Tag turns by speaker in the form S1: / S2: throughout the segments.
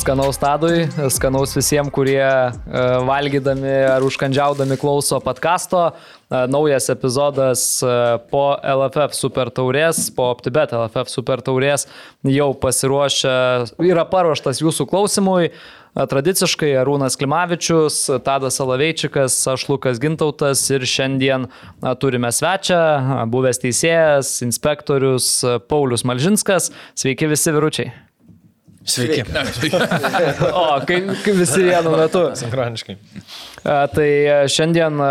S1: Skanaus Tadui, skanaus visiems, kurie e, valgydami ar užkandžiaudami klauso podkasto. E, naujas epizodas e, po LFF Super Taurės, po OptiBet LFF Super Taurės jau pasiruošę, yra paruoštas jūsų klausimui. Tradiciškai Arūnas Klimavičius, Tadas Alaveičikas, aš Lukas Gintautas ir šiandien turime svečią, buvęs teisėjas, inspektorius Paulius Malžinskas. Sveiki visi viručiai.
S2: Sveiki.
S1: o, kaip, kaip visi vienu metu.
S2: Sinkroniškai.
S1: Tai šiandien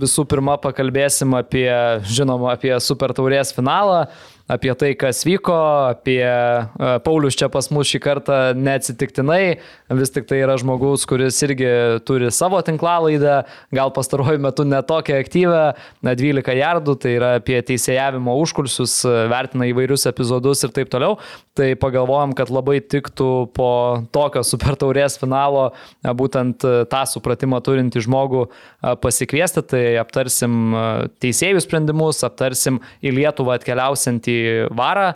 S1: visų pirma pakalbėsim apie, žinoma, apie Super Taurės finalą apie tai, kas vyko, apie e, Paulius čia pas mus šį kartą neatsitiktinai, vis tik tai yra žmogus, kuris irgi turi savo tinklalaidą, gal pastaruoju metu netokią aktyvę, na 12 jardų, tai yra apie teisėjavimo užkulsius, vertina įvairius epizodus ir taip toliau. Tai pagalvojom, kad labai tiktų po tokio super taurės finalo e, būtent e, tą supratimą turinti žmogų pasikviesti, tai aptarsim teisėjų sprendimus, aptarsim į Lietuvą atkeliausiantį varą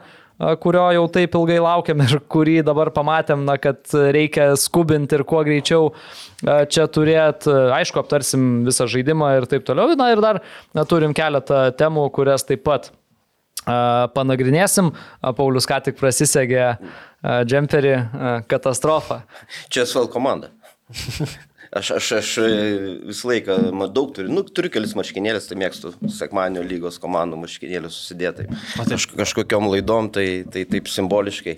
S1: kurio jau taip ilgai laukiam ir kurį dabar pamatėm, na, kad reikia skubinti ir kuo greičiau čia turėti. Aišku, aptarsim visą žaidimą ir taip toliau. Na ir dar na, turim keletą temų, kurias taip pat panagrinėsim. Paulius ką tik prasisegė džemperį katastrofą.
S3: Čia SVL komanda. Aš, aš, aš e, visą laiką daug turiu, nu, turiu kelis marškinėlius, tai mėgstu sekmanio lygos komandų marškinėlius susidėti. Kaž, kažkokiam laidom, tai, tai taip simboliškai.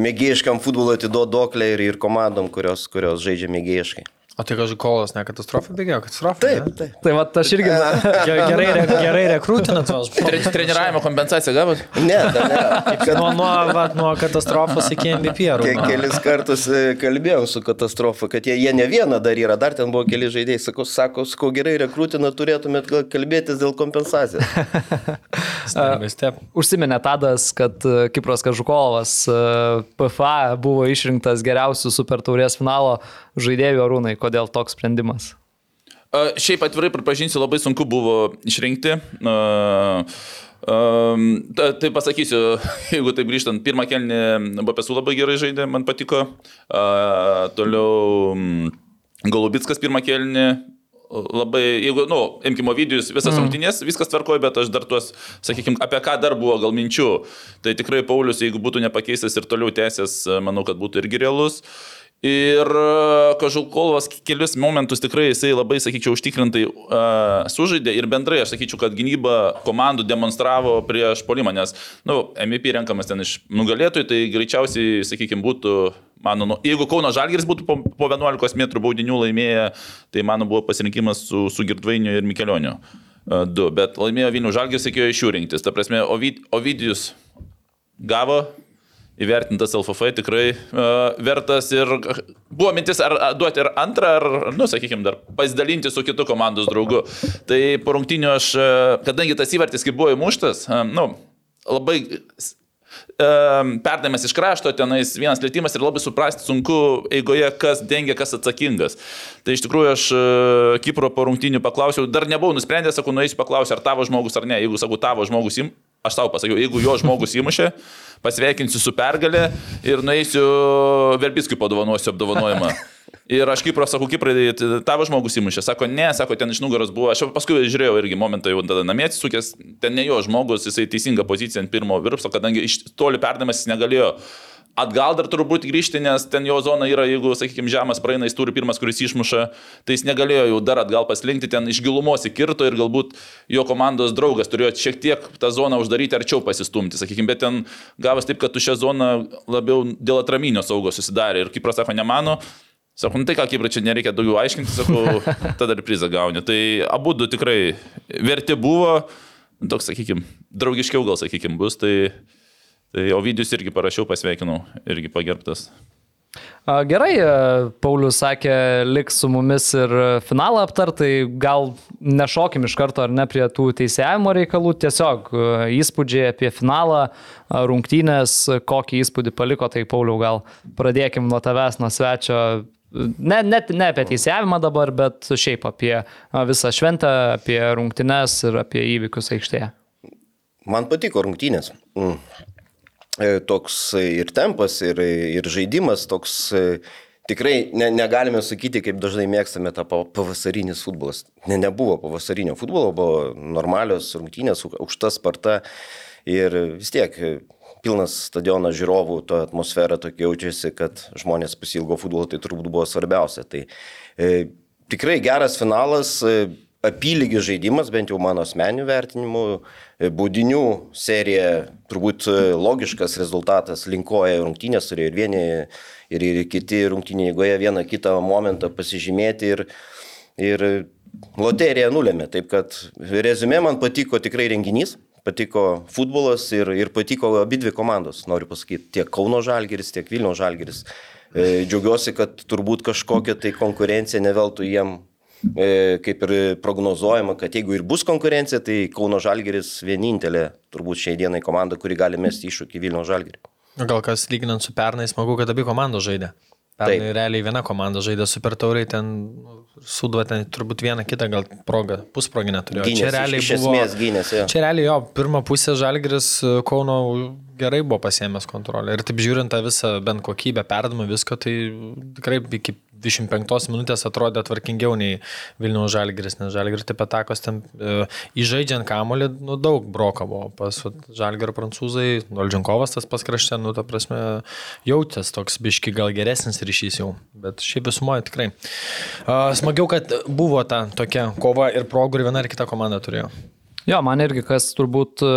S3: Mėgėjiškam futbolo atiduodu doklę ir, ir komandom, kurios, kurios žaidžia mėgėjiškai.
S2: O tai kažkaip kolas, ne katastrofa, bėgėjo, katastrofa.
S3: Taip,
S2: ne?
S3: taip.
S1: Tai va, aš irgi
S4: gerai, gerai rekrūtinat tuos.
S5: Treniravimo kompensaciją gavot?
S3: Ne, da, ne.
S4: Kad... Nuo, nuo, va, nuo katastrofos iki MVP.
S3: Ke, kelis kartus e, kalbėjau su katastrofa, kad jie, jie ne vieną dar yra, dar ten buvo keli žaidėjai. Sakau, sako, sakau gerai rekrūtinat, turėtumėt kalbėtis dėl kompensacijos.
S1: Užsiminė Tadas, kad e, Kipras Kažukovas e, PFA buvo išrinktas geriausių super taurės finalo žaidėjų arūnai. Kodėl toks sprendimas?
S5: Uh, šiaip atvirai pripažinsiu, labai sunku buvo išrinkti. Uh, um, tai pasakysiu, jeigu taip grįžtant, pirmą kelnį BPSU labai gerai žaidė, man patiko. Uh, toliau um, Golubitskas pirmą kelnį labai, jeigu, na, nu, imkime Ovidijus, visas mm. rungtynės, viskas tvarkoja, bet aš dar tuos, sakykime, apie ką dar buvo gal minčių. Tai tikrai Paulius, jeigu būtų nepakeistas ir toliau tęsęs, manau, kad būtų irgi realus. Ir e, Kažulkovas kelius momentus tikrai jisai labai, sakyčiau, užtikrintai uh, sužaidė ir bendrai aš sakyčiau, kad gynyba komandų demonstravo prieš polimą, nes, na, nu, MVP renkamas ten iš nugalėtojų, tai greičiausiai, sakykime, būtų, mano, nu, jeigu Kauno Žalgiris būtų po, po 11 m baudinių laimėję, tai mano buvo pasirinkimas su, su Girdvainiu ir Mikelioniu. Uh, du, bet laimėjo Vilnių Žalgiris, reikėjo iš jų rinktis. Ta prasme, Ovid, Ovidijus gavo įvertintas LFF tikrai uh, vertas ir buvo mintis ar, ar duoti ir antrą, ar, nu, sakykime, dar pasidalinti su kitu komandos draugu. Tai po rungtinių aš, kadangi tas įvartis kaip buvo įmuštas, uh, nu, labai perdavimas iš krašto, tenais vienas lėtimas ir labai suprasti sunku eigoje, kas dengia, kas atsakingas. Tai iš tikrųjų aš Kipro po rungtinių paklausiau, dar nebuvau nusprendęs, sakau, nueisiu paklausiu, ar tavo žmogus ar ne. Jeigu sakau, tavo žmogus, im, aš tau pasakiau, jeigu jo žmogus įmušė, pasveikinsiu su pergalė ir nueisiu Verbiskui padovanosiu apdovanojimą. Ir aš Kipro sakau, Kiprai, tavo žmogus įmušė. Sako, ne, sako, ten iš nugaros buvo. Aš paskui žiūrėjau irgi momentą jau tada namie atsisukęs, ten ne jo žmogus, jisai teisinga pozicija ant pirmo virpso, kadangi iš toli perdamas jis negalėjo Atgal dar turbūt grįžti, nes ten jo zona yra, jeigu, sakykime, žemas praeina, jis turi pirmas, kuris išmuša, tai jis negalėjo jau dar atgal paslinkti, ten iš gilumos įkirto ir galbūt jo komandos draugas turėjo šiek tiek tą zoną uždaryti arčiau pasistumti, sakykime, bet ten gavas taip, kad tu šią zoną labiau dėl atraminio saugos susidarė ir Kipras sako, nemano. Sakau, nu tai ką, Kipra, čia nereikia daugiau aiškinti, sakau, tada ir prizą gauni. Tai abu du tikrai verti buvo, toks, sakykime, draugiškiau gal, sakykime, bus, tai... Tai Ovidijus irgi parašiau, pasveikinau, irgi pagerbtas.
S1: A, Gerai, e, Paulius sakė, liks su mumis ir finalą aptartai, gal nešokim iš karto ar ne prie tų teisėjimo reikalų, tiesiog e, įspūdžiai apie finalą, a, rungtynės, kokį įspūdį paliko, tai Pauliau gal pradėkim nuo tavęs, nuo svečio. Ne, net ne apie teisėjimą dabar, bet šiaip apie visą šventę, apie rungtynes ir apie įvykius aikštėje.
S3: Man patiko rungtynės. Mm. E, Toks ir tempas, ir, ir žaidimas, toks e, tikrai ne, negalime sakyti, kaip dažnai mėgstame tą pa- pavasarinis futbolas. Ne, nebuvo pavasarinio futbolo, buvo normalios rungtynės, au- aukšta sparta ir vis tiek e, pilnas stadionas žiūrovų, to atmosfera tokia jaučiasi, kad žmonės pasilgo futbolo, tai turbūt buvo svarbiausia. Tai e, tikrai geras finalas. E, apylygis žaidimas, bent jau mano asmeniniu vertinimu, E, baudinių serija turbūt e, logiškas rezultatas linkoja rungtynės, turėjo ir vieni, ir, ir kiti rungtynė, jeigu jie vieną kitą momentą pasižymėti ir, ir loterija nulėmė. Taip kad rezumė man patiko tikrai renginys. Patiko futbolas ir, ir patiko abi dvi komandos, noriu pasakyti, tiek Kauno Žalgeris, tiek Vilnių Žalgeris. E, Džiaugiuosi, kad turbūt kažkokia tai konkurencija neveltų jiem kaip ir prognozuojama, kad jeigu ir bus konkurencija, tai Kauno Žalgeris vienintelė turbūt šiai dienai komanda, kuri gali mesti iššūkį Vilnių Žalgerį.
S4: Gal kas lyginant su pernai, smagu, kad abi komandos žaidė. Pernai
S3: Taip.
S4: realiai viena komanda žaidė super tauriai, ten suduo ten turbūt vieną kitą gal progą, pusprogį neturėjo.
S3: Gynės,
S4: čia
S3: iš-
S4: realiai
S3: iš
S4: buvo,
S3: esmės gynės, jo.
S4: Čia realiai jo, pirmą pusę Žalgris e, Kauno gerai buvo pasiemęs kontrolę. Ir taip žiūrint tą visą bent kokybę, perdamą visko, tai tikrai iki 25 minutės atrodė tvarkingiau nei Vilniaus Žalgris, nes Žalgris taip atakos ten e, įžaidžiant kamolį, nu daug broko buvo. Pas Žalgrio prancūzai, Noldžinkovas tas paskraštė, nu ta prasme, jautės toks biški gal geresnis ryšys jau. Bet šiaip visumoje tikrai. Uh, smagiau, kad buvo ta tokia kova ir progų ir viena ir kita komanda turėjo.
S1: Jo, man irgi kas turbūt e,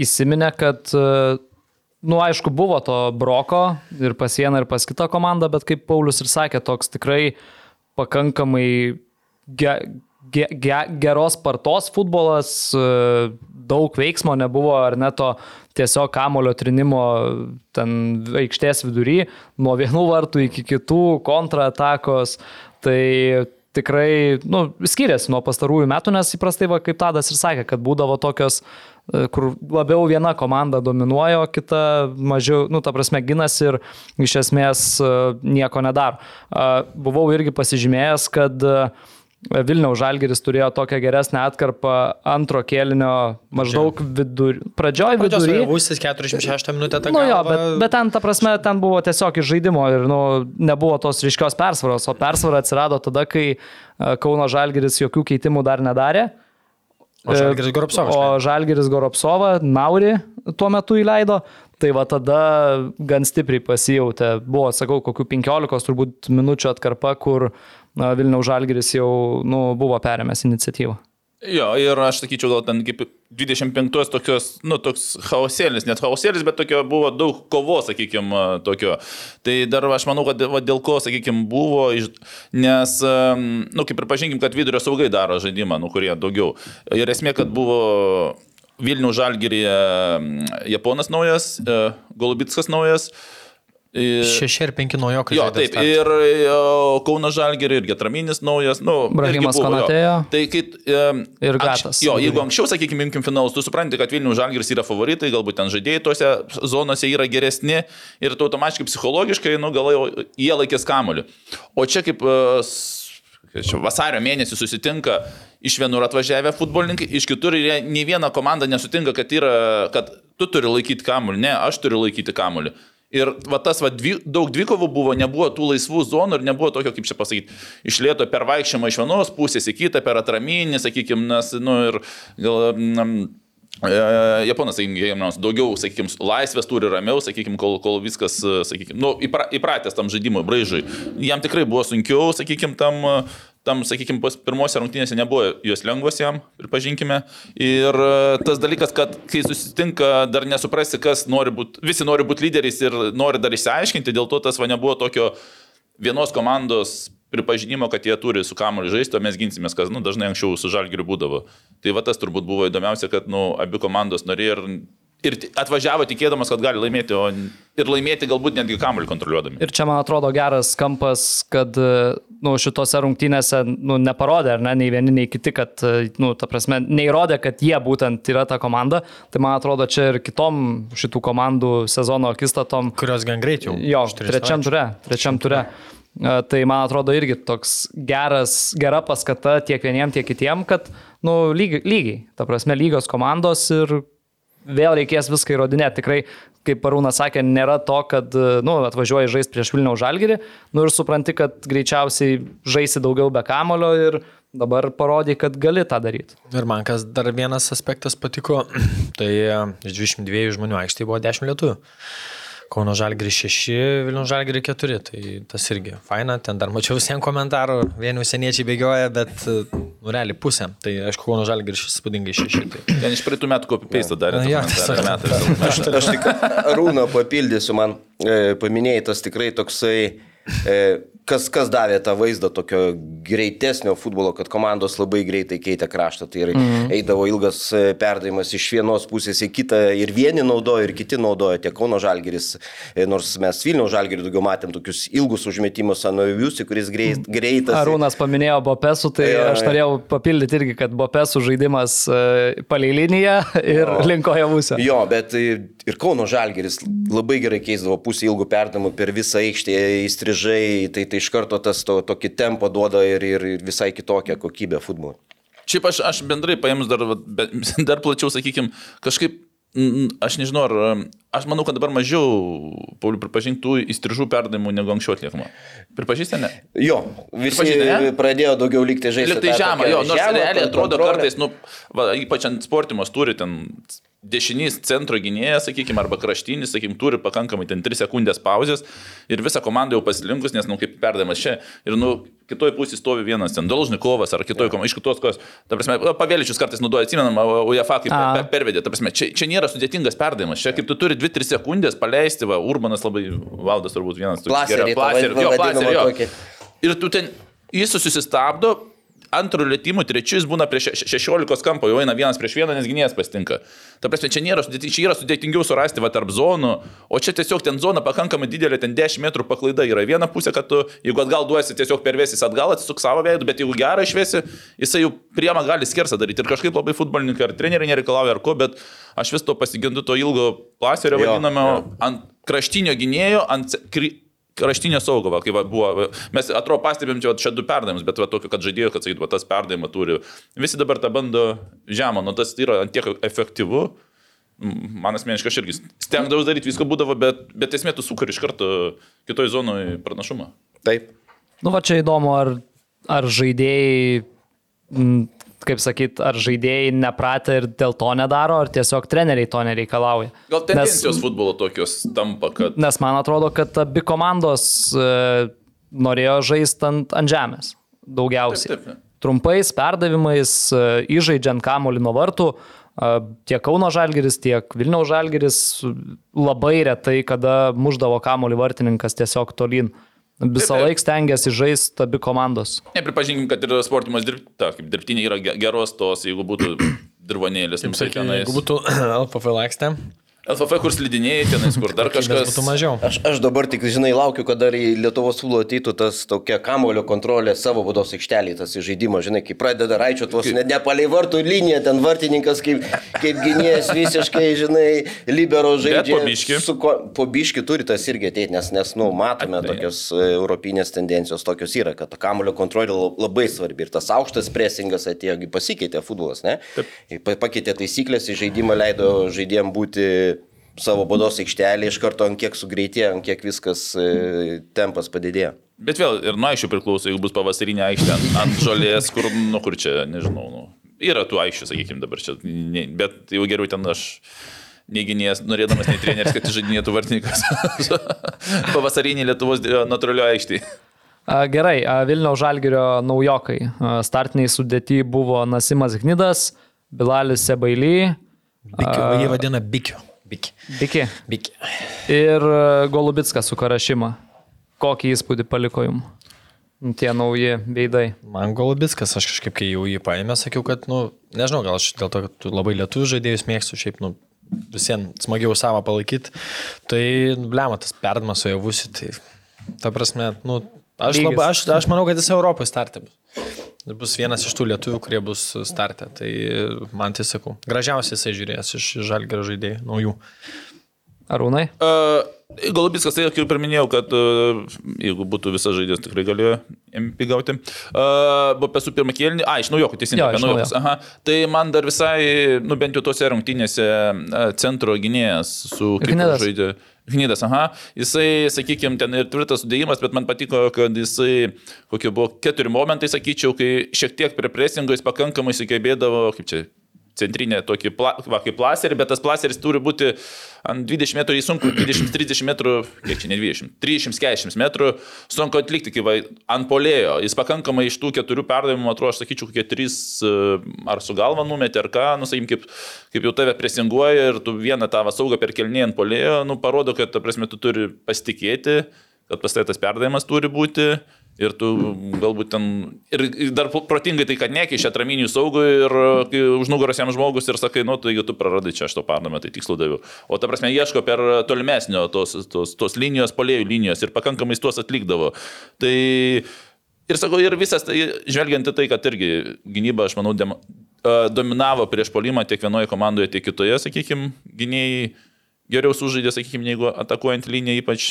S1: įsiminė, kad, e, nu, aišku, buvo to broko ir pas vieną, ir pas kitą komandą, bet kaip Paulius ir sakė, toks tikrai pakankamai ge, ge, ge, geros spartos futbolas, e, daug veiksmo nebuvo, ar net to tiesiog kamulio trinimo ten aikštės vidury, nuo vienų vartų iki kitų kontratakos. Tai tikrai nu, skiriasi nuo pastarųjų metų, nes įprastai, va, kaip Tadas ir sakė, kad būdavo tokios, e, kur labiau viena komanda dominuoja, o kita mažiau, nu, ta prasme, ginasi ir iš esmės e, nieko nedaro. E, Buvau irgi pasižymėjęs, kad e, Vilniaus Žalgeris turėjo tokią geresnę atkarpą antro kėlinio maždaug vidur... pradžioj vidury.
S4: Vusis 46 minutę tą
S1: Nu jo, bet, bet ten, ta prasme, ten buvo tiesiog iš žaidimo ir nu, nebuvo tos ryškios persvaros, o persvara atsirado tada, kai e, Kauno Žalgeris jokių keitimų dar nedarė.
S4: O Žalgiris Goropsovas
S1: O. Žalgeris Goropsovą, Nauri tuo metu įleido. Tai va tada gan stipriai pasijautė. Buvo, sakau, kokių 15 turbūt minučių atkarpa, kur Vilniaus Žalgeris jau nu, buvo perėmęs iniciatyvą.
S5: Jo, ir aš sakyčiau, gal ten kaip 25 tokios, nu, toks chaosėlis, net chaosėlis, bet tokio buvo daug kovos, sakykime, tokio. Tai dar aš manau, kad va, dėl ko, sakykime, buvo, iš- nes, nu, kaip ir pažinkim, kad vidurio saugai daro žaidimą, nu, kurie daugiau. Ir esmė, kad buvo Vilnių žalgyrėje Japonas naujas, e, Golubitskas naujas. Ir-
S4: Šeši ir penki naujokai.
S5: Jo, taip,
S4: startą.
S5: ir Kauno Žalgirį, ir Getraminis naujas, nu,
S1: Brahimas
S5: irgi buvo, jo.
S1: Konatė, jo.
S5: Tai kai... Um,
S1: Ir Gatas.
S5: Jo, jeigu anksčiau, sakykime, imkim finalus, tu supranti, kad Vilnių Žalgiris yra favoritai, galbūt ten žaidėjai tose zonose yra geresni ir tu automatiškai psichologiškai, nu, gal jie laikės kamoliu. O čia kaip... e, kaip čia, Vasario mėnesį susitinka iš vienur atvažiavę futbolininkai, iš kitur ir jie nei viena komanda nesutinka, kad, yra, kad tu turi laikyti kamuolį, ne, aš turiu laikyti kamuolį. Ir va tas va, dvi, daug dvikovų buvo, nebuvo tų laisvų zonų ir nebuvo tokio, kaip čia pasakyti, išlėto per vaikščiamą iš vienos pusės į kitą, per atraminį, sakykime, nes, nu ir gal... Mm, e, Japonas, sakykime, daugiau, sakykime, laisvės turi ramiau, sakykime, kol, kol viskas, sakykime, nu, įpra, įpratęs tam žaidimui, braižui. Jam tikrai buvo sunkiau, sakykime, tam, tam sakykime, pirmose rungtynėse nebuvo jos lengvos jam, pripažinkime. Ir e, tas dalykas, kad kai susitinka, dar nesuprasi, kas nori būti, visi nori būti lyderiais ir nori dar išsiaiškinti, dėl to tas va nebuvo tokio vienos komandos pripažinimo, kad jie turi su kamuoliu žaisti, o mes ginsimės, kas nu, dažnai anksčiau su žalgiriu būdavo. Tai va tas turbūt buvo įdomiausia, kad nu, abi komandos norėjo ir ir atvažiavo tikėdamas, kad gali laimėti, o ir laimėti galbūt netgi kamuolį kontroliuodami.
S1: Ir čia man atrodo geras kampas, kad nu, šitose rungtynėse nu, neparodė, ar ne, nei vieni, nei kiti, kad, nu, ta prasme, neįrodė, kad jie būtent yra ta komanda. Tai man atrodo, čia ir kitom šitų komandų sezono akistatom.
S4: Kurios gan greit jau.
S1: Jo, trečiam ture, trečiam ture. Tai man atrodo irgi toks geras, gera paskata tiek vieniem, tiek kitiem, kad, nu, lygiai, lygiai, ta prasme, lygios komandos ir vėl reikės viską įrodinėti. Tikrai, kaip Parūnas sakė, nėra to, kad, nu, atvažiuoji žaisti prieš Vilniaus žalgerį, nu ir supranti, kad greičiausiai žaisi daugiau be kamulio ir dabar parodai, kad gali tą daryti.
S4: Ir man kas dar vienas aspektas patiko, tai e, iš 22 žmonių aikštėje buvo 10 lietuvių. Kauno Žalgiri 6, Vilnių Žalgiri 4, tai tas irgi faina, ten dar mačiau visiems komentarų, vieni užsieniečiai bėgioja, bet, nu, realiai pusė. Tai aišku, Kauno Žalgiri spūdingai 6. Tai.
S5: Ten iš praeitų metų copy paste darė. Komentarą metais.
S3: Aš, aš tik Arūną papildysiu, man e, paminėjai tas tikrai toksai, e, kas, kas davė tą vaizdą tokio greitesnio futbolo, kad komandos labai greitai keitė kraštą. Tai ir mm. eidavo ilgas e, perdavimas iš vienos pusės į kitą ir vieni naudojo, ir kiti naudojo, tiek Kauno Žalgeris, e, nors mes Vilniaus Žalgerį daugiau matėm tokius ilgus užmetimus Anoviusi, kuris greit, greitas.
S1: Arūnas paminėjo Bopesų, tai
S3: Jo,
S1: aš norėjau papildyti irgi, kad Bopesų žaidimas e, palei liniją ir
S3: Jo.
S1: linkoje pusę.
S3: Jo, bet ir Kauno Žalgeris labai gerai keisdavo pusę ilgų perdamų per visą aikštę įstrižai, tai, tai iš karto tas to, tokį tempą duoda ir, ir visai kitokią kokybę futbolo.
S5: Šiaip aš, aš bendrai paėmus dar, dar plačiau, sakykime, kažkaip, aš nežinau, ar, aš manau, kad dabar mažiau, Pauliu, pripažintų įstrižų perdavimų negu anksčiau atliekama. Pripažįstate, ne?
S3: Jo, visi
S5: ne?
S3: pradėjo daugiau likti žaisti.
S5: Tai
S3: tą
S5: žemą, jo, nors realiai atrodo
S3: kontrolę.
S5: kartais, nu, va, ypač ant sportimos turi ten dešinys centro gynėjas, sakykime, arba kraštinis, sakykime, turi pakankamai ten 3 sekundės pauzės ir visa komanda jau pasilinkus, nes, nu, kaip perdavimas čia ir, nu, kitoj pusėje stovi vienas ten Dolžnikovas ar kitoj komandai, iš kitos kos, ta prasme, pavėličius kartais naudoja, atsimenam, UEFA kaip per, pervedė, ta prasme, čia, čia nėra sudėtingas perdavimas, čia kaip tu turi 2-3 sekundės paleisti, va, Urbanas labai, valdas turbūt vienas, toks
S3: Plaserį,
S5: plaserį, jo, plaserį, jo. Ir tu ten, jis susistabdo, antrų lėtymų, trečius būna prie še- 16 kampo, jau eina vienas prieš vieną, nes gynėjas pastinka. Ta prasme, čia, nėra, čia yra sudėtingiau surasti va, tarp zonų, o čia tiesiog ten zona pakankamai didelė, ten 10 metrų paklaida yra viena pusė, kad tu, jeigu atgal duosi, tiesiog pervesis atgal, atsisuk savo veidą, bet jeigu gerą išvesi, jisai jau priema gali skersą daryti. Ir kažkaip labai futbolininkai ar treneriai nereikalauja ar ko, bet aš vis to pasigendu to ilgo plaserio vadinamo ant kraštinio gynėjo, ant kri- kraštinio saugo, va, kai va, buvo, mes atrodo pastebėm čia, va, čia du perdavimus, bet va, tokio, kad žadėjo, kad sakytų, va, tas perdavimą turi. Visi dabar tą bando žemą, nu tas yra ant tiek efektyvu. Man asmeniškai aš irgi stengdavau daryti viską būdavo, bet, bet esmė tu sukuri iš karto kitoj zonoje pranašumą.
S3: Taip.
S1: Nu, va čia įdomu, ar, ar žaidėjai, kaip sakyt, ar žaidėjai nepratę ir dėl to nedaro, ar tiesiog treneriai to nereikalauja.
S5: Gal tendencijos nes, futbolo tokios tampa, kad...
S1: Nes man atrodo, kad abi komandos e, norėjo žaisti ant, ant žemės daugiausiai.
S5: Taip, taip, taip.
S1: Trumpais perdavimais, e, įžaidžiant kamolį nuo vartų. e, Tiek Kauno Žalgeris, tiek Vilniaus Žalgeris labai retai, kada muždavo kamolį vartininkas tiesiog tolyn. Visą laiką stengiasi žaisti abi komandos.
S5: Nepripažinkim, kad ir sportimas dirb, ta, kaip dirbtiniai yra ge- geros tos, jeigu būtų dirvonėlis, nu, tai tenais.
S4: Jeigu būtų LPF lakstė,
S5: LFF, kur slidinėjai, tenais, kur dar
S4: kažkas būtų mažiau.
S3: Aš, aš dabar tik, žinai, laukiu, kada į Lietuvos futbolo ateitų tas tokia kamulio kontrolė savo būdos aikštelėje, tas žaidimas, žinai, kai pradeda raičio tuos ne, ne palei vartų liniją, ten vartininkas kaip, kaip gynėjas visiškai, žinai, libero žaidžia.
S5: po biškį.
S3: Su ko, po biški turi tas irgi ateiti, nes, nes, nu, matome tokios e, europinės tendencijos, tokios yra, kad ta kamulio kontrolė la- labai svarbi ir tas aukštas presingas atėjo, pasikeitė futbolas, ne? Pa- Pakeitė taisyklės, į žaidimą leido žaidėjim būti savo bodos aikštelė iš karto ant kiek sugreitėjo, ant kiek viskas e, tempas padidėjo.
S5: Bet vėl ir nuo aiškių priklauso, jeigu bus pavasarinė aikštė ant, žolės, kur, nu, kur čia, nežinau, nu, yra tų aikščių, sakykime, dabar čia, ne, bet jau geriau ten aš neginės, norėdamas nei treneris, kad žaidinėtų vartininkas pavasarinį Lietuvos natūralioje aikštėje.
S1: A, Gerai, a, Vilniaus Žalgirio naujokai. Startiniai sudėti buvo Nasimas Gnidas, Bilalis Sebaily,
S4: Bikiu, jie vadina bikiu. Biki.
S1: Biki
S4: Biki.
S1: ir a, Golubitskas su Karašyma. Kokį įspūdį paliko jum tie nauji veidai?
S4: Man Golubiskas, aš kažkaip, kai jau jį paėmė, sakiau, kad, nu, nežinau, gal aš dėl to, kad labai lietuvių žaidėjus mėgstu, šiaip, nu, visiems smagiau savo palaikyti. Tai, blema, tas perdamas su javusi, tai ta prasme, nu, aš, labai, aš, aš manau, kad jis Europoje startė. Bus. Vienas iš tų lietuvių, kurie bus startę. Tai man tai sakau, gražiausiai jisai žiūrės iš žalgerio žaidėjų, naujų.
S1: Arūnai?
S5: Uh, Galubiskas, tai kaip ir minėjau, kad uh, jeigu būtų visas žaidėjas, tikrai galėjo MP gauti. Uh, buvo pesų pirmą kėlinį, a, iš naujokų,
S1: Jo,
S5: teisingai, apie naujokus. Aha. Tai man dar visai, nu bent jau tose rungtynėse uh, centro gynėjas su kaip
S1: Gnydas.
S5: Gnydas, aha. Jisai, sakykime, ten ir tvirtas sudėjimas, bet man patiko, kad jisai, kokie buvo keturi momentai, sakyčiau, kai šiek tiek prie presingo jis pakankamai sugebėdavo, kaip čia, centrinė tokį, pla, va, kaip plaserį, bet tas plaseris turi būti ant 20 metrų, jį sunku 20-30 metrų, kiek čia ne 20, 340 metrų, sunku atlikti, kai va, ant polėjo. Jis pakankamai iš tų keturių perdavimų, atrodo, aš sakyčiau, kokie trys e, ar su galva numetė, ar ką, nu, sakykim, kaip, kaip jau tave presinguoja ir tu vieną tą saugą perkelnį ant polėjo, nu, parodo, kad, ta prasme, tu turi pasitikėti, kad pas tai tas perdavimas turi būti. Ir tu galbūt ten. Ir dar protingai tai, kad nekeičia atraminių saugų ir kai už nugaros jam žmogus ir sakai, nu, tai jeigu tu praradai čia aš to pardavimą, tai tikslu daviau. O ta prasme, ieško per tolimesnio tos, tos, tos linijos, polėjų linijos ir pakankamai tuos atlikdavo. Tai ir sakau, ir visas, tai, žvelgiant į tai, kad irgi gynyba, aš manau, dem, a, dominavo prieš polimą tiek vienoje komandoje, tiek kitoje, sakykime, gynėjai geriau sužaidė, sakykime, negu atakuojant liniją, ypač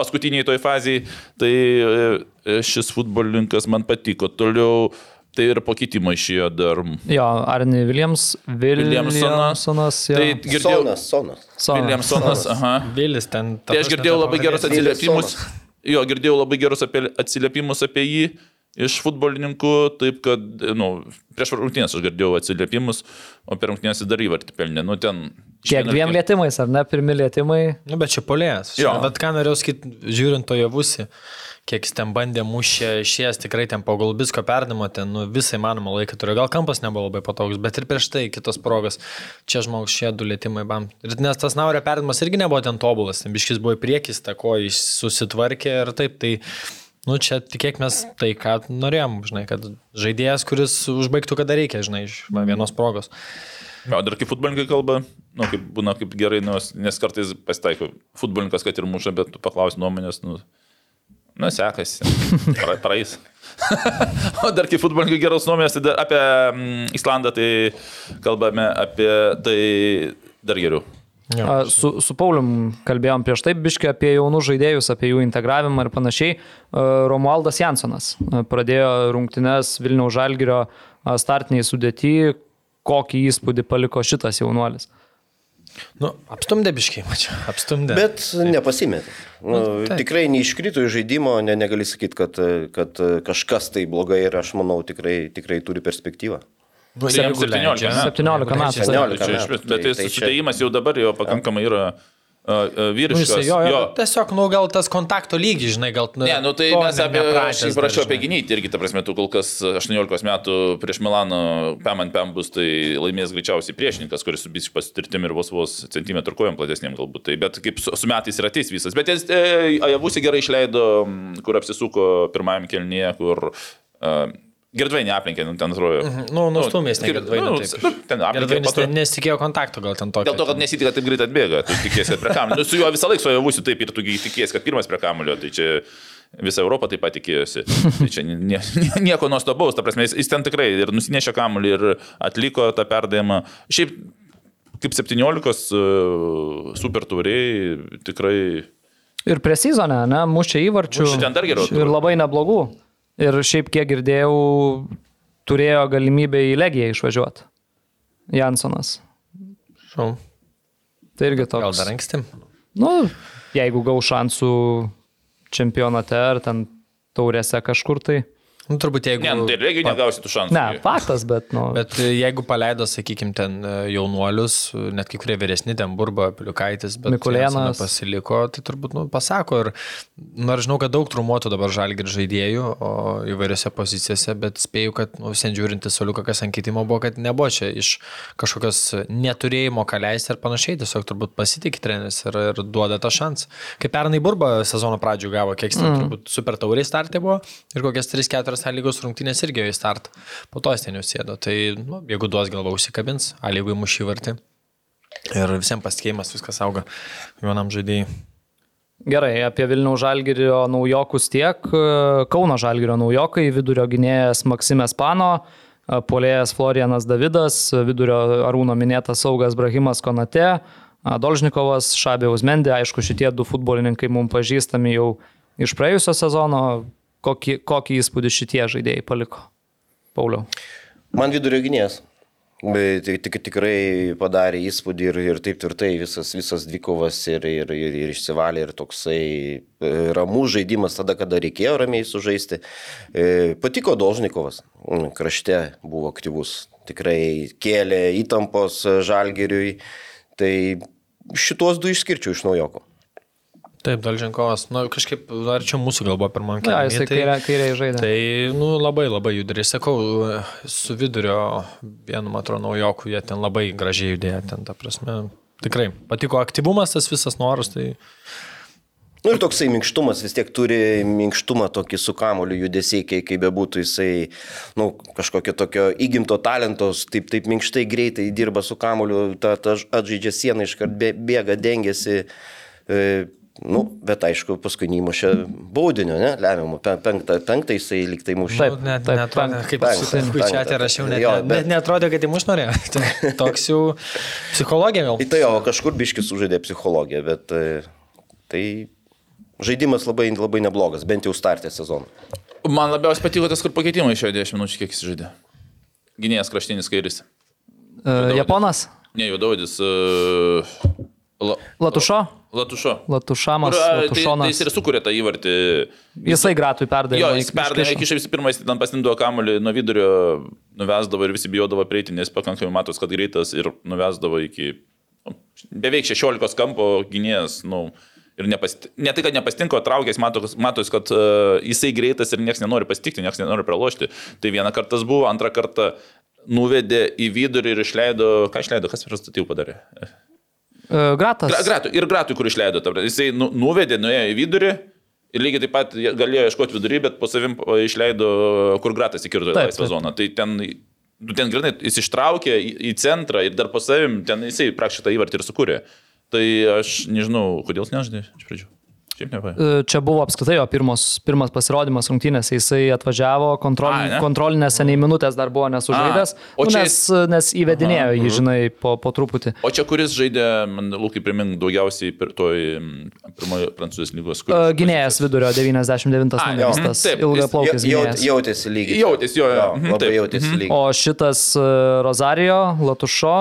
S5: paskutiniai toj fazėje, tai e, šis futbolininkas man patiko. Toliau tai ir po kitimo išėjo dar.
S1: Jo, Arni Williams,
S5: Williamsonas.
S1: Jo.
S5: Tai girdėjau.
S3: Sonas, Sonas.
S1: Sonas.
S5: Williamsonas, aha.
S4: Vilis ten. ta
S5: Tai aš girdėjau labai gerus atsiliepimus. Jo, girdėjau labai gerus apie, atsiliepimus apie jį iš futbolininkų, taip kad, na, nu, prieš rungtynės aš girdėjau atsiliepimus, o per rungtynės jis dar įvartį pelnė. Nu, ten.
S1: Kiek dviem lietimais, ar ne? Pirmi lietimai.
S4: Nu, bet čia polės.
S5: Jo.
S4: Bet ką norėjau sakyti, žiūrint to javusi, kiek jis ten bandė mušę šies, tikrai ten po galbisko perdimo, ten nu, visai manoma laiką turėjo. Gal kampas nebuvo labai patogus, bet ir prieš tai kitos progos. Čia žmogus šie du lėtimai bam. Ir nes tas naurio perdimas irgi nebuvo ten tobulas, ten biškis buvo į priekį, tako jis susitvarkė ir taip. Tai, nu, čia tikėkime tai, ką norėjom, žinai, kad žaidėjas, kuris užbaigtų, kada reikia, žinai, iš vienos progos.
S5: O dar kaip futbolininkai kalba, nu, kaip būna kaip gerai, nu, nes kartais pasitaiko futbolininkas, kad ir muša, bet tu paklausi nuomonės, nu, nu sekasi, pra, praeis. o dar kaip futbolininkai geros nuomonės, tai apie mm, Islandą tai kalbame apie tai dar geriau.
S1: A, Su, su Paulium kalbėjom prieš tai biškai apie jaunus žaidėjus, apie jų integravimą ir panašiai. Romualdas Jansonas pradėjo rungtynes Vilniaus Žalgirio startiniai sudėti. Kokį įspūdį paliko šitas jaunuolis?
S4: Nu, apstumdė biškai, mačiau, apstumdė.
S3: Bet nepasimetė. Nu,
S4: taip.
S3: tikrai neiškrito iš žaidimo, ne, negali sakyti, kad, kad kažkas tai blogai ir aš manau tikrai, tikrai turi perspektyvą.
S4: Nu,
S5: Tai jam
S4: jeigu
S5: 17
S4: leidžia.
S5: metų.
S1: 17 metų.
S3: Čia 17
S5: Tai čia iš-
S3: metų,
S5: Bet
S3: tai-
S5: tai
S3: tai
S5: sudėjimas jau dabar jau pakankamai yra uh, uh,
S4: Nu,
S5: vyriškas.
S4: jisai, jo, jo. Tiesiog, nu, gal tas kontakto lygis, žinai, gal...
S5: Ne, nu tai mes apie, aš
S4: dar,
S5: prašiau apie gynybą irgi, ta prasme, tu kol kas 18 metų prieš Milano Pem ant Pem bus, tai laimės greičiausiai priešininkas, kuris su biškai pasitirtim ir vos vos centimetrų kojom platesniem galbūt. Tai, bet kaip su, su metais ir ateis visas. Bet jis, e, Ajavusi gerai išleido, kur apsisuko pirmajam kelnyje, kur... Uh, Girdvainį aplenkė, nu, ten atrodo.
S4: Nu, nustumės, negirdvainį.
S5: nu,
S4: taip.
S5: nu, ten aplenkė. Patro-
S4: ten nesitikėjo kontakto, gal ten tokio.
S5: Dėl to, kad nesitikė, kad taip greit atbėga, tu tikiesi, kad prie kamulio. Nu, su juo visą laiką su Ajavusiu taip ir tu tikiesi, kad pirmas prie kamulio, tai čia visa Europa taip pat tikėjosi. Tai čia nie, nie, nieko nuostabaus, ta prasme, jis, jis ten tikrai ir nusinešė kamulį ir atliko tą perdavimą. Šiaip kaip 17 uh, super turiai tikrai
S1: Ir prie sezoną, ne, mušė įvarčių.
S5: Mušė ten dar geriau
S1: Ir labai neblogų. Ir šiaip, kiek girdėjau, turėjo galimybę į Legiją išvažiuoti. Jansonas.
S4: Šau.
S1: Tai irgi toks.
S4: Gal dar anksti?
S1: Nu, jeigu gau šansų čempionate ar ten taurėse kažkur tai.
S4: Nu, turbūt jeigu...
S5: Ne, nu, tai irgi negausi tų šansų.
S1: Ne, faktas, bet, nu.
S4: Bet e, jeigu paleido, sakykime, ten e, jaunuolius, e, net kai kurie vyresni, ten Burba, Piliukaitis, bet
S1: Mikulėnas.
S4: Pasiliko, tai turbūt, nu, pasako. Ir nors žinau, kad daug trumuotų dabar žalgir žaidėjų o, įvairiose pozicijose, bet spėju, kad, nu, sen žiūrinti soliuką, kas ant kitimo buvo, kad nebuvo čia iš kažkokios neturėjimo ką leisti ir panašiai, tiesiog turbūt pasitikė treneris ir, ir duoda tą šansą. Kaip pernai Burba sezono pradžių gavo, kiek jis mm. turbūt super tauriai startė buvo ir kokias 3-4 lygos rungtynės irgi jo į startą. Po to jis ten jau sėdo. Tai nu, jeigu duos galva užsikabins, A lygui mušį vartį. Ir visiems pasitikėjimas viskas auga vienam žaidėjui.
S1: Gerai, apie Vilniaus Žalgirio naujokus tiek. Kauno Žalgirio naujokai, vidurio gynėjas Maksimės Pano, polėjas Florianas Davidas, vidurio arūno minėtas saugas Brahimas Konate, Dolžnikovas, Šabė Uzmendė, aišku, šitie du futbolininkai mums pažįstami jau iš praėjusio sezono. Kokį, kokį įspūdį šitie žaidėjai paliko? Pauliau.
S3: Man vidurio gynėjas. Tik, tik, tikrai padarė įspūdį ir, ir taip tvirtai visas, visas dvikovas ir, ir, ir, ir išsivalė ir toksai e, ramų žaidimas tada, kada reikėjo ramiai sužaisti. E, patiko Dolžnikovas, krašte buvo aktyvus, tikrai kėlė įtampos žalgeriui. Tai šitos du išskirčiau iš naujoko.
S4: Taip, Dalžinkovas, nu, kažkaip arčiau mūsų gal buvo pirmam
S1: Ja,
S4: keliui.
S1: jisai kairiai kairė žaidė.
S4: Tai, nu, labai labai judriai, sakau, su vidurio vienu, man atrodo, naujokų, jie ten labai gražiai judėjo, ten, ta prasme, tikrai patiko aktyvumas, tas visas noras, tai
S3: Nu ir toksai minkštumas vis tiek turi minkštumą tokį su kamoliu judesiai, kai, kai bebūtų jisai, nu, kažkokio tokio įgimto talentos, taip, taip minkštai greitai dirba su kamoliu, ta, ta atžaidžia sieną iškart bė- bėga, dengiasi. E, nu, bet aišku, paskui neįmušė baudinio, ne, lemiamų. Pe- Penktą, penktą jisai liktai mušė.
S1: Taip,
S4: net,
S1: taip,
S4: netrodė, kaip
S3: Penktą,
S4: su
S3: penktą.
S4: kuičiatė rašiau, net,
S3: Jo, bet-
S4: bet netrodė, kad įmuš norėjo. Tai Toks jau psichologija gal.
S3: Tai jo, kažkur biškis sužaidė psichologiją, bet e, tai žaidimas labai, labai neblogas, bent jau startė sezoną.
S5: Man labiausiai patiko tas, kur pakeitimai išėjo 10 minučių, kiek jis žaidė. Gynėjas kraštinis kairis.
S1: E, Japonas?
S5: Ne, jau Daudis. Uh, la,
S1: Latušo?
S5: Latušo.
S1: Latušamas,
S5: Kur, tai, tai jis ir sukūrė tą įvartį.
S1: Jisai gratui perdavė.
S5: Jo, jis perdavė, kišė visų pirma, jis ten pasindavo kamuolį nuo vidurio, nuvesdavo ir visi bijodavo prieiti, nes pakankamai matos, kad greitas ir nuvesdavo iki nu, beveik 16 kampo gynėjas. Nu, ir nepast... ne tai, kad nepastinko, traukės, matos, matos kad uh, jisai greitas ir niekas nenori pasitikti, niekas nenori pralošti. Tai vieną kartą tas buvo, antrą kartą nuvedė į vidurį ir išleido, ką išleido, kas per statyvų padarė?
S1: E, Gratas.
S5: Gra, gratui, ir gratui, kur išleido. Jisai nu, nuvedė, nuėjo į vidurį. Ir lygiai taip pat galėjo ieškoti vidury, bet po savim išleido, kur gratas įkirto į laisvą zoną. Tai ten, nu, ten grinai, jis ištraukė į, į centrą ir dar po savim, ten jisai praktiškai tą įvartį ir sukūrė. Tai aš nežinau, kodėl nežaidė iš pradžių. Šiaip nepaė.
S1: E, Čia buvo apskritai jo pirmas, pirmas pasirodymas rungtynėse. Jisai atvažiavo, kontrol,
S5: Ai, ne?
S1: kontrolinėse nei minutės dar buvo nesužaidęs.
S5: A, o
S1: Nu,
S5: čia
S1: nes, nes įvedinėjo jį, žinai, po, po truputį.
S5: O čia kuris žaidė, man Lūkai primink, daugiausiai per toj mm, pirmojo prancūzijos lygos.
S1: E, Gynėjas vidurio 99
S5: A,
S1: numeris,
S5: jo.
S1: tas ilgaplaukis
S3: jautėsi lygiai.
S5: Jautėsi, jo, jo. Mhm,
S3: Labai jautėsi lygiai.
S1: O šitas e, Rosario, Latušo,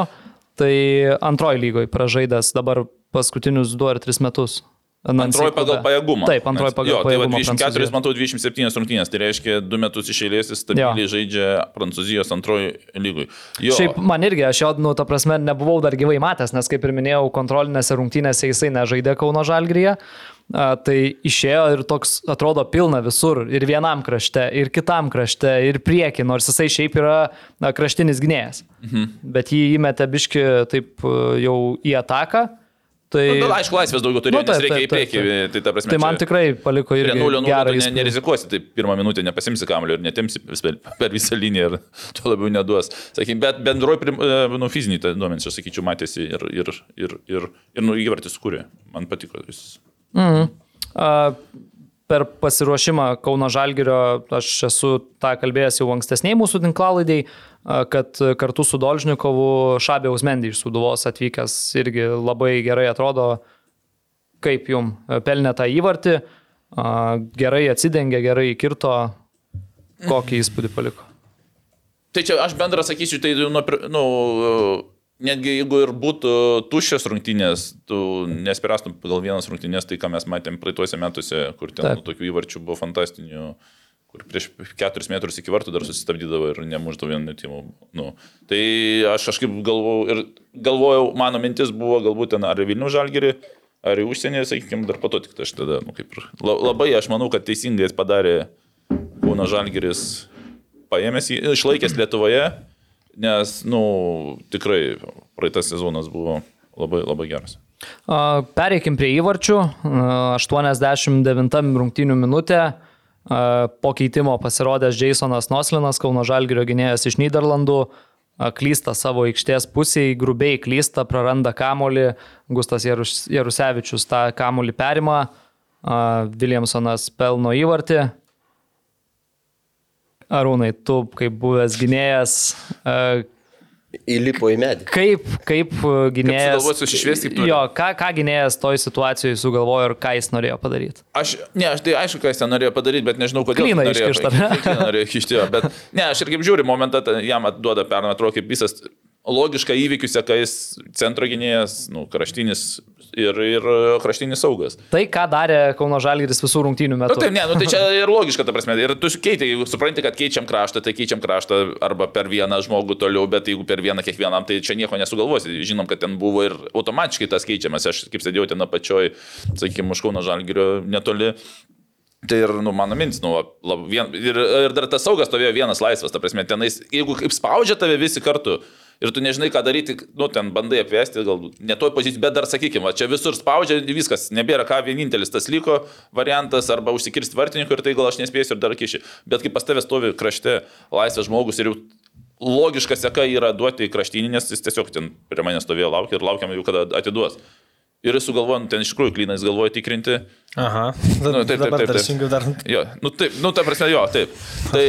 S1: tai antroji lygoje pražaidęs dabar paskutinius 2 ar 3 metus.
S5: Antroji pagal pajėgumą.
S1: Taip, antroji pagal
S5: jo,
S1: pajėgumą.
S5: Tai va, 24,
S1: Prancūzijoje.
S5: matau, 27 rungtynės. Tai reiškia, du metus iš eilės jis stabiliai
S1: Jo.
S5: žaidžia Prancūzijos antroji lygui. Jo,
S1: Šiaip man irgi, aš jo, nu, ta prasme, nebuvau dar gyvai matęs, nes kaip ir minėjau, kontrolinėse rungtynėse jisai nežaidė Kauno Žalgryje. A, tai išėjo ir toks atrodo pilna visur, ir vienam krašte, ir kitam krašte, ir prieki, nors jisai šiaip yra na, kraštinis gynėjas. Mhm. Bet jį įmetė biški taip e, jau į ataką. Tai,
S5: Nu, bet aišku, laisvės daugiau turėjo,
S1: Nu,
S5: nu,
S1: taip,
S5: nes reikia
S1: taip,
S5: į priekį.
S1: taip,
S5: Tai, ta prasme,
S1: tai man tikrai paliko ir
S5: Prie 0
S1: gerą
S5: ne, nerizikuosi, tai pirmą minutę nepasimsi kamulio ir netimsi per, visą liniją ir tuo labiau neduos. Sakykim, bet bendroji, e, nu, fiziniai tai duomenys, aš sakyčiau, matėsi ir, ir, ir, ir, ir nu, įvartis kūrė. Man patiko. Jis...
S1: A, Per pasiruošimą Kauno Žalgirio aš esu tą kalbėjęs jau ankstesniai mūsų tinklalaidai, a, kad kartu su Dolžnikovu Šabė Usmendį iš Suduvos atvykęs irgi labai gerai atrodo, kaip jum pelnė tą įvartį, gerai atsidengė, gerai kirto, kokį įspūdį paliko.
S5: Tai čia aš bendrą sakysiu, tai, nu, nu, netgi jeigu ir būtų tuščios rungtynės, tu nespirastum pagal vienas rungtynės, tai ką mes matėm praeituose metuose, kur ten nu, tokių įvarčių buvo fantastinių, kur prieš keturis metrus iki vartų dar susistabdydavo ir nemuždavo vienu metimų. Nu, tai aš kažkaip galvojau ir galvojau, mano mintis buvo galbūt ten ar Vilnių žalgerį, ar į užsienį, sakykime, dar po to tik tai aš tada, nu, kaip ir la- labai aš manau, kad teisingai jis padarė Kauno žalgeris paėmęs jį, išlaikęs Lietuvoje, nes, nu, tikrai praeitas sezonas buvo labai, labai geras.
S1: Pereikim prie įvarčių. A, 89 rungtynių minutė. Po keitimo pasirodęs Jasonas Noslinas, Kauno Žalgirio gynėjas iš Niderlandų, klysta savo aikštės pusėje, grubiai klysta, praranda kamolį, Gustas Jarus, Jarusevičius tą kamolį perima, Williamsonas pelno įvartį. Arūnai, tu kaip buvęs gynėjas,
S3: Įlipo į medį.
S1: Kaip, kaip uh, gynėjas.
S5: sugalvojo susišviesti, kaip turi.
S1: Jo, ką, ką gynėjas toj situacijoje sugalvojo ir ką jis norėjo padaryti.
S5: Aš, ne, aš tai aišku, ką jis ten norėjo padaryti, bet nežinau, kodėl.
S1: Klyną
S5: norėjo-
S1: iškišt, ar ne?
S5: Klyną norėjo kišti, jo, bet ne, aš ir kaip žiūriu, momentą jam atduoda kaip visas logiška įvykių seka, jis centro gynėjas, nu, kraštinis ir, ir kraštinis saugas.
S1: Tai, ką darė Kauno Žalgiris visų rungtynių
S5: Na
S1: metu.
S5: taip, ne, nu, tai čia ir logiška, ta prasme. Ir tu keitai, jeigu supranti, kad keičiam kraštą, tai keičiam kraštą arba per vieną žmogų toliau, bet jeigu per vieną kiekvienam, tai čia nieko nesugalvosi. Žinom, kad ten buvo ir automatiškai tas keičiamas. Aš kaip sėdėjau ten apačioj, sakykime, Muškauno Žalgirio netoli. Tai ir, nu, mano mintis, nu, lab, vien, ir, ir dar tas saugas stovėjo vienas laisvas, ta prasme, tenais, jeigu kaip spaudžia tave visi kartu ir tu nežinai, ką daryti, nu, ten bandai apvesti, galbūt ne toj pozicijai, bet dar, sakykime, čia visur spaudžia, viskas, nebėra ką, vienintelis tas liko variantas, arba užsikirsti vartininkų ir tai gal aš nespėsiu ir dar kiši. Bet kai pas tavęs stovi krašte laisvas žmogus ir jau logiška seka yra duoti į kraštinį, nes jis tiesiog ten prie manęs stovėjo laukia ir laukiam jau, kada atiduos. Ir jis sugalvojo, nu, ten iš tikrųjų klynas galvoja tikrinti.
S4: Aha.
S5: Nu, taip, taip, taip, taip.
S4: dar.
S5: Jo, nu taip, nu ta prasme, jo, taip. Tai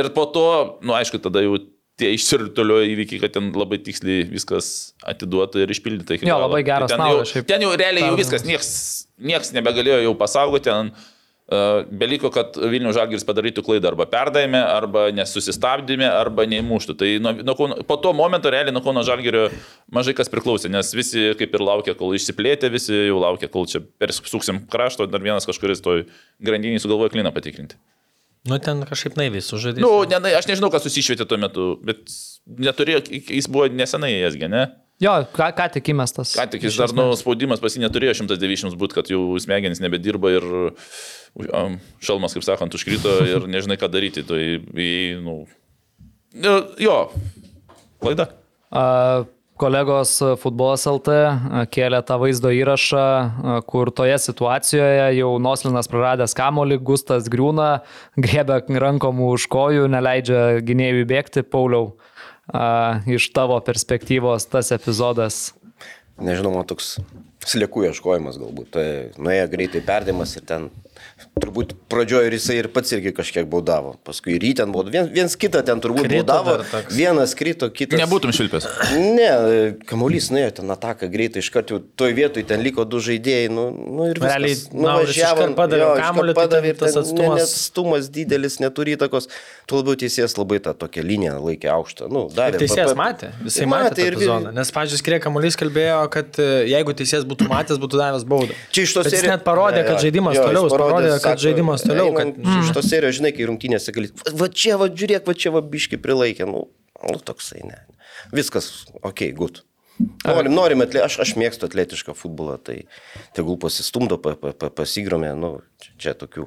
S5: ir po to, nu aišku, tada jau tie išsirtulio įvykiai, kad ten labai tiksliai viskas atiduota ir išpildyta.
S1: Jo,
S5: galo.
S1: labai geras
S5: Tai ten
S1: naudas
S5: jau,
S1: šiaip.
S5: ten jau realiai jau viskas, nieks, nieks nebegalėjo jau pasaugoti, ten uh, beliko, kad Vilnių Žalgiris padarytų klaidą arba perdavime, arba nesusistabdymė, arba neįmuštų. Tai nuo, nuo, po to momento realiai nuo Kauno Žalgirio mažai kas priklausė, nes visi kaip ir laukia, kol išsiplėtė, visi jau laukia, kol čia persuksim krašto, dar vienas kažkuris toj grandiniai sugalvoja kliną patikrinti.
S4: Nu, ten kažkaip naiviai sužaidė.
S5: Nu, ne, ne, aš nežinau, kas susišvietė tuo metu, bet neturėjo, jis buvo nesenai ėsgi, ne?
S1: Jo, ką, ką tik įmestas.
S5: Ką tik jis dar, nu, spaudimas pas jį neturėjo 190 būt, kad jau smegenys nebedirba ir um, šalmas, kaip sakant, užkrito ir nežinai, ką daryti. Tai, nu, jo, klaida.
S1: A, Kolegos Futbolas LT a, kėlė tą vaizdo įrašą, a, kur toje situacijoje jau Noslinas praradęs kamolį, Gustas griūna, griebia rankom už kojų, neleidžia gynėjui bėgti. Pauliau, iš tavo perspektyvos tas epizodas.
S3: Nežinau, man toks sliekų ieškojimas galbūt. Tai nuėjo greitai perdimas ir ten turbūt pradžioje ir jisai ir pats irgi kažkiek baudavo. Paskui ir jį ten buvo. Vien, viens kitą ten turbūt
S4: Krito
S3: baudavo. Vienas krito, kitas.
S5: Nebūtum šilpęs.
S3: Ne, kamuolys nuėjo ten ataką greitai, iš karto toj vietoj ten liko du žaidėjai, nu, nu ir
S4: Realiai, iškart padavė kamuolį, tai
S3: padavė ir
S4: tas atstumas-
S3: ne- net atstumas didelis, neturi įtakos. Tuo labiau teisėjas labai tą tokią liniją laikė aukštą. Nu, davė,
S4: Teisėjas
S3: pa- pa-
S4: matė, jisai matė, matė
S3: ir
S4: ir zoną. Nes, pažiūrėjau, Skirė Kamuolys kalbėjo, kad e, jeigu teisėjas būtų matęs, būtų davęs baudą.
S3: Čia iš tos
S4: Bet jis
S3: serijos.
S4: net parodė, kad žaidimas toliau, parodė, kad žaidimas toliau, kad-
S3: Mm. Iš tos serijos, žinai, kai rungtynėse gali. Va, va čia, va žiūrėk, va čia, va biški prilaikė. Nu, nu toksai, ne. Viskas, ok, gut. Norim, norim, atle... aš, aš mėgstu atletišką futbolą, tai tegul pasistumdo, pa, pa, pa, pasigromė, nu, čia, čia tokių.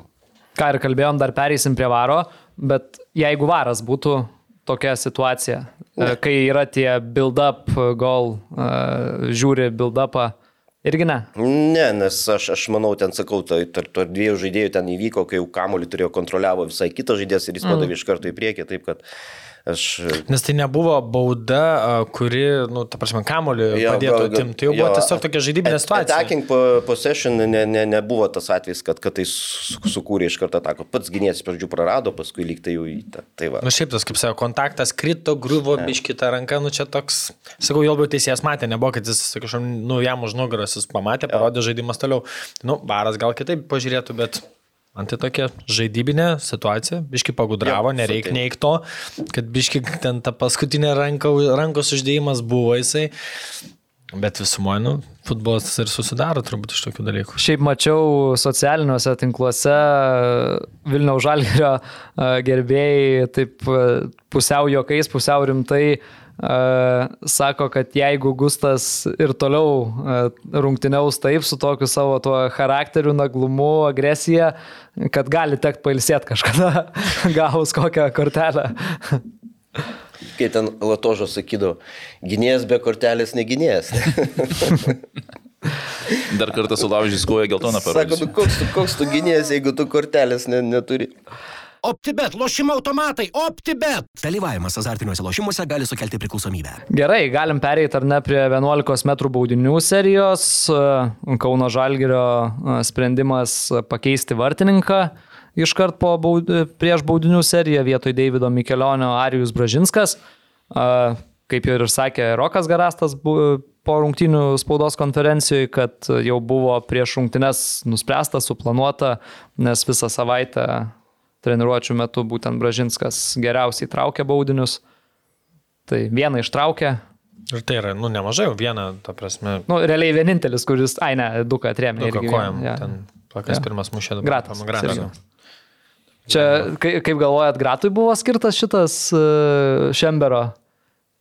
S1: Ką ir kalbėjom, dar pereisim prie varo, bet jeigu varas būtų tokia situacija, ne. kai yra tie build-up gol, e, žiūri build-upą, irgi ne.
S3: Ne, nes aš, aš manau, ten sakau, tai tarp tarp dviejų žaidėjų ten įvyko, kai jau kamuolį turėjo kontroliavo visai kitas žaidėjas ir jis padavė iš karto į priekį, taip kad aš...
S4: Nes tai nebuvo bauda, kuri, nu, ta prasme, Kamuolį
S3: Jo,
S4: padėtų atimti. Tai jau buvo
S3: jo,
S4: tiesiog tokia žaidybinė
S3: at-
S4: situacija.
S3: Attacking po- possession ne, ne, nebuvo tas atvejis, kad, kad tai su- sukūrė iš karto ataką. Pats gynėjas pradžių prarado, paskui lyg tai jau į tą. Tai va.
S4: Nu, šiaip tas, kaip sako, kontaktas krito, griuvo biškitą ranką, nu čia toks, sakau, jau labiau teisėjas matė, nebuvo, kad jis, kažkaip, nu jam už nugaras jis pamatė, parodė žaidimas toliau. Nu, baras gal kitaip pažiūrėtų, bet man tai tokia žaidybinė situacija, biški pagudravo, nereikia neik to, kad biški ten ta paskutinė ranka, rankos uždėjimas buvo jisai. Bet visumoje, nu, futbolas ir susidaro turbūt iš tokių dalykų.
S1: Šiaip mačiau socialiniuose tinkluose Vilniaus Žalgirio e, gerbėjai taip pusiau juokais, pusiau rimtai e, sako, kad jeigu Gustas ir toliau rungtyniaus taip su tokiu savo tuo charakteriu, naglumu, agresija, kad gali tekti pailsėti kažkada, gavus kokią kortelę.
S3: Kai ten Latožo sakydavo, gynėjas be kortelės negynėjas.
S5: Dar kartą sulaužys koją geltoną
S3: Sako,
S5: parodą.
S3: nu koks tu, koks tu gynėjas, jeigu tu kortelės ne, neturi.
S6: OptiBet, lošimo automatai, OptiBet.
S7: Dalyvavimas azartiniuose lošimuose gali sukelti priklausomybę.
S1: Gerai, galim pereiti ar ne prie 11 m baudinių serijos. Kauno Žalgirio sprendimas pakeisti vartininką iškart po baud... prieš baudinių seriją vietoj Davido Mikelionio Arijus Bražinskas. Kaip ir sakė Rokas Garastas po rungtinių spaudos konferencijoje, kad jau buvo prieš rungtines nuspręsta, suplanuota, nes visą savaitę treniruočio metu būtent Bražinskas geriausiai traukia baudinius. Tai vieną ištraukė,
S4: Ir tai yra, nu, nemažai, jau vieną, ta prasme,
S1: nu, realiai vienintelis, kuris, ai ne, du ką atrėmė. irgi
S4: kojam. Ja. Ten, kas
S1: Jo.
S4: pirmas mušė dabar?
S1: Gratas.
S4: Gratas.
S1: Čia, kai- kaip galvojat, Gratui buvo skirtas šitas uh, Šembero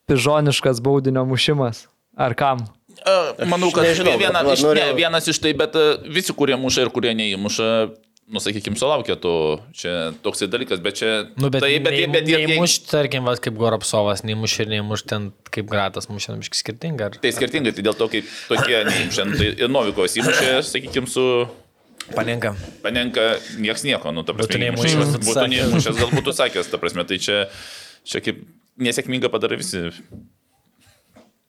S1: pižoniškas baudinio mušimas? Ar kam?
S5: A, Manau, kad
S3: nežinau,
S5: viena, iš, ne, vienas iš tai, bet a, visi, kurie muša ir kurie neįmuša, nu, sakykime, sulaukia to, čia toksai dalykas, bet čia...
S4: Nu, bet,
S5: tai, bet,
S4: nei,
S5: bet, bet,
S4: neįmuš, tarkim, va, kaip Goropsovas, neįmuš ir neįmuš ten kaip Gratas mušė, nu, biškai skirtinga. Ar...
S5: Tai skirtingai, tai dėl to, kaip tokie neįmušė, nu, tai ir Novikovas įmušė, sakykime, su
S4: Panenka.
S5: Panenka, nieks nieko, nu, ta
S4: Būtų
S5: prasme,
S4: būtų
S5: būtų
S4: sakęs.
S5: neįmušęs, gal būtų sakęs, ta prasme, tai čia, čia kaip nesėkminga padarė visi.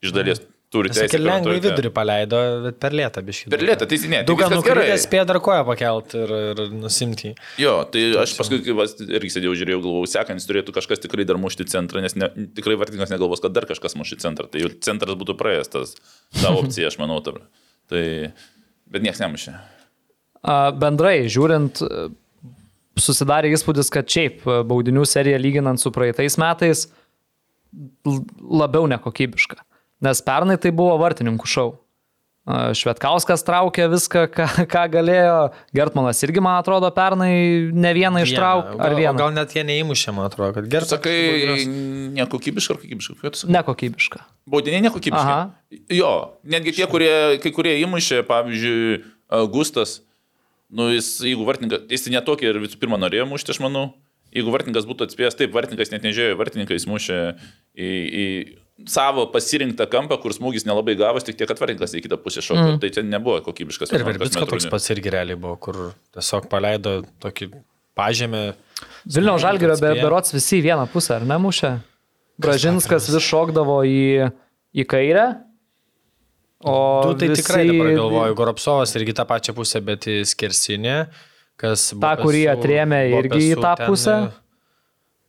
S5: Iš dalies turi teisę.
S4: Sakė, lengvai
S5: garantuoti.
S4: vidurį paleido, bet per lėtą biškai.
S5: Per lėtą, tai ne.
S4: Daug
S5: gerai.
S4: nukritęs, spėjo dar koją pakelt ir, ir nusimti. jį.
S5: Jo, tai aš paskui, kai vas, irgi sėdėjau, žiūrėjau, galvojau, sekantis turėtų kažkas tikrai dar mušti centrą, nes ne, tikrai vartininkas negalvos, kad dar kažkas muši centrą. Tai jau centras būtų praėjęs tas, ta opcija, aš manau. Ta, tai, bet niekas nemušė.
S1: A, Bendrai, žiūrint, susidarė įspūdis, kad šiaip e, baudinių serija lyginant su praeitais metais labiau nekokybiška. Nes pernai tai buvo vartininkų šau. A, Švetkauskas traukė viską, ką, ką galėjo. Gertmanas irgi, man atrodo, pernai ne vieną ištraukė. Ar
S4: Gal-
S1: vieną?
S4: Gal net jie neįmušė, man atrodo, kad gerai.
S5: Sakai, nekokybiška ar kokybiška?
S1: Nekokybiška.
S5: Baudiniai nekokybiški.
S1: Aha.
S5: Jo, netgi tie, kurie, kai kurie įmušė, pavyzdžiui, Gustas, nu, jis, jeigu vartininkas, jis netokį ir visų pirma norėjo mušti, aš manau. Jeigu vartininkas būtų atspėjęs, taip, vartininkas net nežiūrėjo, vartininkas mušė į, į savo pasirinktą kampą, kur smūgis nelabai gavos, tik tiek, kad vartininkas į kitą pusę šoko. Mm. Tai čia nebuvo kokybiškas.
S4: Ir
S5: 11
S4: Verbitsko toks pats irgi realiai buvo, kur tiesiog paleido tokį pažemę.
S1: Vilniaus žalgerio be, berots visi į vieną pusę, ar nemušė? Bražinskas vis šokdavo į, į kairę. O
S4: Tu tai
S1: visi,
S4: tikrai dabar galvoju, Goropsovas irgi tą pačią pusę, bet į skersinį, kas...
S1: Ta, kurį atrėmė irgi į tą pusę?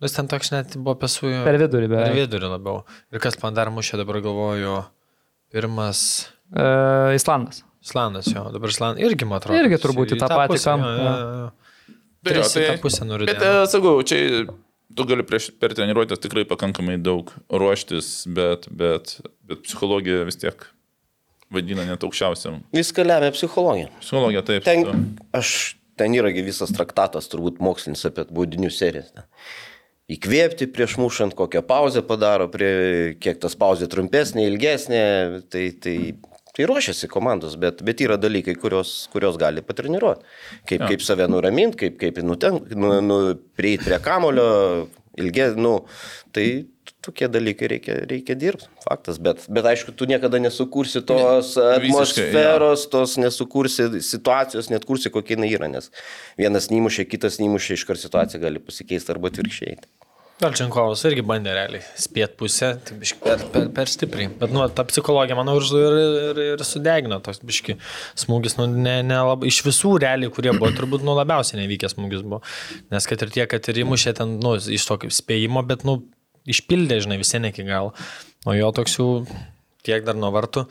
S4: Nu, Jis ten toks net buvo pesų.
S1: Per vidurį
S4: Per
S1: beveik.
S4: vidurį labiau. Ir kas man dar mušė, dabar galvoju, pirmas
S1: E, Islandas.
S4: Islandas jo, dabar Islandas irgi, man atrodo.
S1: Irgi turbūt į tą patį
S4: pusę,
S1: kampą,
S4: jo, jo, jo.
S5: Tai
S4: Tris į tą pusę nuridė.
S5: Bet, e, sakau, čia tu gali prieš, per treniruotės tikrai pakankamai daug ruoštis, bet, bet, bet psichologija vis tiek vadina net aukščiausiam.
S3: Viską lemia psichologija.
S5: Psichologija taip.
S3: Ten,
S5: tu-
S3: aš, ten yragi visas traktatas, turbūt mokslinis apie baudinių serijas. ne. Įkvėpti prieš mušant, kokią pauzę padaro, prie, kiek tas pauzė trumpesnė, ilgesnė, tai, tai, tai ruošiasi komandos, bet, bet yra dalykai, kurios, kurios gali patreniruoti. Kaip,
S5: Jo.
S3: kaip save nuraminti, kaip, kaip nuten, nu, nu, prieiti prie kamulio, ilgiau, nu, tai tokie dalykai reikia, reikia dirbti, faktas, bet, bet aišku, tu niekada nesukursi tos
S5: visiškai,
S3: atmosferos, tos nesukursi situacijos, net kursi kokia jinai yra, nes vienas neįmušė, kitas neįmušė, iškart situacija gali pasikeisti arba atvirkščiai.
S4: Galčenkovas irgi bandė realiai spėt pusę, tai biški per, per, per stipriai. Bet, nu, ta psichologija, manau, ir, ir, ir, ir sudegino toks biški smūgis, nu, ne, ne labai, iš visų realiai, kurie buvo, turbūt, nu, labiausiai nevykęs smūgis buvo. Nes kad ir tie, kad ir įmušė ten, nu, iš tokio spėjimo, bet, nu, išpildė, žinai, visi ne iki galo. O jo toks jau tiek dar nuo vartų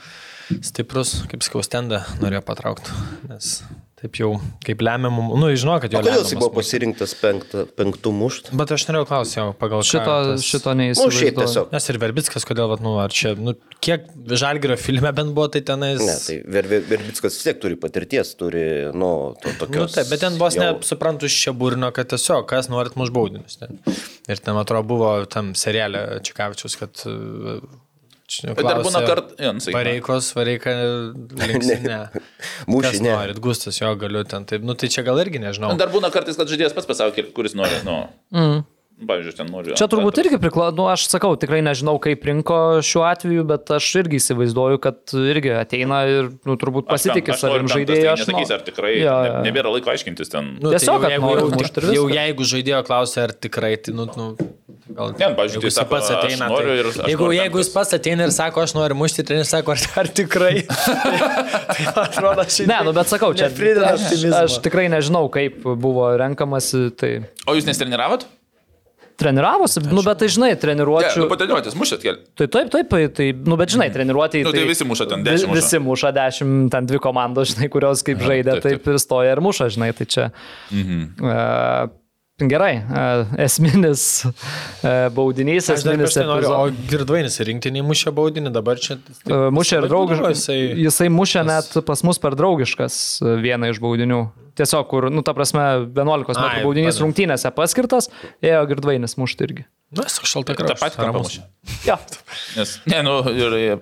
S4: stiprus, kaip sakau, stendą norėjo patraukti. Nes taip jau, kaip lemiamų, nu, žinau, kad jo
S3: O kodėl jis buvo pasirinktas penktą, penktų mušt?
S4: Bet aš norėjau klausyti pagal
S1: Šito,
S4: tas-
S1: šito
S3: Nu,
S1: neįsivaizduoju.
S3: tiesiog.
S4: Nes ir Verbickas, kodėl, vat, nu, ar čia, nu, kiek Žalgirio filme bent buvo, tai tenais...
S3: Ne, tai Ver- Ver- Verbickas vis tiek turi patirties, turi, nu, to
S4: Nu,
S3: tokios.
S4: taip, bet ten vos
S3: jau-
S4: nesuprantu iš čia būrino, kad tiesiog, kas norit muš baudinius. Ten. Ir ten, atrodo, buvo tam serialė Čikavičius, kad... uh, čia
S5: Bet dar būna kart, ja, nu,
S4: Pareikos, vareika, linksi, ne.
S3: Mūšį, ne.
S4: norit, Gustas, jo galiu ten. Taip, nu, tai čia gal irgi nežinau.
S5: Dar būna kartais, kad žaidėjas pats pasako, kuris nori. Nu, mm. Pavyzdžiui, ten noriu.
S1: Čia turbūt irgi priklauso, nu, aš sakau, tikrai nežinau, kaip rinko šiuo atveju, bet aš irgi įsivaizduoju, kad irgi ateina ir, nu, turbūt pasitikė savim žaidėjai.
S5: Aš
S1: Aš
S5: nesakys, ar tikrai
S1: Jo,
S5: ne,
S1: jo.
S5: nebėra laiko aiškintis ten.
S4: Nu,
S1: Tiesiog,
S4: tai jau, jeigu,
S1: ir
S4: jau, jau jeigu žaidėjo klausia, ar tikrai, tai, nu, nu gal...
S5: Ne, pavyzdžiui,
S4: jeigu
S5: tai
S4: jis
S5: sako,
S4: pats
S5: aš
S4: ateina,
S5: noriu ir
S4: tai,
S5: aš
S4: jeigu,
S5: noriu ten
S4: jeigu jis pats ateina ir sako, aš noriu mušti, treneris sako, ar, ar tikrai. tai atrodo, šiandien.
S1: Ne, nu, bet sakau, čia aš, aš tikrai nežinau, kaip buvo renkamasi, tai
S5: O jūs nesitreniravot?
S1: Treniravosi, nu, bet tai žinai,
S5: Ne,
S1: treniruočių.
S5: nu, pateliuotės, mušėt kelią.
S1: Tai taip, taip, tai, nu, bet žinai, treniruotėjai.
S5: Nu, tai visi muša ten 10 muša.
S1: Visi muša 10, ten dvi komandos, žinai, kurios kaip žaidė,
S5: taip,
S1: taip,
S5: taip.
S1: ir stoja ir muša, žinai, tai čia.
S5: Mhm.
S1: Uh, Gerai, uh, esminis uh, baudinys,
S4: Aš
S1: esminis
S4: tai noriu, o girdvainis rinktinį mušė baudinį, dabar čia...
S1: Uh, Mušė ir draugiškas. Jisai,
S4: jisai-
S1: mušė net pas mus per draugiškas vieną iš baudinių. Tiesiog, kur, nu, ta prasme, 11
S4: Ai,
S1: metrų baudinys
S4: padeda.
S1: rungtynėse paskirtas, ėjo girdvainis mušti irgi.
S4: Na, esu šalta
S5: Ta
S4: krašta.
S5: pati kampą mušė.
S1: Ja.
S5: Nes, ne, nu, ir...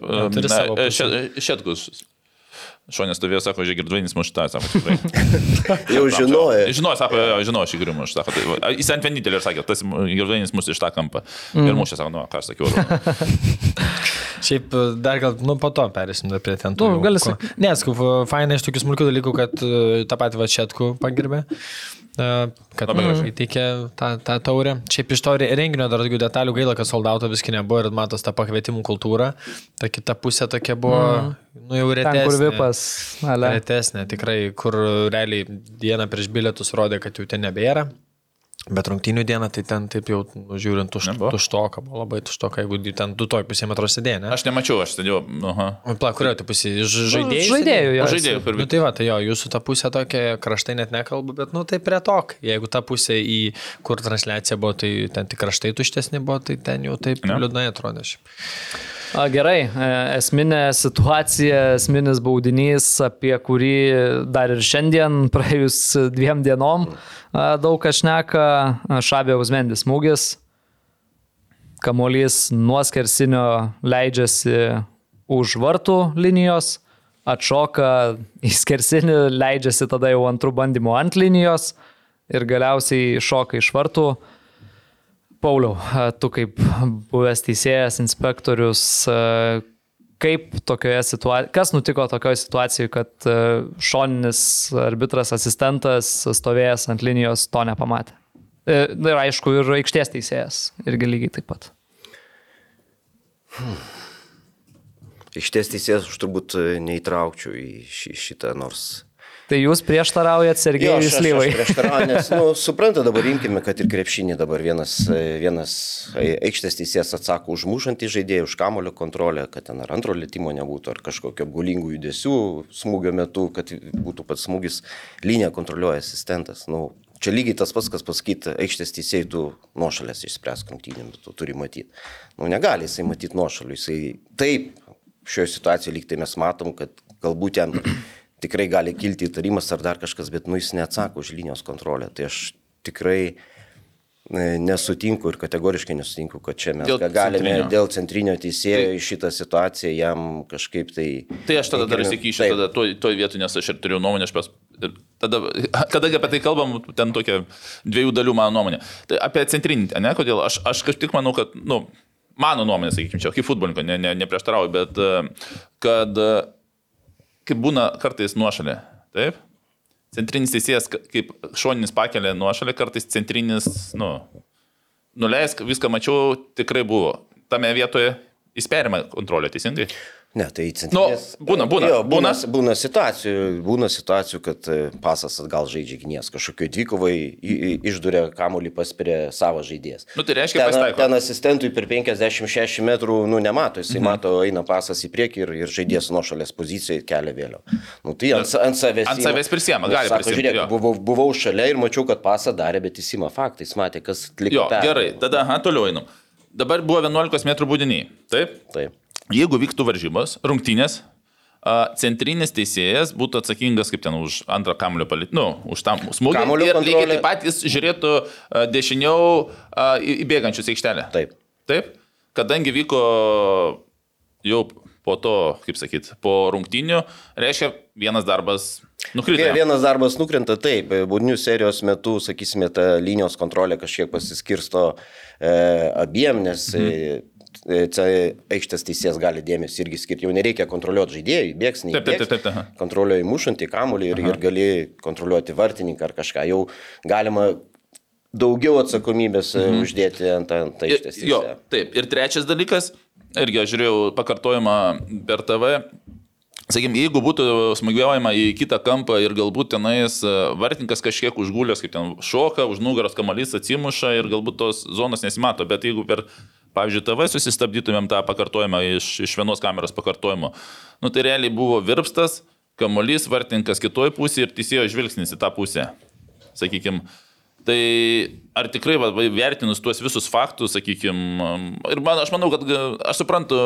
S5: Šetkus. Šonės stovėjo, sako, žiūrėk, girdvainis mušta, sako, tikrai.
S3: Jau žinojo.
S5: Žinau, sako, jo, žinau, aš įgriu mušta. Sako, tai, jis ant vienintelį ir sakė, tas girdvainis mušta iš tą kampą. Ir mušė, sako, nu, ką aš sakiau.
S4: Šiaip dar gal, nu, po to perėsim dar prie ten. tų
S1: Nu,
S4: jau,
S1: gali
S4: ko-
S1: sakyt.
S4: Ne, skau, fainai iš tokių smulkių dalykų, kad e, tą patį Vačetkų pagirbė, e, kad įteikė tą, tą taurę. Šiaip iš to re- renginio dar daugiau detalių gaila, kad soldauto viskai nebuvo ir matos tą pakvietimų kultūrą. Ta kita pusė tokia buvo, nu jau
S1: Ten,
S4: retesnė.
S1: kur vipas. Ale.
S4: Retesnė, tikrai, kur realiai dieną prieš bilietus rodė, kad jau ten nebėra. Bet rungtynių dieną, tai ten taip jau, nu, žiūrint, tuš, tuštoka, buvo labai tuštoka, jeigu ten du toj pusė metro sėdėjo, ne?
S5: Aš nemačiau, aš sėdėjau. Aha.
S4: O, Pla, kurio tai pusė? Ž- Žaidėjų?
S1: žaidėjų, jo.
S5: Žaidėjų, kur
S4: Nu, tai va, tai jo, jūsų ta pusė tokia, kraštai net nekalbu, bet, nu, tai prie tok. Jeigu ta pusė, į kur transliacija buvo, tai ten tik kraštai tuštesni buvo, tai ten jau taip
S5: Ne.
S4: liūdnai atrodė. šiaip.
S1: A, Gerai, e, esminė situacija, esminis baudinys, apie kurį dar ir šiandien, praėjus dviem dienom, daug kas šneka, Šabė Uzmendis smūgis, kamuolys nuo skersinio leidžiasi už vartų linijos, atšoka į skersinį, leidžiasi tada jau antrų bandymų ant linijos ir galiausiai šoka iš vartų. Pauliau, tu kaip buvęs teisėjas, inspektorius, kaip tokioje situacijoje, kas nutiko tokioje situacijoje, kad šoninis arbitras, asistentas stovėjęs ant linijos to nepamatė? E, ir aišku, ir aikštės teisėjas irgi lygiai taip pat.
S3: Iš ties teisės aš turbūt e, neįtraukčiau į šitą nors.
S1: Tai jūs prieštaraujat Sergejui Slyvai.
S3: nes, nu, supranta, dabar imkime, kad ir krepšinį dabar vienas, vienas ai- aikštės teisėjas atsako už mušantį žaidėją, už kamulio kontrolę, kad ten ar antro lėtimo nebūtų, ar kažkokio apgulingų judesių smūgio metu, kad būtų pats smūgis, liniją kontroliuoja asistentas. Nu, čia lygiai tas pats, kas pasakyti, aikštės teisėjai tu nuošalės išspręs rungtynėm, tu turi matyti. Nu, negali jisai matyti nuošalių, jisai taip, šioje situacijoje lyg tai mes matom, kad galbūt jam tikrai gali kilti įtarimas ar dar kažkas, bet nu, jis neatsako už linijos kontrolę. Tai aš tikrai e, nesutinku ir kategoriškai nesutinku, kad čia mes
S5: Dėl
S3: galime
S5: centrinio.
S3: dėl centrinio teisėjo į šitą situaciją jam kažkaip tai...
S5: Tai aš tada dar
S3: Taip.
S5: tada toj, toj vietoj, nes aš ir turiu nuomonę, aš pas... Tada, kadangi apie tai kalbam, ten tokia dviejų dalių mano nuomonė. Tai apie centrinį, ne, kodėl aš, aš kažkaip manau, kad, nu, mano nuomonė, sakykime, čia kaip futbolininko, ne, ne, neprieštarauju, bet e, kad kaip būna kartais nuošalė, taip? Centrinis teisėjas, ka- kaip šoninis pakelia nuošalę, kartais centrinis, nu, nuleisk, viską mačiau, tikrai buvo. Tame vietoje įspėjama kontrolė, teisingai?
S3: Ne, tai centrinės...
S5: būna, būna,
S3: Jo, būna,
S5: būna.
S3: būna, situacijų, būna situacijų, kad e, pasas atgal žaidžia gynės, kažkokioj dvikovai išduria kamuolį paspirė savo žaidėjas.
S5: Nu, tai reiškia,
S3: ten,
S5: pasitaiko.
S3: ten asistentui per 50-60 metrų, nu, nemato, jisai mhm. mato, eina pasas į priekį ir, ir žaidėjas nuo šalies pozicijoje kelia vėliau. Nu, tai ant, ant savęs.
S5: Ant savęs prisiema,
S3: Nu,
S5: gali
S3: sako,
S5: prisiimt,
S3: Žiūrėk, buvau, buvau šalia ir mačiau, kad pasą darė, bet jis įma faktai, jis matė, kas liko.
S5: Jo, gerai, tada, aha, toliau einam. Dabar buvo 11 m būdiniai. Taip?
S3: Taip.
S5: Jeigu vyktų varžybos, rungtynės, centrinis teisėjas būtų atsakingas kaip ten už antrą kamulio palit, nu, už tam smūgį.
S3: Kamuolio
S5: ir lygiai
S3: kontrolė.
S5: taip pat jis žiūrėtų dešiniau į bėgančius aikštelę.
S3: Taip.
S5: Taip? Kadangi vyko jau po to, kaip sakyt, po rungtynių, reiškia, vienas darbas Nukritę.
S3: Vie- Vienas darbas nukrenta taip, būdinių serijos metu, sakysime, ta linijos kontrolė kažkiek pasiskirsto e, abiem, nes mhm. E, aikštės teisės gali dėmesį irgi skirti. Jau nereikia kontroliuoti žaidėjų, bėgs, nei
S5: Taip, taip, taip, taip, aha.
S3: Kontroliuoji mušantį kamuolį ir, ir gali kontroliuoti vartininką ar kažką. Jau galima daugiau atsakomybės mhm. uždėti ant, ant aikštės
S5: Ir- Jo,
S3: teisėjo.
S5: taip. Ir trečias dalykas, irgi aš žiūrėjau pakartojimą per TV. Sakykime, jeigu būtų smūgiuojama į kitą kampą ir galbūt tenais e, vartininkas kažkiek užgulęs, kaip ten šoka, už nugaros kamalys atsimuša ir galbūt tos zonos nesimato, bet jeigu per, pavyzdžiui, TV susistabdytumėm tą pakartojimą iš, iš vienos kameros pakartojimo, nu tai realiai buvo virpstas, kamalys, vartininkas kitoj pusėje ir teisėjo žvilgsnis į tą pusę. Sakykime, Tai ar tikrai, va, vertinus tuos visus faktus, sakykime, ir man, aš manau, kad aš suprantu,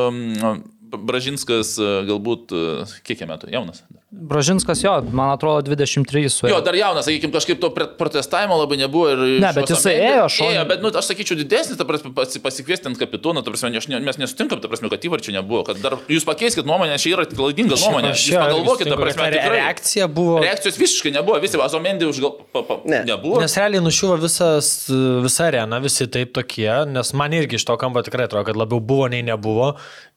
S5: Bražinskas e, galbūt, e, kiek jam metų, jaunas.
S1: Bražinskas jo, man atrodo, 23 su
S5: Jo, dar jaunas, sakykime, kažkaip to protestavimo labai nebuvo. Ir
S1: Ne, bet jisai ėjo šonu.
S5: Ėjo, bet, nu, aš sakyčiau, didesnis, ta prasme, pasi- pasikviesti ant kapitono, ta prasme, aš ne, mes nesutinkam, ta prasme, kad įvarčių nebuvo, kad dar jūs pakeiskit nuomonę, čia yra klaidinga nuomonė.
S4: Aš
S5: Jūs
S4: čia
S5: pagalvokit, ta prasme, tikrai.
S4: reakcija buvo.
S5: Reakcijos visiškai nebuvo, visi Azomendį už gal... Pa, pa,
S3: Ne.
S5: Nebuvo.
S4: Nes realiai nušiuvo visas, visa arena, visi taip tokie, nes man irgi iš to kampo tikrai atrodo, kad labiau buvo nei nebuvo.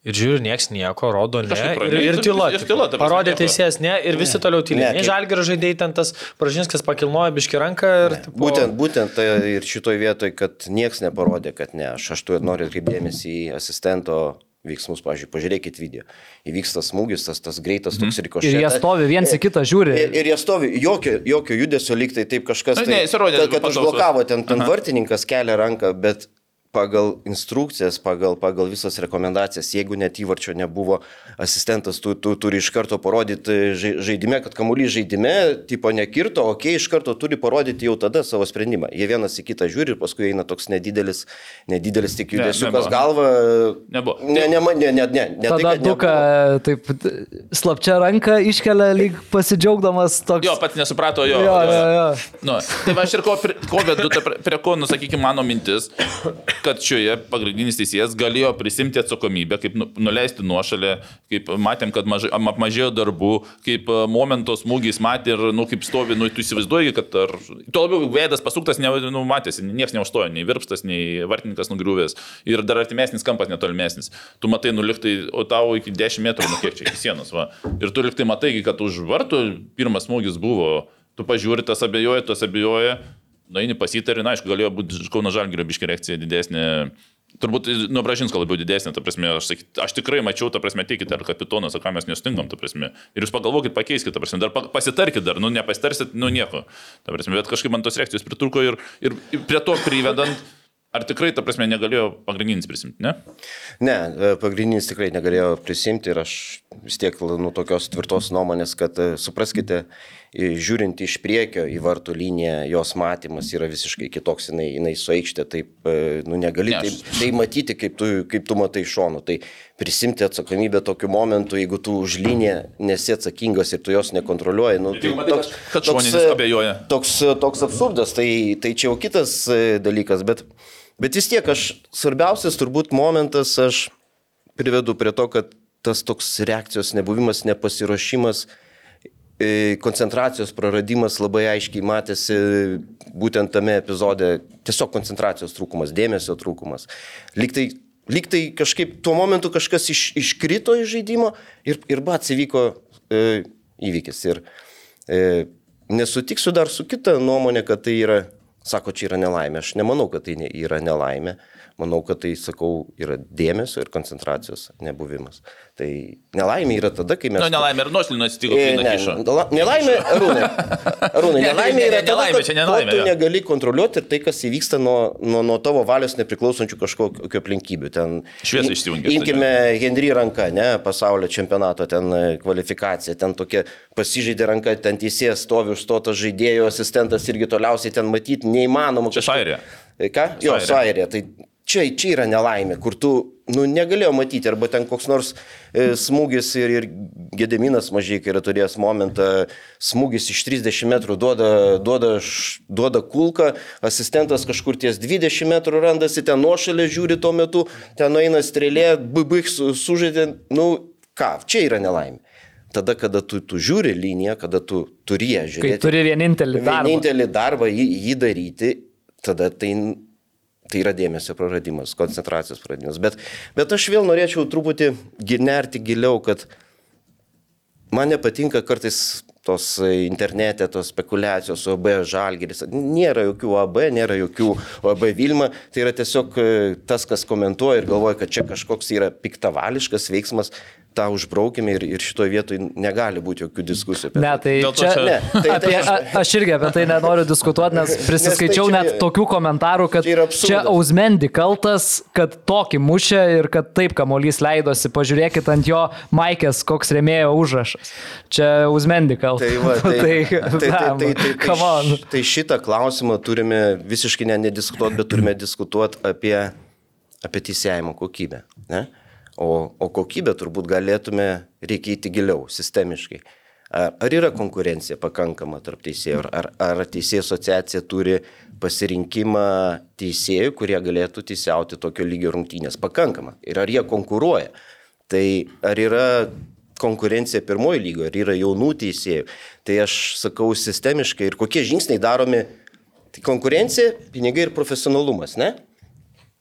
S4: Ir žiūri, nieks nieko, rodo ne.
S5: Kažkaip
S4: Ir, ir tyla.
S5: ir tyla,
S4: Parodė teisėjas ne ir visi toliau
S3: Ne,
S4: tylė. Nei
S3: kaip-
S4: žalgerio žaidėjai ten tas Pražinskas pakilnojo biški ranką ir... tipo,
S3: Būtent, būtent tai ir šitoj vietoj, kad nieks neparodė, kad ne. Aš, aš tu noriu atkreipdėmėsi į asistento veiksmus, pavyzdžiui, pažiūrėkit video. Įvyksta smūgis, tas, tas greitas toks rikošetas.
S1: Ir jie stovi viens į kitą žiūri.
S3: Ir, ir jie stovi, jokio, jokio judesio lyg tai taip kažkas.
S5: Na,
S3: Tai,
S5: ne, jis rodė
S3: kad, kad užblokavo, ten, ten vartininkas kelia ranką, bet pagal instrukcijas, pagal, pagal visas rekomendacijas, jeigu net įvarčio nebuvo, asistentas tu, tu turi iš karto parodyti žai- žaidime, kad kamuolys žaidime, tipo nekirto, okei, okay, iš karto turi parodyti jau tada savo sprendimą. Jie vienas į kitą žiūri ir paskui eina toks nedidelis, nedidelis tik
S5: Ne,
S3: judesiukas
S5: nebuvo.
S3: galva.
S5: Nebuvo.
S3: Ne, ne, ne, ne, ne, ne. ne
S1: Tada
S3: tai, kad
S1: duka
S3: nebuvo.
S1: taip slapčia ranką iškelia, lyg pasidžiaugdamas toks.
S5: Jo, pats nesuprato jo.
S1: jo, jo, jo.
S5: Nu, tai aš ir ko, prie- ko vedu, ta prie, prie ko, nu, sakykime, mano mintis, kad šioje pagrindinis teisėjas galėjo prisimti atsakomybę, kaip nu, nuleisti nuošalę, kaip matėm, kad mažai, apmažėjo darbų, kaip e, momento smūgis matė ir, nu, kaip stovi, nu, tu įsivaizduoji, kad ar... Tuo labiau veidas pasuktas, ne, nu, matėsi, niekas neužstojo, nei virpstas, nei vartininkas nugriuvęs ir dar artimesnis kampas netolimesnis. Tu matai, nu, liktai, o tau iki 10 metrų, nu, kiek čia iki sienos, va. Ir tu liktai matai, kad už vartų pirmas smūgis buvo, tu pažiūri, tas abejoja, tas abejoja, na, eini pasitarį, na, aišku, galėjo būti Kauno Žalgirio biški reakcija didesnė. Turbūt nuo Bražinsko labiau didesnė, ta prasme, aš, sakyt, aš tikrai mačiau, ta prasme, teikite, ar kapitonas, ar ką mes nesutinkam, ta prasme. Ir jūs pagalvokit, pakeiskite, ta prasme, dar pa- pasitarkit dar, nu, nepasitarsit, nu, nieko. Ta prasme, bet kažkaip man tos reakcijos pritruko ir, ir, prie to privedant, ar tikrai, ta prasme, negalėjo pagrindinis prisimti, ne?
S3: Ne, e, pagrindinis tikrai negalėjo prisimti ir aš vis tiek nu, tokios tvirtos nuomonės, kad e, supraskite, e, žiūrint iš priekio į vartų liniją, jos matymas yra visiškai kitoks, jinai, jinai su aikštė, taip, e, nu, negali
S5: Ne,
S3: taip, tai matyti, kaip tu, kaip tu matai iš šono. Tai prisimti atsakomybę tokiu momentu, jeigu tu už liniją nesi atsakingas ir tu jos nekontroliuoji, nu, tai toks,
S5: kad šoninis
S3: e,
S5: abejoja.
S3: toks, toks absurdas, tai, tai čia jau kitas e, dalykas, bet, bet vis tiek aš, svarbiausias turbūt momentas, aš privedu prie to, kad tas toks reakcijos nebuvimas, nepasiruošimas, e, koncentracijos praradimas labai aiškiai matėsi būtent tame epizode, tiesiog koncentracijos trūkumas, dėmesio trūkumas. Liktai, liktai kažkaip tuo momentu kažkas iš, iškrito iš žaidimo ir, ir bats įvyko e, įvykis. Ir e, nesutiksiu dar su kita nuomonė, kad tai yra, sako, čia yra nelaimė. Aš nemanau, kad tai yra nelaimė. Manau, kad tai, sakau, yra dėmesio ir koncentracijos nebuvimas. Tai nelaimė yra tada, kai mes...
S5: Na, Nu, nelaimė ir nuošlinė atsitiko,
S3: E,
S5: kai
S3: ne,
S5: nakišo.
S3: nela- Nelaimė, Arūnai. Arūnai,
S5: Ne,
S3: nelaimė
S5: ne,
S3: yra
S5: ne,
S3: tada,
S5: nelaimė, čia nelaimė,
S3: tu negali kontroliuoti ir tai, kas įvyksta nuo, nuo, nuo tavo valios nepriklausančių kažkokio aplinkybių. Ten,
S5: Šviesa
S3: im-
S5: išsijungia
S3: Imkime Henry ranką, ne, pasaulio čempionato ten e, kvalifikacija, ten tokia pasižaidė ranka, ten teisėjas stovi užstotas žaidėjo, asistentas irgi toliausiai ten matyti neįmanoma.
S5: Čia.
S3: E, Ką? Jo, Airija. Tai čia, čia yra nelaimė, kur tu nu, negalėjo matyti, arba ten koks nors e, smūgis ir, ir Gedeminas mažai, kai yra turėjęs momentą, smūgis iš 30 metrų duoda, duoda, duoda kulką, asistentas kažkur ties 20 metrų randasi, ten nuošalė žiūri tuo metu, ten eina strėlė, baig su, sužaidė, nu ką, čia yra nelaimė. tada, kada tu, tu žiūri liniją, kada tu turi ją
S1: Kai
S3: žiūrėti.
S1: turi vienintelį darbą.
S3: Vienintelį darbą jį, jį daryti, tada tai, tai yra dėmesio praradimas, koncentracijos praradimas. Bet, bet aš vėl norėčiau truputį nerti giliau, kad man nepatinka kartais tos internete, tos spekulacijos OB žalgeris. Nėra jokių AB, nėra jokių OB Vilma. Tai yra tiesiog e, tas, kas komentuoja ir galvoja, kad čia kažkoks yra piktavališkas veiksmas. Tą užbraukime ir, ir šitoje vietoje negali būti jokių diskusijų.
S1: Ne, tai
S5: to
S1: čia,
S5: čia-
S3: Ne, tai- tai aš-
S1: a, aš irgi apie tai nenoriu diskutuoti, nes prisiskaičiau
S3: čia-
S1: net tokių komentarų, kad
S3: čia
S1: čia Ausmendi kaltas, kad tokį mušė ir kad taip kamuolys leidosi. Pažiūrėkit ant jo Maikės, koks remėjo užrašas. Čia Ausmendi kaltas.
S3: Tai, va, tai, tai, tai, tai, tai, tai,
S1: come on.
S3: tai, tai šitą klausimą turime visiškai ne, nediskutuoti, bet turime diskutuoti apie, apie teisėjimo kokybę. Ne? O, o kokybę turbūt galėtume reikėti giliau, sistemiškai. Ar, ar yra konkurencija pakankama tarp teisėjų, ar, ar, teisėjų asociacija turi pasirinkimą teisėjų, kurie galėtų teisiauti tokio lygio rungtynės pakankamą ir ar jie konkuruoja. Tai ar yra konkurencija pirmoji lygo, ar yra jaunų teisėjų. Tai aš sakau sistemiškai ir kokie žingsniai daromi. Tai konkurencija, pinigai ir profesionalumas, ne?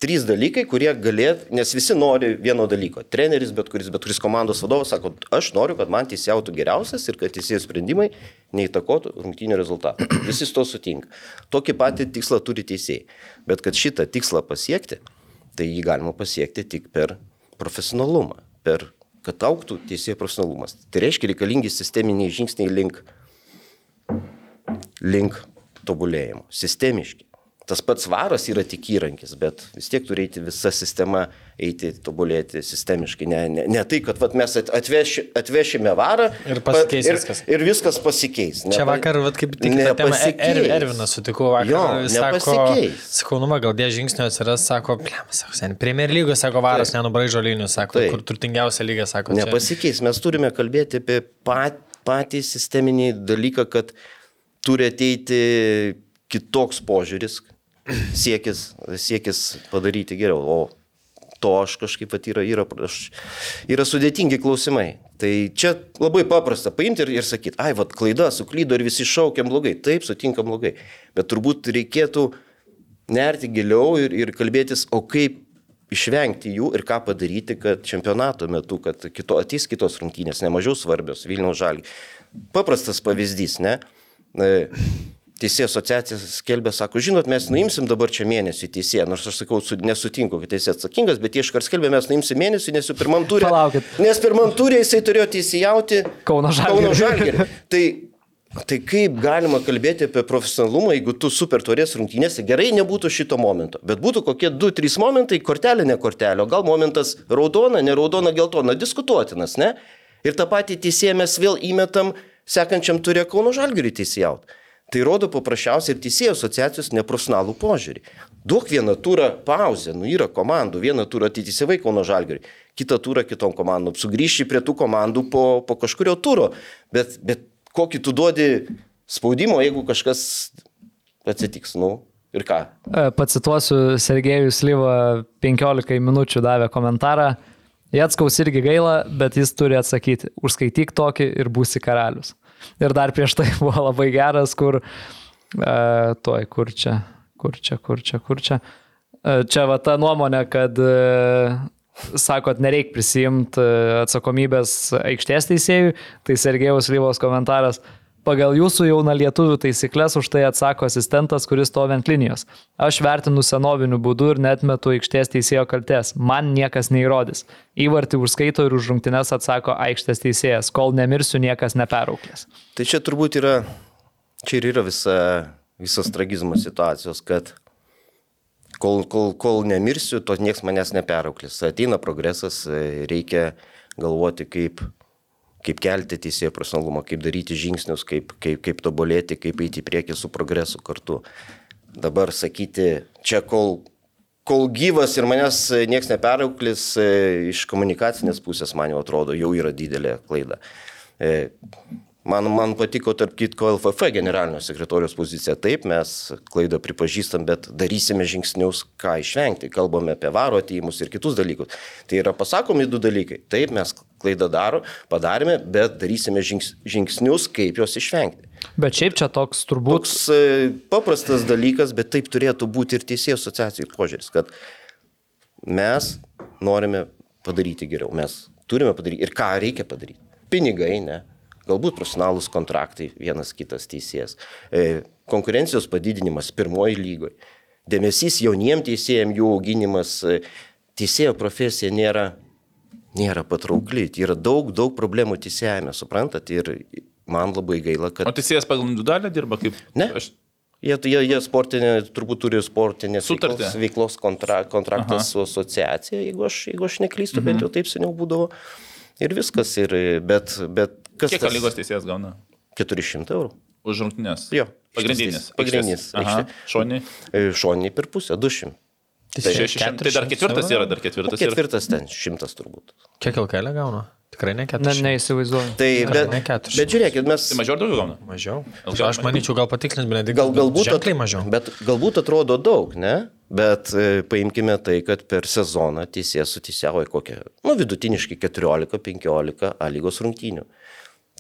S3: Trys dalykai, kurie galėtų, nes visi nori vieno dalyko. Treneris, bet kuris, bet kuris komandos vadovas sako, aš noriu, kad man teisėjautų geriausias ir kad teisėjų sprendimai neįtakotų rungtynių rezultatų. Visi su to sutinka. Tokį patį tikslą turi teisėjai. Bet kad šitą tikslą pasiekti, tai jį galima pasiekti tik per profesionalumą, per kad auktų teisėjų profesionalumas. Tai reiškia reikalingi sisteminiai žingsniai link, link tobulėjimo, sistemiški. Tas pats varas yra tik įrankis, bet vis tiek turi eiti visa sistema, eiti tobulėti sistemiškai. Ne, ne, ne tai, kad vat, mes at- atveši, atvešime varą
S4: Ir pasikeis
S3: ir,
S4: viskas.
S3: ir viskas pasikeis.
S4: Čia
S3: Nepa-
S4: vakar, vat, kaip tik er, Ervinas sutikau vakar.
S3: Jo,
S4: sako, sakau, nu, gal dėl žingsnio atsiras, sako, blem, sako, sen, Premier lygos, sako, varas nenubraižo linijų, sako,
S3: Taip.
S4: kur turtingiausia lyga, sako, čia.
S3: Nepasikeis, mes turime kalbėti apie pat, patį sisteminį dalyką, kad turi ateiti kitoks požiūris, siekis, siekis padaryti geriau. O to aš kažkaip pat yra, yra, aš, yra sudėtingi klausimai. Tai čia labai paprasta paimti ir, ir sakyti, ai, vad klaida, suklydo ir visi šaukiam blogai. Taip, sutinkam blogai. Bet turbūt reikėtų nerti giliau ir, ir kalbėtis, o kaip išvengti jų ir ką padaryti, kad čempionato metu, kad kito, ateis kitos rungtynės, nemažiau svarbios, Vilniaus žalį. Paprastas pavyzdys, ne? Teisėjų asociacija skelbė, sako, žinot, mes nuimsim dabar čia mėnesį teisėją, nors aš sakau, su, nesutinku, kad teisėjas atsakingas, bet jie iškart skelbė, mes nuimsim mėnesį, nes jau pirmam turė.
S1: Palaukit.
S3: Nes pirmam turė jisai turėjo teisėjauti.
S1: Kauno žalgirį.
S3: Tai Tai kaip galima kalbėti apie profesionalumą, jeigu tu super turės rungtynėse, gerai nebūtų šito momento, bet būtų kokie 2-3 momentai, kortelė, ne kortelė, o gal momentas raudona, ne raudona, geltona, diskutuotinas, ne? Ir tą patį teisėją mes vėl įmetam sekančiam turė Kauno Žalgirį teisėjaut. Tai rodo paprasčiausiai ir teisėjų asociacijos neprofesionalų požiūrį. Duok vieną turą pauzę, nu yra komandų, vieną turą atitysivai Kauno Žalgirį, kitą turą kitom komandom, sugrįžti prie tų komandų po, po kažkurio turo, bet, bet kokį tu duodi spaudimo, jeigu kažkas atsitiks, nu ir ką.
S1: E, Pacituosiu Sergejų Slyvą 15 minučių davė komentarą. Jatskaus irgi gaila, bet jis turi atsakyti, užskaityk tokį ir būsi karalius. Ir dar prieš tai buvo labai geras, kur, e, toj, kur čia, kur čia, kur čia, kur čia. E, čia va ta nuomonė, kad e, sakot, nereik prisimti atsakomybės aikštės teisėjui, tai Sergejaus Lyvos komentaras. Pagal jūsų jauna lietuvių taisyklės už tai atsako asistentas, kuris stovi ant linijos. Aš vertinu senoviniu būdu ir net metu aikštės teisėjo kaltės. Man niekas neįrodys. Įvartį užskaito ir už rungtynes atsako aikštės teisėjas. Kol nemirsiu, niekas neperauklės.
S3: Tai čia turbūt yra, čia ir yra visa, visas tragizmo situacijos, kad kol, kol, kol nemirsiu, to niekas manęs neperauklės. Ateina progresas, reikia galvoti, kaip, kaip kelti teisėjo profesionalumą, kaip daryti žingsnius, kaip, kaip, kaip tobulėti, kaip eiti į priekį su progresu kartu. Dabar sakyti, čia kol, kol gyvas ir manęs niekas neperauklis, iš komunikacinės pusės, man jau atrodo, jau yra didelė klaida. Man, man patiko, tarp kitko, LFF generalinio sekretorijos pozicija. Taip, mes klaidą pripažįstam, bet darysime žingsnius, ką išvengti. Kalbame apie varo atėjimus ir kitus dalykus. Tai yra pasakomi du dalykai. Taip, mes klaidą daro, padarėme, bet darysime žings, žingsnius, kaip juos išvengti.
S1: Bet šiaip čia toks turbūt.
S3: Toks e, paprastas dalykas, bet taip turėtų būti ir teisėjų asociacijų požiūris, kad mes norime padaryti geriau, mes turime padaryti ir ką reikia padaryti. Pinigai, ne, galbūt profesionalūs kontraktai, vienas kitas teisėjas, e, konkurencijos padidinimas pirmoji lygoje, dėmesys jauniem teisėjim, jų auginimas, e, teisėjo profesija nėra, nėra patraukli, tai yra daug, daug problemų teisėjame, suprantat, ir man labai gaila, kad...
S5: O teisėjas pagal individualią dirba kaip?
S3: Ne.
S5: Aš...
S3: Jie, jie, jie sportinė, turbūt turi sportinės
S5: Sutartį.
S3: veiklos, veiklos kontra, kontraktą
S5: Aha.
S3: su asociacija, jeigu aš, jeigu aš neklystu, mhm. bent jau taip seniau būdavo. Ir viskas, ir, bet, bet kas
S5: Kiek
S3: tas-
S5: lygos teisėjas gauna?
S3: 400 eurų.
S5: Už rungtynės?
S3: Jo.
S5: Pagrindinis.
S3: Pagrindinis. E, Šoniai per pusę, 200.
S4: Tai
S5: Šeši- Tai dar ketvirtas yra, dar ketvirtas yra.
S3: Ketvirtas ten, šimtas turbūt.
S4: Kiek LKL gauna? Tikrai ne
S1: Ne,
S4: 400.
S1: neįsivaizduoju.
S3: Tai, bet,
S4: ne keturis.
S3: bet žiūrėkit, mes...
S5: Tai mažiau ar daugiau gauna?
S4: Mažiau.
S5: LKL
S4: Aš manyčiau, gal patikslinti, bet
S3: Gal, galbūt,
S4: ženkliai mažiau.
S3: Bet galbūt atrodo daug, ne? Bet e, paimkime tai, kad per sezoną teisėjas suteisėvoja kokią, nu, vidutiniškai 14-15 A lygos rungtynių.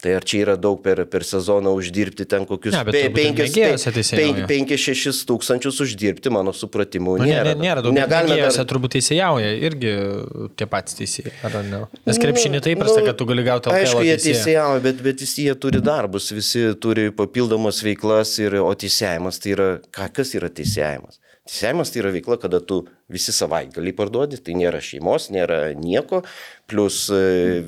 S3: Tai ar čia yra daug per, per sezoną uždirbti ten kokius
S4: Ne, bet turbūt ir mėgėjuose teisėjauja.
S3: 5-6 tūkstančius uždirbti, mano supratimu,
S4: Nu,
S3: nėra.
S4: ne, nėra daug.
S3: Negalime
S4: Negalime.
S3: dar...
S4: turbūt teisėjauja irgi tie patys teisėjai, ar ne? Nes krepšinį taip prasta, kad tu gali gauti
S3: Nu, Aišku, jie
S4: teisėją.
S3: teisėjavo, bet, bet visi jie turi darbus, visi turi papildomas veiklas, ir, o teisėjimas tai yra, ką, kas yra teisėjimas? Teisėjimas tai yra veikla, kada tu visi savaitgalį parduodi, tai nėra šeimos, nėra nieko, plus e,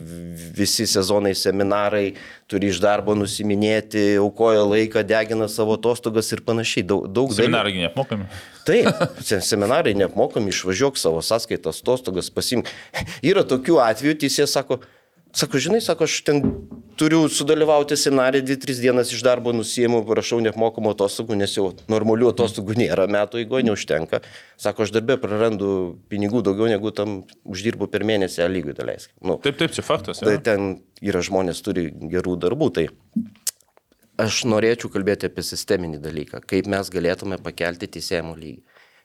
S3: visi sezonai seminarai turi iš darbo nusiminėti, aukoja laiką, degina savo atostogas ir panašiai. Daug, daug dalykų.
S5: Seminarai gi neapmokami.
S3: Taip, se- seminarai neapmokami, išvažiuok savo sąskaitas, atostogas, pasimk. Yra tokių atvejų, teisėjas sako, sako, žinai, sako, aš ten turiu sudalyvauti seminarė, 2-3 dienas iš darbo nusijimu, prašau neapmokamų atostogų, nes jau normalių atostogų nėra, metų eigoje neužtenka. Sako, aš darbę prarandu pinigų daugiau negu tam uždirbu per mėnesį, a lygui daleisk. Nu,
S5: Taip, taip, čia faktas.
S3: Tai ten yra žmonės, turi gerų darbų. Tai aš norėčiau kalbėti apie sisteminį dalyką, kaip mes galėtume pakelti teisėjimo lygį.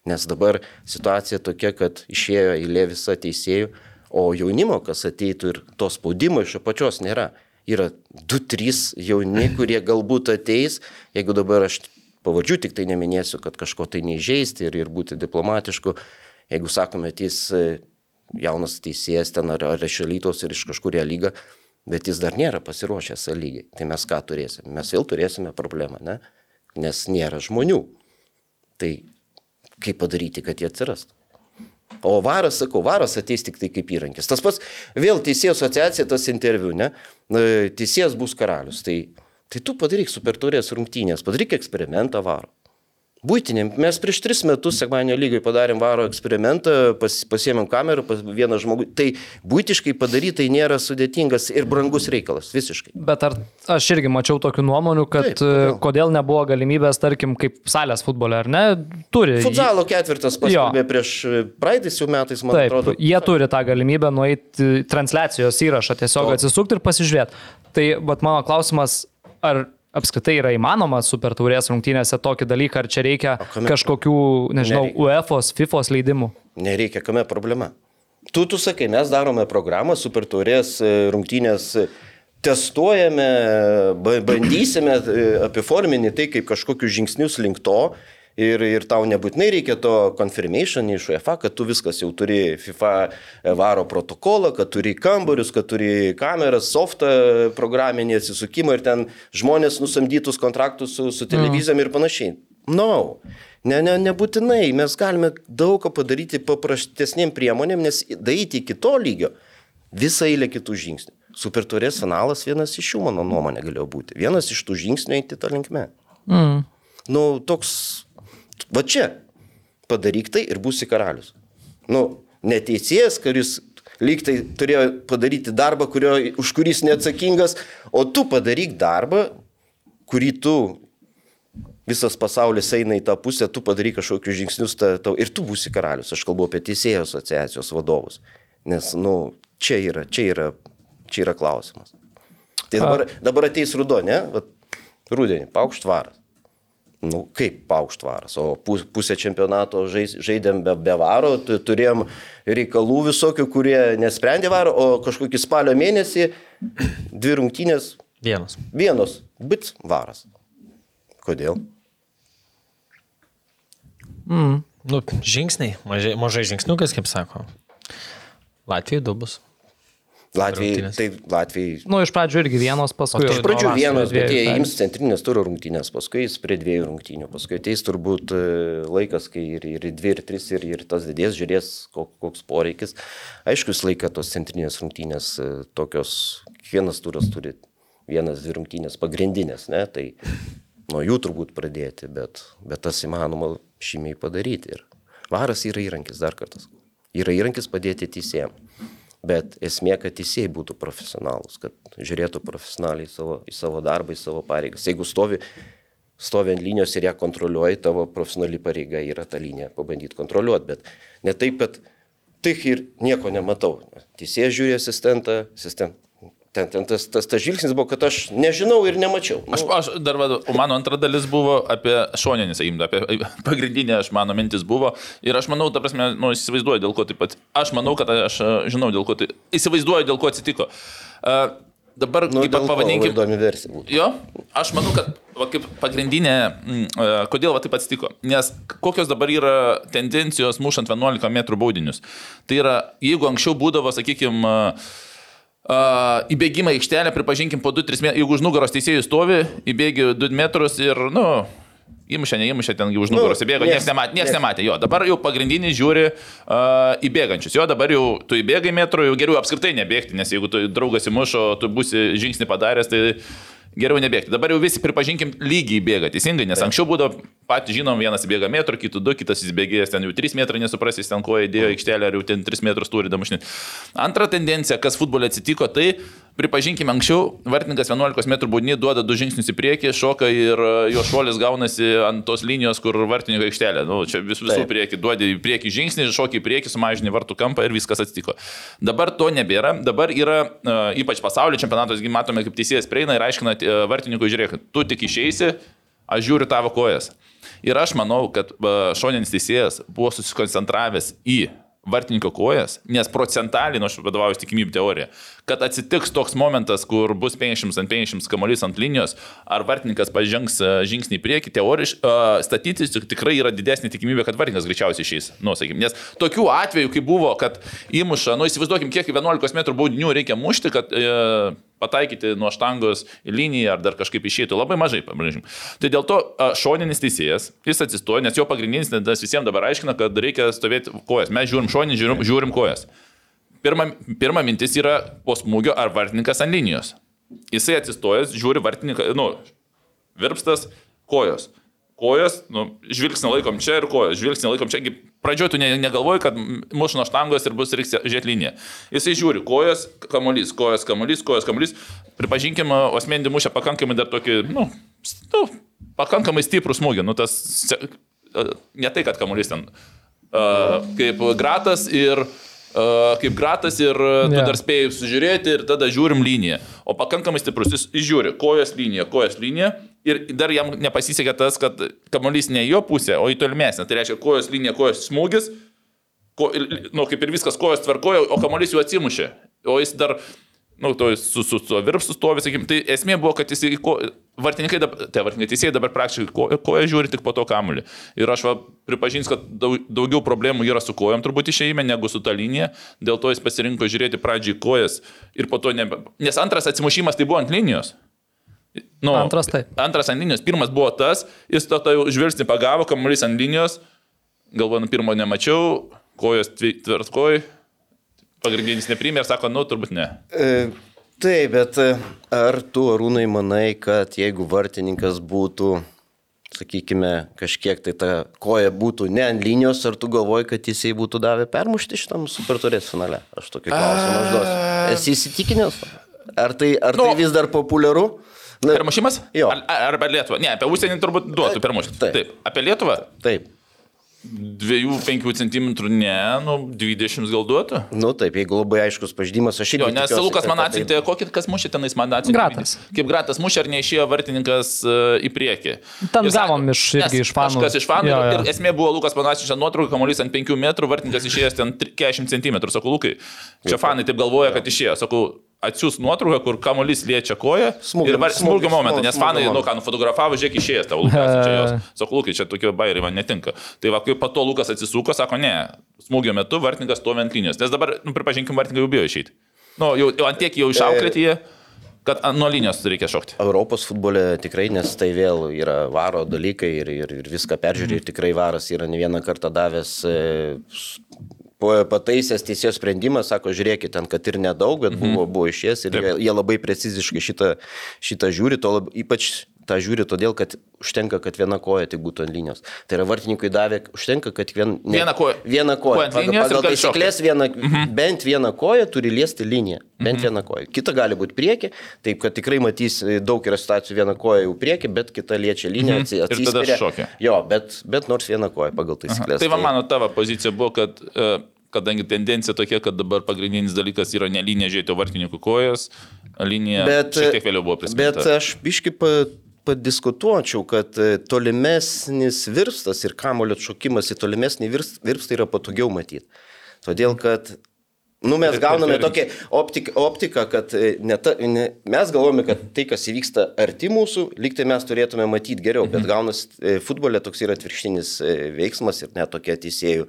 S3: Nes dabar situacija tokia, kad išėjo eilė visa teisėjų, o jaunimo, kas ateitų ir to spaudimo iš apačios nėra. Yra 2-3 jauni, kurie galbūt ateis, jeigu dabar aš pavadžių tik tai neminėsiu, kad kažko tai neižeisti ir, ir būti diplomatišku. Jeigu sakome, ateis e, jaunas teisėjas ten ar, ar iš Elytos ir iš kažkur į lygą, bet jis dar nėra pasiruošęs lygiai. Tai mes ką turėsime? Mes vėl turėsime problemą, ne? nes nėra žmonių. Tai kaip padaryti, kad jie atsirastų? O varas, sakau, varas ateis tik tai kaip įrankis. Tas pats, vėl teisėjų asociacija, tas interviu, ne? Teisėjas bus karalius. Tai, tai tu padaryk super turės rungtynės, padaryk eksperimentą varo. Būtinėm. Mes prieš tris metus sekmanio lygai padarėm varo eksperimentą, pas, pasiėmėm kamerą, pas vieną žmogų. Tai būtiškai padaryti tai nėra sudėtingas ir brangus reikalas, visiškai.
S1: Bet ar aš irgi mačiau tokių nuomonių, kad
S3: Taip, kodėl?
S1: Taip, kodėl nebuvo galimybės, tarkim, kaip salės futbole, ar ne? Turi.
S3: Futzalo ketvirtas paskelbė prieš e, praeitais jau metais, man
S1: Taip,
S3: atrodo.
S1: jie turi tą galimybę nueiti į transliacijos įrašą, tiesiog
S3: O.
S1: atsisukti ir pasižiūrėti. Tai, bet mano klausimas, ar apskritai yra įmanoma super taurės rungtynėse tokį dalyką, ar čia reikia
S3: kame-
S1: kažkokių, nežinau. UEFA, FIFA leidimų?
S3: Nereikia, kame problema. Tu, tu sakai, mes darome programą, super taurės e, rungtynės, e, testuojame, ba- bandysime e, apiforminti tai kaip kažkokius žingsnius link to. Ir, ir tau nebūtinai reikia to confirmation iš UEFA, kad tu viskas jau turi FIFA varo protokolą, kad turi kambarius, kad turi kameras, softą programinį atsisukimą ir ten žmonės nusamdytus kontraktus su, su televizijom ir panašiai. No. Ne, ne, nebūtinai, mes galime daug ką padaryti paprastesnėm priemonėm, nes daryti iki to lygio visą eilę kitų žingsnių. Super turės finalas vienas iš jų, mano nuomonė, galėjo būti. Vienas iš tų žingsnių eiti tą linkmę.
S1: Mm.
S3: Nu, toks, va čia, padaryk tai ir būsi karalius. Nu, neteisėjas, kuris lyg tai turėjo padaryti darbą, kurio, už kurį jis neatsakingas, o tu padaryk darbą, kurį tu visas pasaulis eina į tą pusę, tu padaryk kažkokius žingsnius ta, ta, ir tu būsi karalius. Aš kalbu apie teisėjų asociacijos vadovus. Nes, nu, čia yra, čia yra, čia yra klausimas. Tai dabar, dabar ateis rudo, ne? Vat, rudenį, paukštvaras. Nu, kaip paukštvaras, o pus, pusę čempionato žais, žaidėm be, be varo, tu- turėjom reikalų visokių, kurie nesprendė varo, o kažkokį spalio mėnesį dvi rungtynės,
S4: Vienas.
S3: vienos, bits varas. Kodėl?
S4: Nu, žingsniai, mažai, mažai žingsniukas, kaip sako. Latvijai du bus.
S3: Latvijai, tai Latvijai
S1: Nu, iš pradžių irgi vienos, paskui...
S3: Iš pradžių
S1: vasaros
S3: bet jie ims centrinės turo rungtynės, paskui jis prie dviejų rungtynių, paskui ateis turbūt e, laikas, kai ir, ir dvi, ir tris, ir, ir tas didės, žiūrės, kok- koks poreikis. Aišku, jis laiką tos centrinės rungtynės e, tokios, kiekvienas turas turi vienas, dvi rungtynės pagrindinės, ne, tai nuo jų turbūt pradėti, bet, bet tas įmanoma šimiai padaryti. Ir varas yra įrankis, dar kartas. Yra įrankis padėti teisėjams. Bet esmė, kad teisėjai būtų profesionalus, kad žiūrėtų profesionaliai savo, į savo darbą, į savo pareigas. Jeigu stovi, stovi ant linijos ir ją kontroliuoji, tavo profesionali pareiga yra tą liniją pabandyti kontroliuoti, bet ne taip, kad tik ir nieko nematau. Teisėjas žiūri asistentą, asistent. Ten, ten tas, tas, tas žvilgsnis buvo, kad aš nežinau ir nemačiau. Nu,
S5: Aš, aš dar, va, o mano antra dalis buvo apie šoninį, sakykim, apie pagrindinę, aš mano mintis buvo. Ir aš manau, ta prasme, nu, įsivaizduoju, dėl ko taip pat. Aš manau, kad aš a, žinau, dėl ko tai. Įsivaizduoju, dėl ko atsitiko. Uh, dabar,
S3: nu,
S5: kaip pavadinkim.
S3: įdomi versija.
S5: Jo, aš manau, kad va, kaip pagrindinė, mm, e, kodėl va, taip atsitiko. Nes kokios dabar yra tendencijos mušant 11 m baudinius. Tai yra, jeigu anksčiau būdavo, sakykime, Uh, įbėgimą į aikštelę, pripažinkim, po 2-3 metrus, jeigu už nugaros teisėjų stovi, įbėgi 2 metrus ir, nu, įmušė, neįmušė, ten už nugaros
S3: Nu,
S5: įbėgo, niekas nematė, nieks- nematė jo. Dabar jau pagrindinis žiūri uh, įbėgančius. Jo, dabar jau tu įbėgai metrų, jau geriau apskritai nebėgti, nes jeigu tu draugas įmušo, tu būsi žingsnį padaręs, tai geriau nebėgti. Dabar jau visi, pripažinkim, lygiai bėga, teisingai, nes anksčiau būdavo, patys žinom, vienas įbėga metrų, kitų du, kitas įbėgėjęs ten jau 3 metrai, nesuprasis ten ko įdėjo aikštelę, ar jau ten 3 metrus turi damušnį. Antra tendencija, kas futbole atsitiko, tai pripažinkime, anksčiau vartininkas 11 m būdini duoda du žingsnius į priekį, šoka ir e, jo šuolis gaunasi ant tos linijos, kur vartininko aikštelė. Nu, čia vis, visų
S3: Taip.
S5: priekį, duodi į priekį žingsnį, šoki į priekį, sumažini vartų kampą ir viskas atsitiko. Dabar to nebėra. Dabar yra, e, ypač pasaulio čempionatos, matome, kaip teisėjas prieina ir aiškina e, vartininkui, žiūrėk, tu tik išeisi, aš žiūriu tavo kojas. Ir aš manau, kad e, šoninis teisėjas buvo susikoncentravęs į vartininko kojas, nes procentaliai, nu aš vadovauju tikimybių teoriją, kad atsitiks toks momentas, kur bus 50 ant 50 kamuolys ant linijos, ar vartininkas pažengs e, žingsnį į priekį, teoriškai, statistiškai tikrai yra didesnė tikimybė, kad vartininkas greičiausiai išeis. Nu, sakykim, nes tokių atvejų, kai buvo, kad įmuša, nu įsivaizduokim, kiek 11 m baudinių reikia mušti, kad e, pataikyti nuo štangos į liniją ar dar kažkaip išeitų labai mažai, pabrėžim. Tai dėl to šoninis teisėjas, jis atsistoja, nes jo pagrindinis, nes visiems dabar aiškina, kad reikia stovėti kojas. Mes žiūrim šoninį, žiūrim, žiūrim kojas. Pirma, pirma mintis yra po smūgio ar vartininkas ant linijos. Jisai atsistojęs, žiūri vartininką, nu, virpstas, kojos. Kojos, nu, žvilgsnį laikom čia ir kojos, žvilgsnį laikom čia. Pradžioje tu ne, negalvoji, kad muš nuo štangos ir bus reiks liniją. Jisai žiūri, kojos, kamuolys, kojos, kamuolys, kojos, kamuolys. Pripažinkim, Osmendį mušė pakankamai dar tokį, nu, nu, pakankamai stiprų smūgį. Nu, tas, se- ne tai, kad kamuolys ten, uh, kaip gratas ir Uh, kaip gratas ir uh, tu
S1: Jo.
S5: dar spėjai sužiūrėti ir tada žiūrim liniją. O pakankamai stiprus, jis žiūri, kojas linija, kojas linija ir dar jam nepasisekė tas, kad kamuolys ne į jo pusę, o į tolimesnę. Tai reiškia, kojas linija, kojas smūgis, ko, nu, kaip ir viskas kojas tvarkojo, o kamuolys jau atsimušė. O jis dar, nu, to su, su, su virpsu stovi, sakykim, tai esmė buvo, kad jis į ko, vartininkai, dabar, tai vartininkai teisėjai dabar praktiškai ko, koją žiūri tik po to kamuolį. Ir aš va, pripažins, kad daug, daugiau problemų yra su kojom turbūt išeime negu su ta linija, dėl to jis pasirinko žiūrėti pradžiai kojas ir po to nebe... Nes antras atsimušimas tai buvo ant linijos. Nu,
S1: Antras taip.
S5: Antras ant linijos, pirmas buvo tas, jis to jau žvilgsnį pagavo, kamuolys ant linijos, galvoju, nu, pirmo nemačiau, kojos tvi- tvirtkoj, pagrindinis neprimė ir sako, nu, turbūt ne.
S3: E, Taip, bet e, ar tu, Arūnai, manai, kad jeigu vartininkas būtų, sakykime, kažkiek tai ta koja būtų ne ant linijos, ar tu galvoji, kad jisai būtų davę permušti šitam superturės finale? Aš tokį klausimą užduosiu. Esi įsitikinęs? Ar tai, ar
S5: Nu.
S3: tai vis dar populiaru? Na,
S5: Permušimas?
S3: Jo.
S5: Ar, ar- arba Lietuva? Ne, apie užsienį turbūt duotų permušti.
S3: Taip.
S5: Taip. Apie Lietuvą?
S3: Taip.
S5: 2-5 cm, ne, nu 20 gal duotų.
S3: Nu taip, jeigu labai aiškus pažydimas, aš irgi.
S5: Jo, nes
S3: tikiuosi,
S5: Lukas man
S3: kad tai-
S5: kokį kas mušė tenais man atsiuntė.
S1: Gratas.
S5: Kaip gratas mušė, ar neišėjo vartininkas e, į priekį. Ir sako-
S1: gavom iš- irgi iš fanų.
S5: Kažkas iš fanų.
S1: Jo,
S5: Jo. Ir esmė buvo Lukas panašiai nuotrauką, kamuolys ant 5 metrų, vartininkas išėjęs ten 40 cm. Sakau, Lukai, čia fanai taip galvoja, kad išėjo. Sakau, atsiūs nuotrauką, kur kamuolys liečia koją.
S3: Smūgio-
S5: ir var- smūgio
S3: smūgio-
S5: momentą, nes fanai, nu ką, nufotografavo, žiūrėk, išėjęs tavo Lukas. Čia jos. Sakau, Lukai, čia tokie bairiai man netinka. Tai va, kai po to Lukas atsisuko, sako, ne, smūgio metu vartininkas stovi ant linijos. Nes dabar, nu, pripažinkim, vartininkai jau bijo išeiti. Nu, jau, jau antiek jau išauklėti jie, kad ant- nuo linijos reikia šokti.
S3: Europos futbole tikrai, nes tai vėl yra varo dalykai ir, ir, ir viską peržiūrė. Ir tikrai varas yra ne vieną kartą davęs, e, pataisęs teisėjo sprendimą, sako, žiūrėkit, ten, kad ir nedaug, bet buvo, buvo išies ir jie, jie labai preciziškai šitą, šitą žiūri, to lab, ypač tą žiūri todėl, kad užtenka, kad viena koja tik būtų ant linijos. Tai yra vartininkui davė, užtenka, kad vien, ne,
S5: Viena koja.
S3: Viena koja.
S5: Koja
S3: pagal
S5: šokti.
S3: taisyklės viena, mhm. bent viena koja turi liesti liniją. Bent mhm. viena koja. Kita gali būti prieki, taip kad tikrai matys e, daug yra situacijų viena koja jau prieki, bet kita liečia liniją.
S5: Mhm.
S3: atsi-
S5: Ir tada šokia.
S3: Jo, bet, bet nors viena koja pagal taisyklės.
S5: Tai va mano tavo pozicija buvo, kad e, kadangi tendencija tokia, kad dabar pagrindinis dalykas yra ne linija žiūrėti, vartininkų kojas, linija
S3: bet,
S5: šiek tiek vėliau buvo
S3: bet
S5: pristatyta.
S3: aš biški pa, padiskutuočiau, kad e, tolimesnis virstas ir kamulio atšokimas į tolimesnį virpstą yra patogiau matyti. Todėl, kad Nu, mes gauname tokią optik, optiką, kad e, ne ta, ne, mes galvojame, kad tai, kas įvyksta arti mūsų, lyg tai mes turėtume matyti geriau, bet gaunasi e, futbole toks yra atvirkštinis veiksmas ir net tokia teisėjų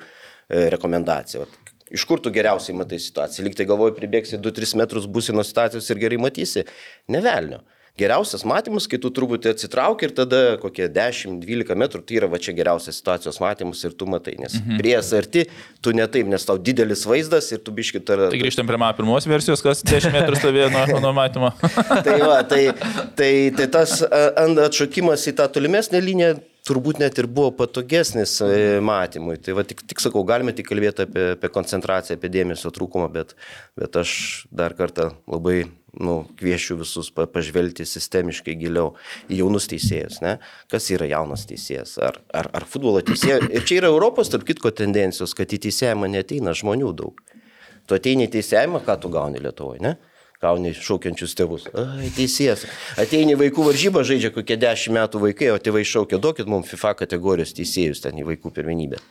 S3: rekomendacija. Vat, Iš kur tu geriausiai matai situaciją? Lyg tai galvoji, pribėgsi 2-3 metrus būsi nuo situacijos ir gerai matysi. Nevelnio. Geriausias matymas, kai tu truputį atsitrauki ir tada kokie 10-12 metrų, tai yra va čia geriausias situacijos matymas ir tu matai, nes mhm. prie arti tu ne taip, nes tau didelis vaizdas ir tu biški tar...
S5: Tai grįžtam prie mano pirmos versijos, kas 10 metrų stovėjo nuo mano matymo.
S3: tai, va, tai, tai, tai tas atšokimas į tą tolimesnę liniją turbūt net ir buvo patogesnis e, matymui. Tai va, tik, tik sakau, galime tik kalbėti apie, apie koncentraciją, apie dėmesio trūkumą, bet, bet aš dar kartą labai nu, kviečiu visus pa, pažvelgti sistemiškai giliau į jaunus teisėjus. Ne? Kas yra jaunas teisėjas? Ar, ar, ar futbolo teisėjas? Ir čia yra Europos, tarp kitko, tendencijos, kad į teisėjimą neteina žmonių daug. Tu ateini į teisėjimą, ką tu gauni Lietuvoje, ne? Gauni šaukiančius tėvus. Ai, teisėjas. Ateini vaikų varžybą, žaidžia kokie 10 metų vaikai, o tėvai šaukia, duokit mums FIFA kategorijos teisėjus ten į vaikų pirmenybę.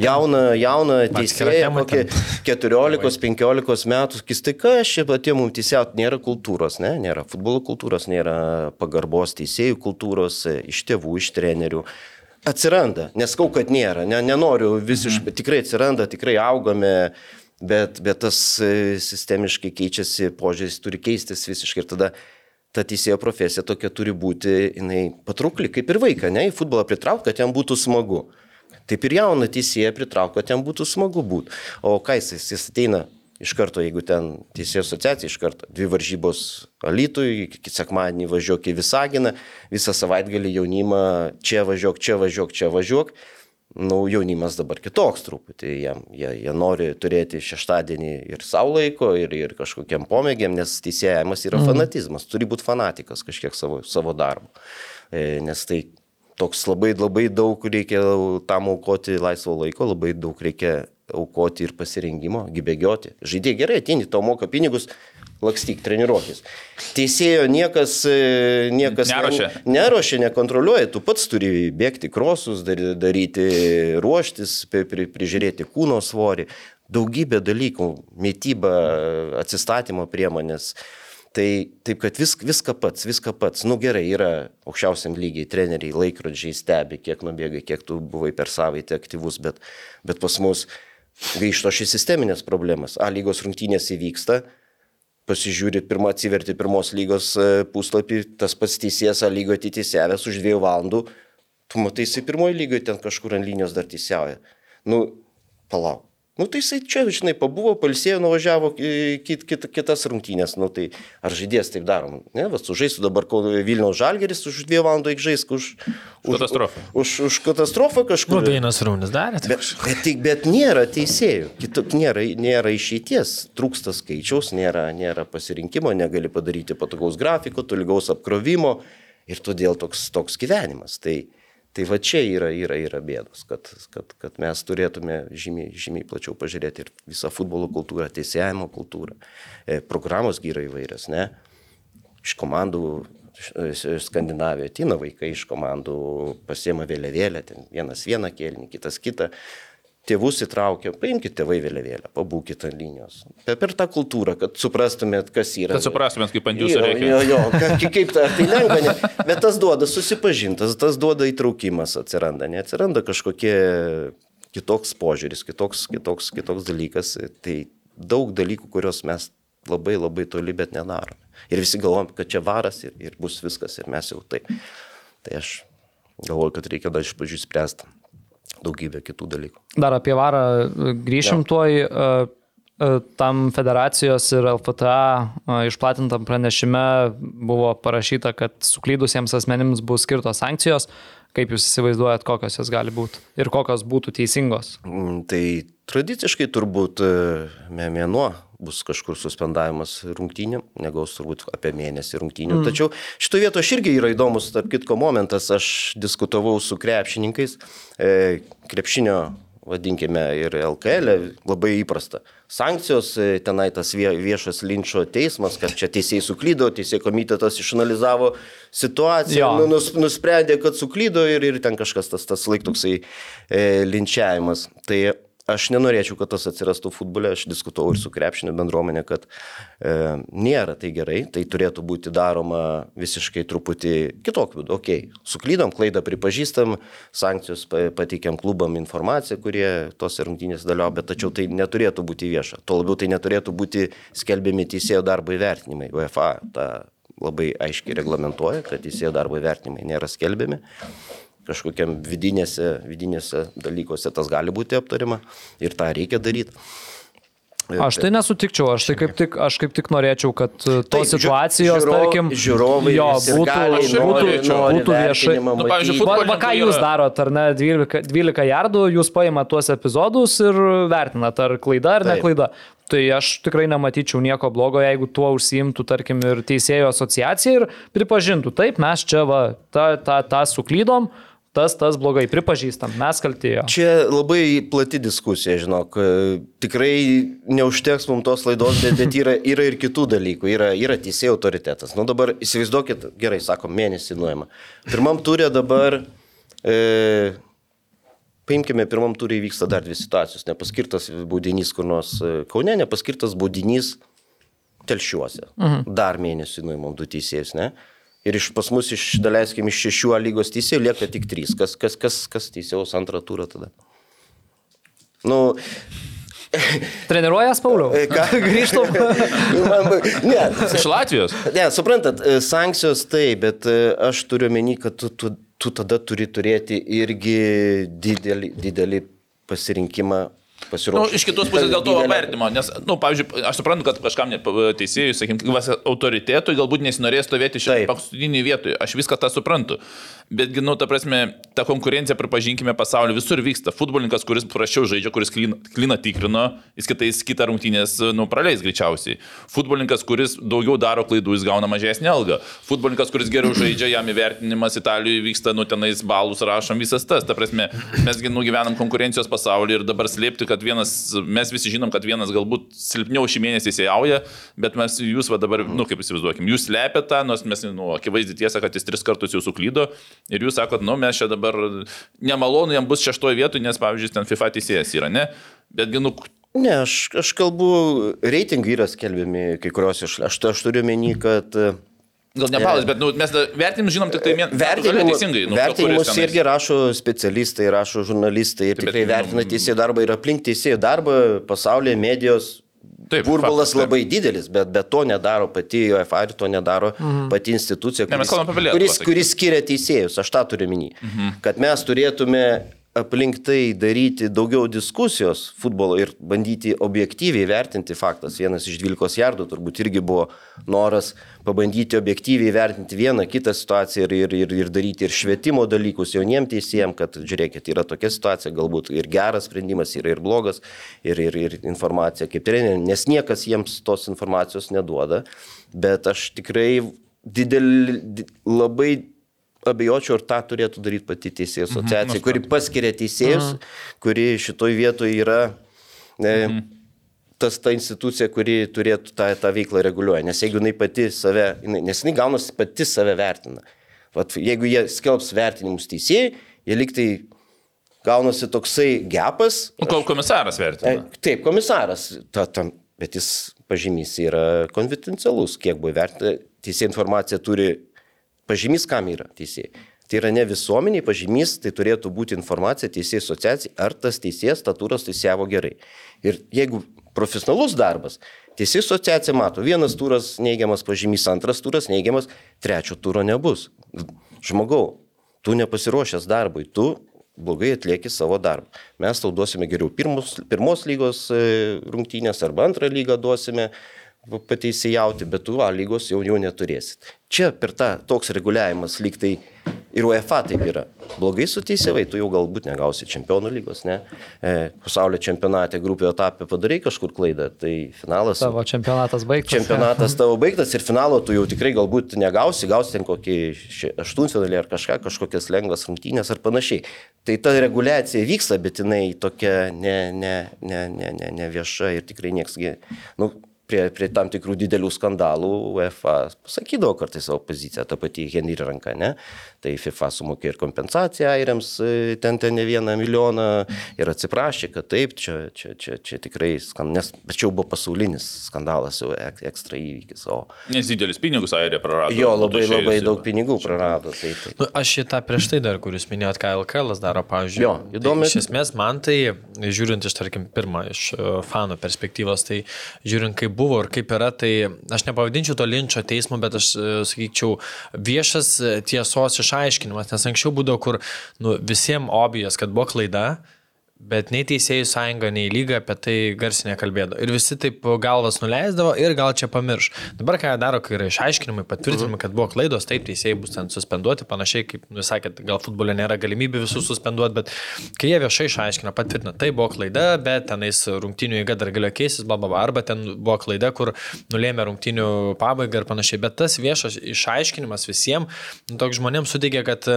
S3: Jauna, jauna teisėja, kokie 14-15 metų, kis tai kas čia atėjo mums teisėjot, nėra kultūros, ne? nėra futbolo kultūros, nėra pagarbos teisėjų kultūros, iš tėvų, iš trenerių. Atsiranda, neskau, kad nėra, ne, nenoriu visiškai, mm. tikrai atsiranda, tikrai augame, bet, bet tas e, sistemiškai keičiasi, požiūris turi keistis visiškai ir tada ta teisėjo profesija tokia turi būti, jinai patraukli, kaip ir vaiką, ne, į futbolą pritraukti, kad jam būtų smagu. Taip ir jauną teisėją pritraukti, kad jam būtų smagu būti. O ką jis, jis ateina iš karto, jeigu ten teisėjų asociacija iš karto, dvi varžybos Alitui, sekmadienį važiuok į Visaginą, visą savaitgalį jaunimą, čia važiuok, čia važiuok, čia važiuok. Nu, jaunimas dabar kitoks truputį, jie, jie, jie nori turėti šeštadienį ir savo laiko, ir, ir kažkokiam pomėgiam, nes teisėjimas yra fanatizmas, turi būti fanatikas kažkiek savo, savo darbo. E, nes tai toks labai, labai daug reikia tam aukoti laisvo laiko, labai daug reikia aukoti ir pasirengimo, gybėgioti. Žaidėjai gerai, ateini, tau moka pinigus, lakstyk, treniruokis. Teisėjo niekas, e, niekas
S5: Neruošia.
S3: Ne, neruošia, nekontroliuoja, tu pats turi bėgti krosus, dar- daryti, ruoštis, pri- pri- prižiūrėti kūno svorį, daugybė dalykų, mytyba, atsistatymo priemonės. Tai taip, kad vis, viską pats, viską pats. Nu gerai, yra aukščiausiam lygiai treneriai, laikrodžiai stebi, kiek nubėgai, kiek tu buvai per savaitę aktyvus, bet, bet pas mus grįžto šis sisteminės problemas. A lygos rungtynės įvyksta, pasižiūri, pirmą atsiverti pirmos lygos e, puslapį, tas pats teisėjas A lygo atiteisėjęs už dviejų valandų, tu matai, jisai pirmoji lygoje ten kažkur ant linijos dar teisėjauja. Nu, palauk. Nu tai jisai čia, žinai, pabuvo, palsėjo, nuvažiavo kit, kit, kitas rungtynės. Nu tai ar žaidėjas taip darom? Ne, vas, sužaisiu dabar Vilniaus Žalgeris už dviejų valandų eik žaisk už... už
S5: Katastrofą.
S3: Už, už katastrofą
S4: Nu,
S3: kažkur.
S4: Vienas raunis darė. tai
S3: Bet, bet, tik- bet nėra teisėjų, kitok nėra, nėra išeities, trūksta skaičiaus, nėra, nėra pasirinkimo, negali padaryti patogaus grafiko, tolygaus apkrovimo ir todėl toks, toks gyvenimas. Tai, Tai va čia yra, yra, yra bėdos, kad, kad, kad mes turėtume žymiai, žymiai plačiau pažiūrėti ir visą futbolo kultūrą, teisėjimo kultūrą. E, programos gyra įvairias, ne? Iš komandų Skandinavijoje atina vaikai iš komandų, pasiema vėliavėlę, vienas vieną kėlinį, kitas kitą tėvus įtraukia, paimkite tėvai vėliavėlę, pabūkite ant linijos. Per, tą kultūrą, kad suprastumėt, kas yra.
S5: Kad suprastumėt, kaip ant jūsų reikia.
S3: jo, jo, ka- kaip ta, tai lengva, ne? bet tas duoda susipažintas, tas duoda įtraukimas atsiranda, neatsiranda kažkokie kitoks požiūris, kitoks, kitoks, kitoks dalykas. Tai daug dalykų, kuriuos mes labai labai toli, bet nedarom. Ir visi galvom, kad čia varas ir, ir bus viskas ir mes jau taip. Tai aš galvoju, kad reikia dar iš pradžių spręsti daugybę kitų dalykų.
S1: Dar apie varą e, grįšim ja. tuoj. e, e, Tam federacijos ir LFTA išplatintam pranešime buvo parašyta, kad suklydusiems asmenims bus skirtos sankcijos. Kaip jūs įsivaizduojat, kokios jos gali būti ir kokios būtų teisingos?
S3: Mm, Tai tradiciškai turbūt mė- mėnuo bus kažkur suspendavimas rungtynėm, negaus turbūt apie mėnesį rungtynių. Mm. Tačiau šito vieto aš irgi yra įdomus, tarp kitko momentas, aš diskutavau su krepšininkais, e, krepšinio vadinkime ir LKL, labai įprasta. Sankcijos, e, tenai tas vie- viešas linčio teismas, kad čia teisėjai suklydo, teisėjai komitetas išanalizavo situaciją,
S1: Jo.
S3: nu, nus, nusprendė, kad suklydo ir, ir ten kažkas tas, tas laik toksai e, linčiavimas. Tai aš nenorėčiau, kad tas atsirastų futbole, aš diskutavau ir su krepšinio bendruomenė, kad e, nėra tai gerai, tai turėtų būti daroma visiškai truputį kitokiu būdu. Ok, suklydom, klaidą pripažįstam, sankcijos pa- pateikiam klubam informaciją, kurie tos rungtynės dalyvavo, bet tačiau tai neturėtų būti vieša. Tuo labiau tai neturėtų būti skelbiami teisėjo darbo įvertinimai. UEFA tą labai aiškiai reglamentuoja, kad teisėjo darbo įvertinimai nėra skelbiami kažkokiam vidinėse, vidinėse dalykuose tas gali būti aptarima ir tą reikia daryti.
S1: Aš tai nesutikčiau, aš tai kaip tik, aš kaip tik norėčiau, kad e, tos
S3: Taip, žiū-
S1: situacijos,
S3: žiūro-
S1: tarkim,
S3: žiūrovai
S1: jo, būtų,
S3: gali,
S1: būtų,
S3: nori-
S1: būtų,
S3: nori
S1: būtų viešai.
S5: Nu, pavyzdžiui.
S1: Va, va ką jūs
S5: yra-
S1: darot, ar ne, 12, 12 jardų, jūs paimat tuos epizodus ir vertinat, ar klaida ar ne
S3: Taip.
S1: klaida. Tai aš tikrai nematyčiau nieko blogo, jeigu tuo užsiimtų, tarkim, ir teisėjo asociacija ir pripažintų, taip, mes čia va, tą, tą, tą suklydom, tas, tas blogai, pripažįstam, mes kaltėjo.
S3: Čia labai plati diskusija, žinok. e, Tikrai neužteks mums tos laidos, bet, bet yra, yra ir kitų dalykų. Yra, yra teisėjų autoritetas. Nu dabar įsivaizduokit, gerai, sakom, mėnesį nuėjama. Pirmam turė dabar, e, paimkime, pirmam turė įvyksta dar dvi situacijos. Nepaskirtas baudinys kur nors e, Kaune, nepaskirtas baudinys telšiuose. Mhm. Dar mėnesį nuimam du teisėjus, ne? Ir iš pas mus iš, daleiskim, iš šešių A lygos teisėjų lieka tik trys. Kas, kas, kas, kas teisėjaus antrą turą tada? Nu,
S1: Treniruojas, Pauliau?
S3: e, ką
S1: Grįžtam.
S3: Man- ne,
S5: Iš Latvijos.
S3: ne, suprantat, e, sankcijos tai, bet e, aš turiu menį, kad tu, tu, tu tada turi turėti irgi didelį, didelį pasirinkimą
S5: Nu,
S3: pasiruošti.
S5: iš kitos pusės dėl to vertimo, nes, na, nu, pavyzdžiui, aš suprantu, kad kažkam net teisėjui, sakykime, autoritetui galbūt nesinorės stovėti šitoje
S3: Taip.
S5: paskutinėje vietoje. Aš viską tą suprantu. Betgi, nu, ta prasme, ta konkurencija, pripažinkime, pasaulyje visur vyksta. Futbolininkas, kuris prašiau žaidžia, kuris kliną, kliną tikrino, jis kitais kitą rungtynės, nu, praleis greičiausiai. Futbolininkas, kuris daugiau daro klaidų, jis gauna mažesnį algą. Futbolininkas, kuris geriau žaidžia, jam įvertinimas Italijoje vyksta, nu, tenais balus rašom, visas tas. Ta prasme, mesgi nugyvenam konkurencijos pasaulyje ir dabar slėpti, kad vienas, mes visi žinom, kad vienas galbūt silpniau šį mėnesį įsijauja, bet mes jūs va dabar, nu, kaip įsivaizduokim, jūs slepiate tą, nors mes, nu, akivaizdį tiesą, kad jis tris kartus jau suklydo ir jūs sakot, nu, mes čia dabar nemalonu, jam bus šeštoje vietoje, nes, pavyzdžiui, ten FIFA teisėjas yra, ne? Betgi, nu,
S3: Ne, aš, aš kalbu, reitingai yra skelbiami kai kurios iš... Aš, aš turiu menį, kad... e,
S5: gal ne balas, bet, nu, mes vertinimus žinom tik tai vien-
S3: Vertinimus,
S5: teisingai. Nu,
S3: vertinimus irgi rašo specialistai, rašo žurnalistai ir
S5: Taip, bet,
S3: tikrai
S5: nu,
S3: vertina teisėjų darbą ir aplink teisėjų darbą pasaulyje medijos.
S5: Taip,
S3: Burbulas
S5: faktas, taip.
S3: labai didelis, bet, bet to nedaro pati UEFA ir to nedaro mhm. pati institucija,
S5: Ne,
S3: kuris,
S5: Lietuvą,
S3: kuris, kuris skiria teisėjus. Aš tą turiu minį. Mhm. Kad mes turėtume aplink tai daryti daugiau diskusijos futbolo ir bandyti objektyviai vertinti faktas. Vienas iš 12 jardų turbūt irgi buvo noras pabandyti objektyviai vertinti vieną kitą situaciją ir, ir, ir, ir daryti ir švietimo dalykus jauniems teisėjams, kad žiūrėkit, yra tokia situacija, galbūt ir geras sprendimas, yra ir blogas, ir, ir, ir informacija kaip trenerių, nes niekas jiems tos informacijos neduoda, bet aš tikrai didelį, di- labai abejočiau, ar tą turėtų daryti pati teisėjų asociacija, kuri paskiria teisėjus, kuri šitoj vietoje yra e, tas ta institucija, kuri turėtų tą, tą veiklą reguliuoja. Nes jeigu jinai pati save, jinai, nes jinai gaunasi pati save vertina. Vat, jeigu jie skelbs vertinimus teisėjai, jie liktai gaunasi toksai gepas.
S5: Nu, Kol komisaras
S3: E,
S5: vertina.
S3: Taip, komisaras, ta, tam, bet jis pažymys yra konfidencialus, kiek buvo įvertinta, teisė informacija turi, pažymys kam yra teisėjai. Tai yra ne visuomeniai pažymys, tai turėtų būti informacija teisėjai asociacijai, ar tas teisėjas statūros teisėjavo gerai. Ir jeigu profesionalus darbas, teisėjai asociacija mato, vienas turas neigiamas pažymys, antras turas neigiamas, trečio turo nebus. Žmogau, tu nepasiruošęs darbui, tu blogai atlieki savo darbą. Mes tau duosime geriau pirmus, pirmos lygos e, rungtynės arba antrą lygą duosime pateisėjauti, bet tu A lygos jau, jau neturėsit. Čia per tą toks reguliavimas lyg tai ir UEFA taip yra. Blogai suteisėvai, tu jau galbūt negausi čempionų lygos, ne? E, pasaulio čempionate grupėjo etapė padarai kažkur klaidą, tai finalas...
S1: Tavo čempionatas baigtas.
S3: Čempionatas tavo baigtas ir finalo tu jau tikrai galbūt negausi, gausi ten kokį aštuntfinalį ar kažką, kažkokias lengvas rungtynės ar panašiai. Tai ta reguliacija vyksta, bet jinai tokia ne, ne, ne, ne, ne, ne vieša ir tikrai nieks, nu, prie, prie tam tikrų didelių skandalų UEFA pasakydavo kartais savo poziciją, ta pati Henry ranka, ne? Tai FIFA sumokė ir kompensaciją airiams, e, ten ten ne vieną milijoną ir atsiprašė, kad taip, čia, čia, čia, čia tikrai skandalas, bet čia jau buvo pasaulinis skandalas, jau ek, ekstra įvykis. O
S5: Nes didelis pinigus airė prarado.
S3: jo labai
S5: Išėjusi.
S3: labai daug pinigų prarado. Tai, tai.
S4: Nu, aš šitą prieš tai dar, kuris minėjot, ką LKL daro, pavyzdžiui.
S3: Jo, įdomi.
S4: Tai, iš esmės, man tai, žiūrint iš, tarkim, pirmą, iš e, fanų perspektyvos, tai žiūrint, kaip buvo ir kaip yra, tai aš nepavadinčiau to linčio teismo, bet aš e, sakyčiau, viešas tiesos išaiškinimas, nes anksčiau būdavo, kur nu, visiems obijas, kad buvo klaida. Bet nei teisėjų sąjunga, nei lyga apie tai garsiai nekalbėdavo. Ir visi taip galvas nuleisdavo ir gal čia pamirš. Dabar ką daro, kai yra išaiškinimai, patvirtinimai, kad buvo klaidos, taip teisėjai bus ten suspenduoti, panašiai kaip nu, jūs sakėt, gal futbole nėra galimybių visus suspenduoti, bet kai jie viešai išaiškina, patvirtina, tai buvo klaida, bet tenais rungtinių įga dar galėjo keistis, bla, bla, bla, arba ten buvo klaida, kur nulėmė rungtinių pabaigą ir panašiai. Bet tas viešas išaiškinimas visiems, nu, toks žmonėms suteikia, kad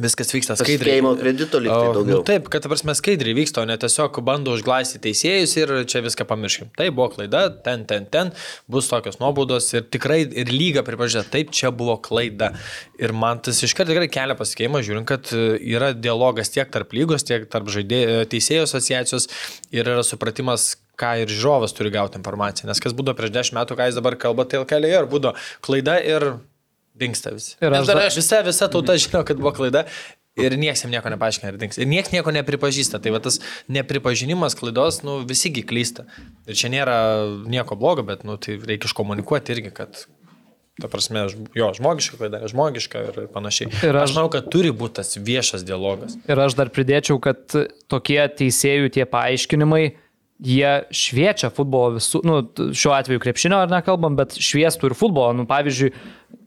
S4: viskas vyksta skaidriai.
S3: Pasitikėjimo kredito lyg tai
S4: O,
S3: daugiau.
S4: Nu, taip, kad, prasme, skaidriai vyksta, o ne tiesiog bando užglaistyti teisėjus ir čia viską pamirškim. Tai buvo klaida, ten, ten, ten, bus tokios nuobaudos ir tikrai ir lyga pripažįsta, taip, čia buvo klaida. Ir man tas iškart tikrai kelia pasikeimą, žiūrint, kad e, yra dialogas tiek tarp lygos, tiek tarp žaidė, e, teisėjų asociacijos ir yra supratimas, ką ir žiūrovas turi gauti informaciją. Nes kas būdavo prieš dešimt metų, ką jis dabar kalba, tai keliai ir būdavo klaida ir dinksta visi.
S1: Ir aš
S4: dar
S1: dar-
S4: visa, visa tauta žino, kad buvo klaida. Ir niekas jam nieko nepaaiškina ir dings. Ir niekas nieko nepripažįsta. Tai va tas nepripažinimas klaidos, nu, visigi klysta. Ir čia nėra nieko blogo, bet, nu, tai reikia iškomunikuoti irgi, kad, ta prasme, jo, žmogiška klaida yra žmogiška ir panašiai.
S1: Ir aš-
S4: aš manau, kad turi būti tas viešas dialogas.
S1: Ir aš dar pridėčiau, kad tokie teisėjų tie paaiškinimai, jie šviečia futbolo visų, nu, šiuo atveju krepšinio ar nekalbam, bet šviestų ir futbolo. Nu, pavyzdžiui,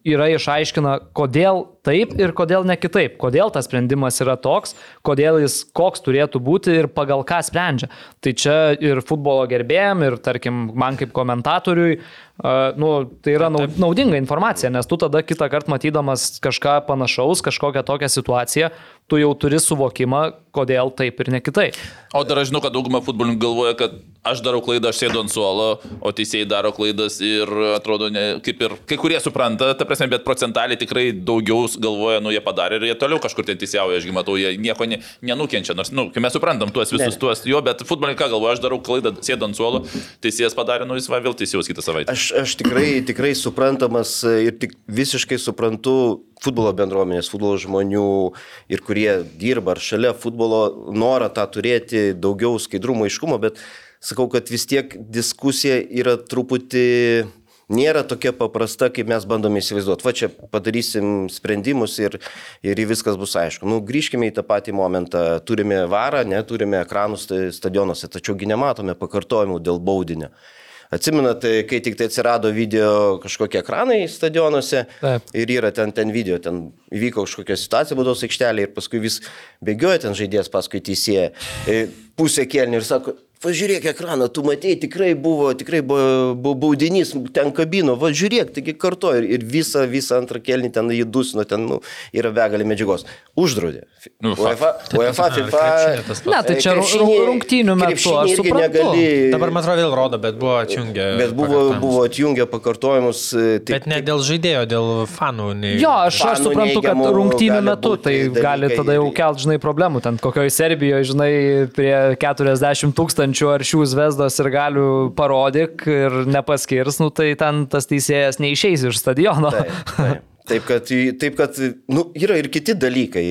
S1: yra išaiškina, kodėl taip ir kodėl ne kitaip, kodėl tas sprendimas yra toks, kodėl jis koks turėtų būti ir pagal ką sprendžia. Tai čia ir futbolo gerbėjim, ir tarkim man kaip komentatoriui, nu, tai yra nau- naudinga informacija, nes tu tada kitą kartą matydamas kažką panašaus, kažkokią tokią situaciją, tu jau turi suvokimą, kodėl taip ir ne kitaip.
S5: O dar aš žinau, kad dauguma futbolininkų galvoja, kad aš darau klaidą, aš sėdu ant suolo, o teisėjai daro klaidas ir atrodo, ne, kaip ir kai kurie supranta, ta prasme, bet procentaliai tikrai daugiau galvoja, nu jie padarė ir jie toliau kažkur ten teisėjauja, ašgi matau, jie nieko ne, nenukenčia, nors, nu, kai mes suprantam tuos visus
S3: Ne.
S5: tuos, jo, bet futbolininkai galvoja, aš darau klaidą, sėdu ant suolo, teisėjas padarė, nu jis va vėl teisėjaus kitą savaitę.
S3: Aš, aš tikrai, tikrai suprantamas ir tik visiškai suprantu futbolo bendruomenės, futbolo žmonių ir kurie dirba ar šalia futbolo norą tą turėti daugiau skaidrumo, aiškumo, bet sakau, kad vis tiek diskusija yra truputį nėra tokia paprasta, kaip mes bandome įsivaizduoti. Va čia padarysim sprendimus ir, ir viskas bus aišku. Nu, grįžkime į tą patį momentą. Turime varą, neturime ekranus sta- stadionuose, tačiaugi nematome pakartojimų dėl baudinio. Atsimenate, kai tik tai atsirado video kažkokie ekranai stadionuose
S1: Taip.
S3: ir yra ten, ten video, ten įvyko kažkokia situacija būdos aikštelė ir paskui vis bėgioja ten žaidėjas paskui teisėją e, pusę kelnių ir sako, pažiūrėk ekraną, tu matėjai, tikrai buvo, tikrai buvo, buvo baudinys, ten kabino, va žiūrėk, taigi kartu ir, ir visą, visą antrą kelnį ten jį dusino, ten nu, yra begalė medžiagos. Uždraudė.
S5: Nu,
S3: UEFA, UEFA, FIFA.
S1: Ne, tai čia
S3: krepšinį-
S1: ru- rungtynių metu, aš
S3: irgi negali.
S4: Dabar man atrodo vėl rodo, bet buvo atjungę.
S3: Bet buvo, buvo atjungę pakartojimus. e, tik-
S4: Bet ne dėl žaidėjo, dėl fanų. Nei...
S1: Jo, aš, aš suprantu, kad rungtynių metu tai gali tada jau kelt, žinai, problemų. Ten kokioje Serbijoje, žinai, prie 40 tūkstančių ar šių zvezdos ir galių parodyk ir nepaskirs, nu tai ten tas teisėjas neišeis iš stadiono.
S3: Taip, taip. Taip kad, taip, kad nu, yra ir kiti dalykai.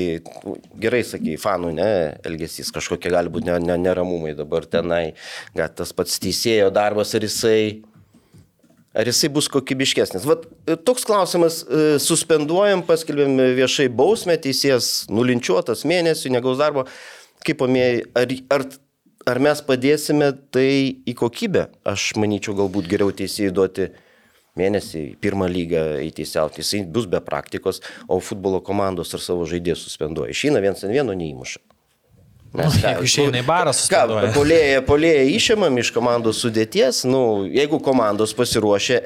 S3: Gerai sakai, fanų, ne, elgesys kažkokie gali būti ne, ne, neramumai dabar tenai. Gal tas pats teisėjo darbas, ar jisai, ar jisai bus kokybiškesnis. Vat, toks klausimas, e, suspenduojam, paskelbėm viešai bausmę, teisėjas nulinčiuotas mėnesių, negaus darbo. Kaip pamėjai, ar, ar, ar mes padėsime tai į kokybę? Aš manyčiau, galbūt geriau teisėjai duoti mėnesį į pirmą lygą įteisiauti. Jisai bus be praktikos, o futbolo komandos ar savo žaidėjus suspenduoja. Išeina viens ant vieno neįmuša. Mes,
S4: Jeigu išeina į barą,
S3: Ką,
S4: suspenduoja.
S3: polėje, polėje išimam iš komandos sudėties, nu, jeigu komandos pasiruošia,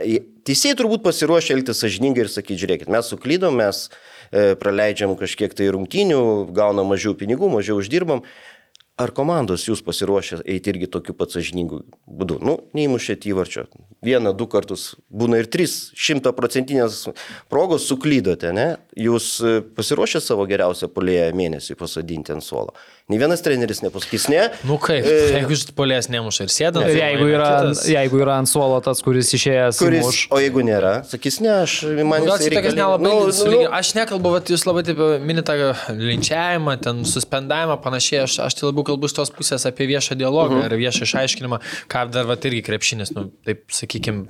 S3: teisėjai turbūt pasiruošia elgtis sažiningai ir sakyti, žiūrėkit, mes suklydom, mes e, praleidžiam kažkiek tai rungtynių, gaunam mažiau pinigų, mažiau uždirbam. Ar komandos jūs pasiruošę eiti irgi tokiu pat sažiningu būdu? Nu, neįmušėt įvarčio. Vieną, du kartus, būna ir trys šimtaprocentinės progos suklydote, ne? Jūs e, pasiruošę savo geriausią polėją mėnesį pasadinti ant suolo. Nei vienas treneris nepasakys ne.
S4: Nu kaip,
S3: E,
S4: jeigu iš polės nemuša ir sėda.
S1: Ir jeigu yra, jeigu yra ant suolo tas, kuris išėjęs,
S3: Kuris,
S1: įmuš.
S3: o jeigu nėra, sakys ne, aš man
S4: tokias
S3: reikalingas.
S4: nelabai.
S3: Nu,
S4: Nu,
S3: nu,
S4: nu, aš nekalbu, vat, jūs labai taip minite linčiavimą, ten suspendavimą, panašiai, aš, aš tai labiau kalbu iš tos pusės apie viešą dialogą uh -huh. ir viešą išaiškinimą, ką dar vat irgi krepšinis, nu, taip sakykime.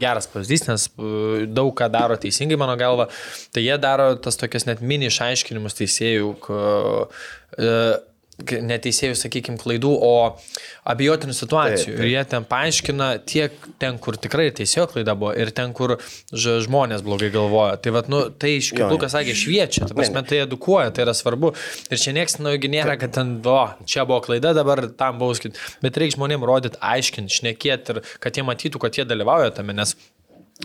S4: Geras pavyzdys, nes uh, daug ką daro teisingai, mano galva. Tai jie daro tas tokias net mini išaiškinimus teisėjų, uh, neteisėjų, sakykime, klaidų, o abijotinų situacijų.
S3: Taip,
S4: Ir jie ten paaiškina tiek ten, kur tikrai teisėjo klaida buvo, ir ten, kur žmonės blogai galvoja. Tai, vat, nu, tai iš kaip Lukas sakė, šviečia, ta prasme, tai edukuoja, tai yra svarbu. Ir čia nieks, nu, nėra, kad ten, o, čia buvo klaida, dabar tam bauskit. Bet reikia žmonėms rodyti, aiškinti, šnekėti ir kad jie matytų, kad jie dalyvauja tame, nes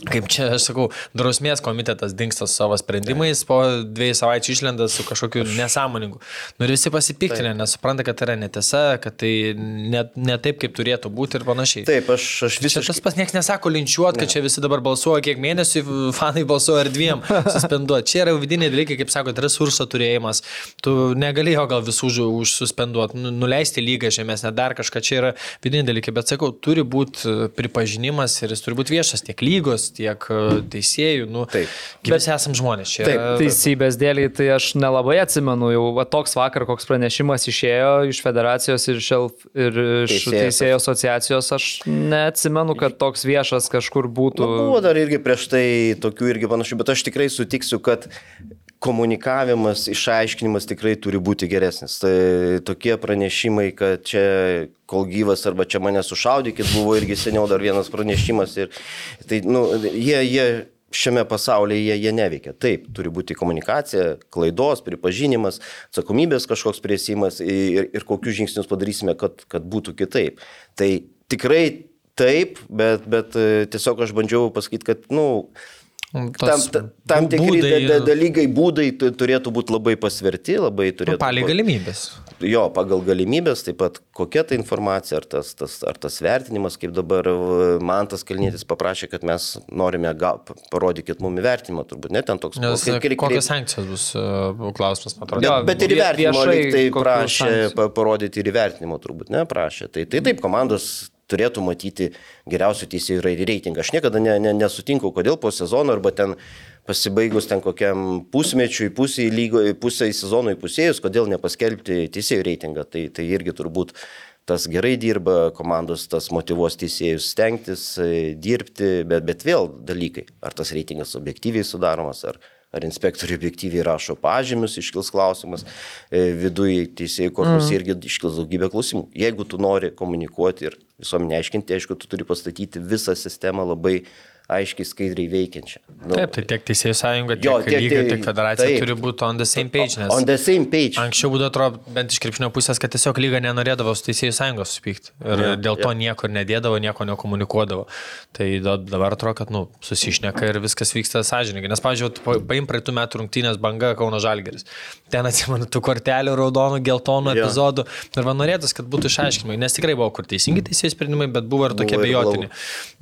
S4: Kaip čia, aš sakau, drausmės komitetas dinksta su savo sprendimais, po dviejų savaičių išlenda su kažkokiu nesąmoningu. Nu ir visi pasipiktinę, nes supranta, kad tai yra netiesa, kad tai ne, ne taip, kaip turėtų būti ir panašiai.
S3: Taip, aš, aš
S4: Čia
S3: visiškai.
S4: tas pas nieks nesako linčiuot, kad čia visi dabar balsuoja, kiek mėnesių fanai balsuoja ar dviem suspenduoti. Čia yra vidiniai dalykai, kaip sakote, resurso turėjimas. Tu negalėjo gal visų už- užsuspenduoti, nu- nuleisti lygą žemesnę, dar kažką. Čia yra vidiniai dalykai, bet sakau, turi būti pripažinimas ir jis turi būti viešas tiek lygos, tiek e, teisėjų. Nu,
S3: Taip.
S4: Bet visi esam žmonės. Čia
S3: Taip,
S1: Teisybės dėliai, tai aš nelabai atsimenu, jau va, toks vakar, koks pranešimas išėjo iš federacijos ir, šelf, ir iš
S3: Teisėjas.
S1: teisėjų asociacijos, aš neatsimenu, kad toks viešas kažkur būtų.
S3: Nu, buvo dar irgi prieš tai tokių irgi panašių, bet aš tikrai sutiksiu, kad komunikavimas, išaiškinimas tikrai turi būti geresnis. Tai tokie pranešimai, kad čia kol gyvas arba čia mane sušaudykit, buvo irgi seniau dar vienas pranešimas ir tai, nu, jie, jie šiame pasaulyje jie, jie neveikia. Taip, turi būti komunikacija, klaidos, pripažinimas, atsakomybės kažkoks priesimas ir, ir kokius žingsnius padarysime, kad, kad būtų kitaip. Tai tikrai taip, bet, bet tiesiog aš bandžiau pasakyti, kad, na, nu, Tam,
S4: tos
S3: ta- tam tikri
S4: būdai-
S3: da- da- dalykai, būdai tu- turėtų būti labai pasverti, labai turėtų
S4: Palį
S3: būt-
S4: galimybės.
S3: Jo, pagal galimybės, taip pat kokia ta informacija, ar tas, tas, ar tas vertinimas, kaip dabar man tas kalnytis paprašė, kad mes norime, gal, parodykit mum įvertinimą, turbūt, ne ten toks
S4: Nes,
S3: kaip- kaip-
S4: kokios sankcijos bus uh, klausimas, man atrodo.
S3: Bet,
S1: Jo,
S3: bet ir įvertinimo tai prašė parodyti ir įvertinimo turbūt, ne, prašė. Tai, tai taip, komandos turėtų matyti geriausių teisėjų rei- reitingą. Aš niekada ne, ne, nesutinku, kodėl po sezono arba ten pasibaigus ten kokiam pusmečiui, pusė, lygo, pusė sezono įpusėjus, kodėl nepaskelbti teisėjų reitingą. Tai, tai irgi turbūt tas gerai dirba, komandos tas motivuos teisėjus stengtis, e, dirbti, bet, bet vėl dalykai. Ar tas reitingas objektyviai sudaromas, ar, ar inspektoriai objektyviai rašo pažymius, iškils klausimas, e, viduje teisėjų korpus mm. irgi iškils daugybė klausimų. Jeigu tu nori komunikuoti ir visuomenė aiškinti, aišku, tu turi pastatyti visą sistemą labai aiškiai skaidriai veikiančią. Nu,
S4: Taip, tai tiek Teisėjų sąjunga, tiek,
S3: Jo, tiek-
S4: lyga,
S3: tai-
S4: tiek federacija
S3: taip.
S4: turi būti on the same page.
S3: On the same page.
S4: Anksčiau būdavo, atrodo, bent iš krepšinio pusės, kad tiesiog lyga nenorėdavo su teisėjų sąjungos supykti. Ir yeah, dėl to yeah. nieko ir nedėdavo, nieko nekomunikuodavo. Tai da- dabar atrodo, kad, nu, susišneka ir viskas vyksta sąžininkai. Nes, pavyzdžiui, paim praeitų metų rungtynės banga Kauno Žalgeris. Ten atsimenu tų kortelių, raudonų, geltonų
S3: Jo.
S4: epizodų. Ir man norėtus, kad būtų išaiškinimai. Nes tikrai buvo kur teisingi teisėjų sprendimai, bet buvo ir tokie
S3: Buvo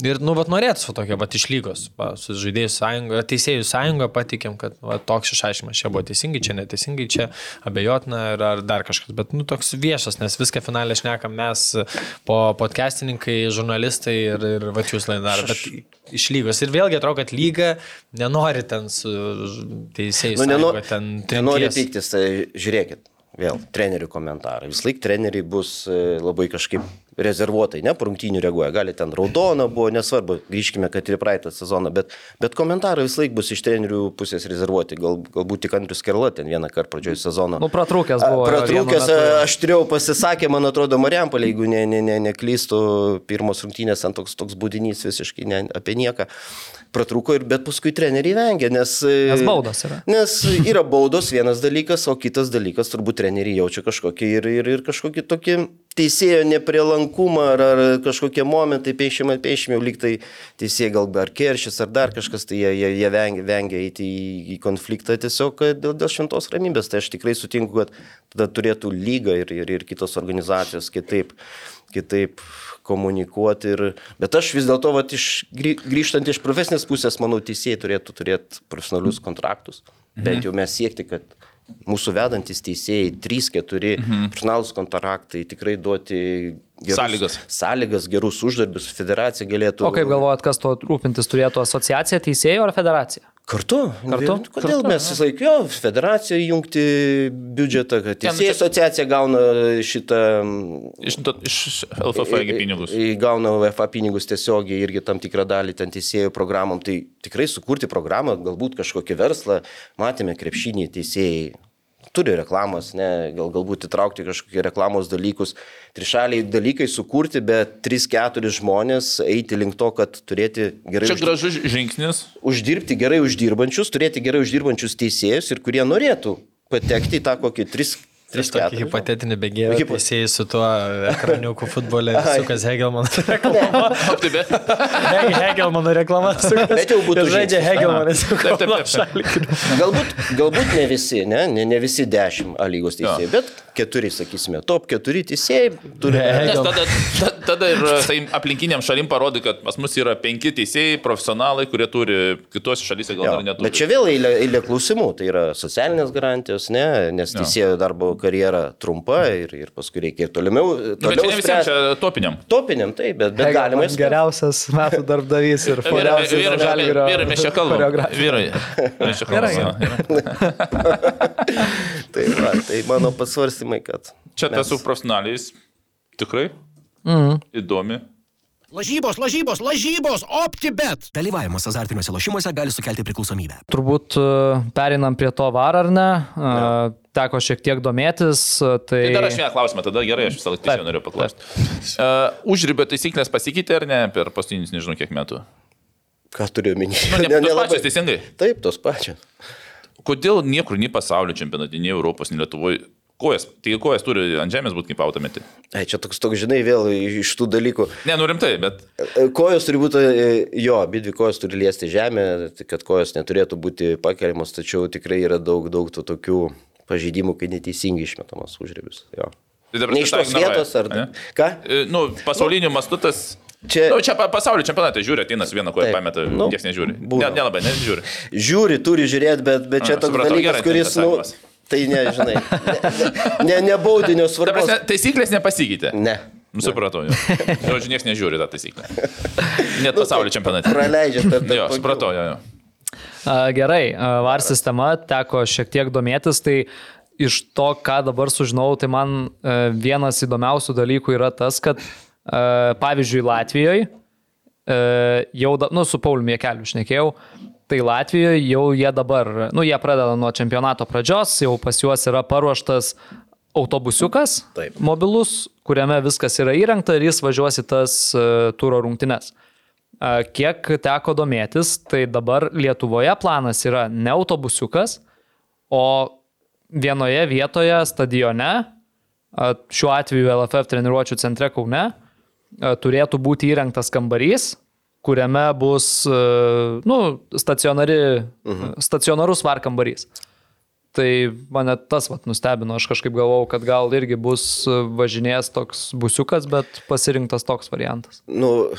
S4: ir nu, vat norėtų su tokia, vat iš lygos, va, su žaidėjų sąjunga, teisėjų sąjunga patikėm, kad va, toks išaiškinimas čia buvo teisingai, čia neteisingai, čia abejotina ir ar dar kažkas, bet, nu, toks viešas, nes viską finalę šnekam mes, po podcastininkai, žurnalistai ir, ir va, jūs laidar, bet iš lygos. Ir vėlgi atrodo, kad lyga nenori ten su teisėjų
S3: Nu,
S4: sąjunga,
S3: nenori,
S4: ten
S3: nenori
S4: trinties.
S3: pyktis, tai žiūrėkit, vėl, trenerių komentarai. Vis laik treneriai bus e, labai kažkaip rezervuotai, ne, rungtynių reaguoja. Gali ten raudona buvo, nesvarbu, grįžkime, kad ir praeitą sezoną, bet, bet komentarai vis laik bus iš trenerių pusės rezervuoti. Gal, galbūt tik Andrius Kerla ten vieną kartą pradžioje sezono.
S1: Nu, pratrūkęs buvo.
S3: Pratrūkęs, aš turėjau pasisakė, man atrodo, Mariampolė, jeigu ne, ne, ne, neklystų, pirmos rungtynės ant toks, toks būdinys visiškai ne, apie nieką. Pratrūko ir, bet paskui treneriai vengia, nes...
S1: Nes baudos yra.
S3: Nes yra baudos vienas dalykas, o kitas dalykas turbūt treneriai jaučia kažkokį ir, ir, ir kažkokį tokį teisėjo neprielankumą ar, ar kažkokie momentai peišimai, peišimai, lyg tai teisėjai gal ar keršis ar dar kažkas, tai jie, jie, jie vengia, vengia eiti į, į konfliktą tiesiog dėl, dėl šventos ramybės. Tai aš tikrai sutinku, kad tada turėtų lyga ir, ir, ir kitos organizacijos kitaip, kitaip komunikuoti. Ir, bet aš vis dėlto, grįžtant iš profesinės pusės, manau, teisėjai turėtų turėti profesionalius kontraktus. Mhm. Bent jau mes siekti, kad mūsų vedantis teisėjai 3-4 mhm. profesionalus kontraktai tikrai duoti gerus,
S5: Sąlygas.
S3: sąlygas, gerus uždarbius, federacija galėtų.
S1: O kaip galvojat, kas to rūpintis turėtų asociacija teisėjų ar federacija?
S3: Kartu.
S1: Kartu?
S3: Kodėl
S1: Kartu,
S3: mes vis laik, jo, federacija įjungti biudžetą, kad
S5: čia-
S3: asociacija gauna šitą...
S5: Iš, to- iš LFF pinigus.
S3: Gauna UEFA pinigus tiesiogiai irgi tam tikrą dalį ten teisėjų programom. Tai tikrai sukurti programą, galbūt kažkokį verslą. Matėme krepšinį teisėjai. Turi reklamos, ne, gal, galbūt įtraukti kažkokie reklamos dalykus, trišaliai dalykai sukurti, bet 3-4 žmonės eiti link to, kad turėti gerai
S5: Čia gražus žingsnis.
S3: uždirbti gerai uždirbančius, turėti gerai uždirbančius teisėjus ir kurie norėtų patekti į tą kokį 3
S4: Tris tokį
S3: 4.
S4: hipotetinį bėgėją,
S3: Hipo-
S4: teisėjai su tuo ekraniuku futbole, sukas Hegelman.
S5: O, tai be.
S4: Heg- Hegelmano reklama. sukas.
S3: Bet jau būtų
S4: žaidžia. Hegelmanas.
S3: Galbūt, galbūt ne visi, ne, ne, ne visi 10 A lygos teisėjai, bet 4, sakysime, top 4 teisėjai turi.
S4: Ne,
S5: Nes tada, ta- tada ir tai aplinkiniam šalim parodė, kad pas mus yra penki teisėjai, profesionalai, kurie turi kitose šalyse gal
S3: Jo,
S5: dar neturi.
S3: bet čia vėl eilė, eilė klausimų, tai yra socialinės garantijos, ne, nes
S5: Jo.
S3: teisėjo darbo karjera trumpa ir, ir paskui reikia ir tolimiau.
S5: Nu, bet čia
S3: toliau
S5: ne visiems čia topiniam.
S3: Topiniam, taip, bet, bet galima spręsti.
S1: Geriausias metų darbdavys ir
S5: Vyrai,
S1: geriausias
S5: vyrai, vyrai, vyrai, mes čia kalbame. Vyrai, mes čia kalbame.
S3: Tai, va, tai mano pasvarstymai, kad.
S5: Čia tas
S3: mes-
S5: su profesionaliais tikrai
S1: Mhm.
S5: įdomi.
S6: Lažybos, lažybos, lažybos, optibet.
S7: Dalyvavimas azartiniuose lošimuose gali sukelti priklausomybę.
S1: Turbūt e, perinam prie to var ar ne. E, Teko šiek tiek domėtis. e, Tai,
S5: Tai dar aš vieną klausimą, tada gerai, aš visą laiką tiesiog noriu paklausti. Uh, užribio taisyklės pasikeitė ar ne per paskutinius nežinau kiek metų?
S3: Ką turiu minėti?
S5: Nu, ne, tos pačios teisingai.
S3: Taip, tos pačios.
S5: Kodėl niekur nei pasaulio čempionate, nei Europos, nei Lietuvoje kojas, tai kojas turi ant žemės būti kaip autometi?
S3: Ai, čia toks, toks, žinai, vėl iš tų dalykų.
S5: Ne, nu rimtai, bet
S3: Kojos turi būti, e, jo, abi dvi kojos turi liesti žemę, tai kad kojos neturėtų būti pakeliamos, tačiau tikrai yra daug, daug tų tokių pažeidimų, kai neteisingai išmetamas užribius.
S5: Tai
S3: Ne iš tos vietos, ar...
S5: ane?
S3: Ką?
S5: E, nu, pasauliniu mastu tas.
S3: Čia-
S5: Nu, čia pa- pasaulio čempionate žiūri, ateina su viena koja
S3: Taip.
S5: pameta,
S3: Nu,
S5: niekas nežiūri.
S3: būna.
S5: Ne, nelabai, nežiūri.
S3: Žiūri, turi žiūrėti, bet, bet čia
S5: A,
S3: toks
S5: supratau,
S3: dalykas,
S5: gerai,
S3: kuris, nu. Tai nežinai, ne, ne, ne baudinio
S5: Ta
S3: svarbos.
S5: prasme, taisyklės nepasikeitė.
S3: Ne.
S5: Nu, supratau, jo. Žodžiu, niekas nežiūri tą taisyklę. Net pasaulio čempionate.
S3: Praleidžia per
S5: Jo, supratau, jo, jo.
S1: Gerai, a, VAR sistema teko šiek tiek domėtis, tai iš to, ką dabar sužinau, tai man e, vienas įdomiausių dalykų yra tas, kad e, pavyzdžiui Latvijoje jau, da, nu, su Pauliu Miekeliu šnekėjau, tai Latvijoje jau jie dabar, nu, jie pradeda nuo čempionato pradžios, jau pas juos yra paruoštas autobusiukas
S3: Taip.
S1: mobilus, kuriame viskas yra įrengta ir jis važiuos į tas e, turo rungtynes. A, Kiek teko domėtis, tai dabar Lietuvoje planas yra ne autobusiukas, o vienoje vietoje stadione, a, šiuo atveju LFF treniruočio centre Kaune, turėtų būti įrengtas kambarys, kuriame bus a, nu, stacionari, mhm. stacionarus var kambarys. Tai mane tas vat, nustebino, aš kažkaip galvojau, kad gal irgi bus važinės toks busiukas, bet pasirinktas toks variantas.
S3: Nu,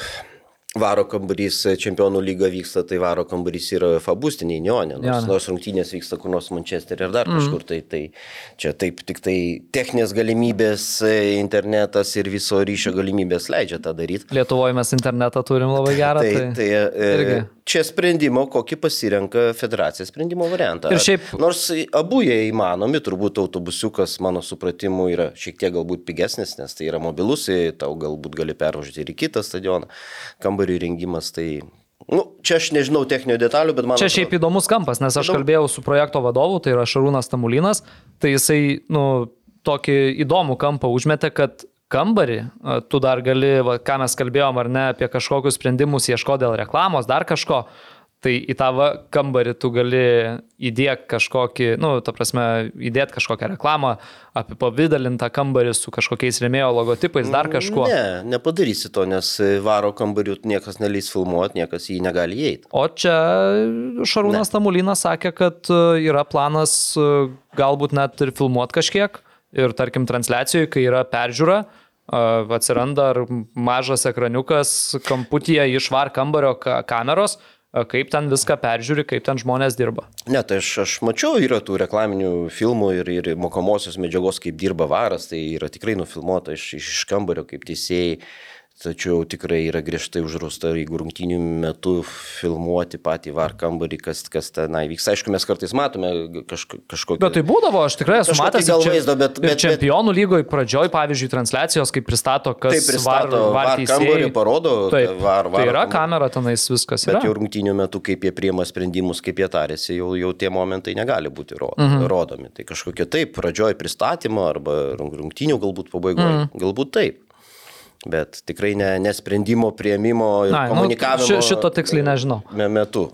S3: Varo kambarys čempionų lyga vyksta, tai varo kambarys yra fabustiniai, neonė, nors,
S1: Neonė.
S3: nors rungtynės vyksta kur nors Manchesterį ar dar kažkur, tai, tai čia taip tik tai techninės galimybės, e, internetas ir viso ryšio galimybės leidžia tą daryti.
S1: Lietuvoje mes internetą turim labai gerą.
S3: Tai, tai e,
S1: irgi.
S3: Čia sprendimo, kokį pasirenka federacija sprendimo variantą.
S1: Ir šiaip-
S3: Nors abu jie įmanomi, turbūt autobusiukas, mano supratimu, yra šiek tiek galbūt pigesnis, nes tai yra mobilus, tau galbūt gali pervažiuoti ir į kitą stadioną. Kambarių įrengimas, tai... Nu, čia aš nežinau techninių detalių, bet man...
S1: Čia šiaip įdomus kampas, nes aš kalbėjau su projekto vadovu, tai yra Šarūnas Tamulinas, tai jisai, nu, tokį įdomų kampą užmetė, kad kambarį tu dar gali, va, ką mes kalbėjom ar ne, apie kažkokius sprendimus ieško dėl reklamos, dar kažko, tai į tą va, kambarį tu gali įdėti kažkokį, nu, ta prasme, įdėti kažkokią reklamą, apipavydalintą kambarį su kažkokiais remėjo logotipais, dar kažkuo.
S3: Ne, nepadarysi to, nes varo kambarių niekas neleis filmuoti, niekas jį negali įeiti.
S1: O čia Šarūnas Tamulinas sakė, kad yra planas galbūt net ir filmuoti kažkiek. Ir tarkim, transliacijoje, kai yra peržiūra, atsiranda ar mažas ekraniukas kamputyje iš var kambario ka- kameros, kaip ten viską peržiūri, kaip ten žmonės dirba.
S3: Ne, tai aš, aš mačiau, yra tų reklaminių filmų ir, ir mokomosios medžiagos, kaip dirba varas, tai yra tikrai nufilmuota iš, iš kambario, kaip teisėjai. Tačiau tikrai yra griežtai uždrausta, jeigu rungtynių metu filmuoti patį var kambarį, kas, kas tenai vyks. Aišku, mes kartais matome kažko, kažkokį...
S1: Bet tai būdavo, aš tikrai esu matęs
S3: gal vaizdo, bet- bet-
S1: čempionų lygoje pradžioj, pavyzdžiui, transliacijos, kaip pristato, kas
S3: Taip pristato
S1: var, var
S3: VAR kambarį, parodo,
S1: Taip,
S3: VAR-
S1: tai
S3: VAR
S1: yra
S3: kambarį.
S1: kamera tenais viskas.
S3: Bet
S1: Yra.
S3: jau rungtynių metu, kaip jie priema sprendimus, kaip jie tarėsi, jau, jau tie momentai negali būti ro, mhm. rodomi. Tai kažkokie taip, pradžioj pristatymo arba rung- rungtynių galbūt pabaigoje. Mhm. Galbūt taip. Bet tikrai ne, ne sprendimo prieimimo ir
S1: Na, nu,
S3: komunikavimo.
S1: ši- šito tiksliai nežinau.
S3: me- Metu.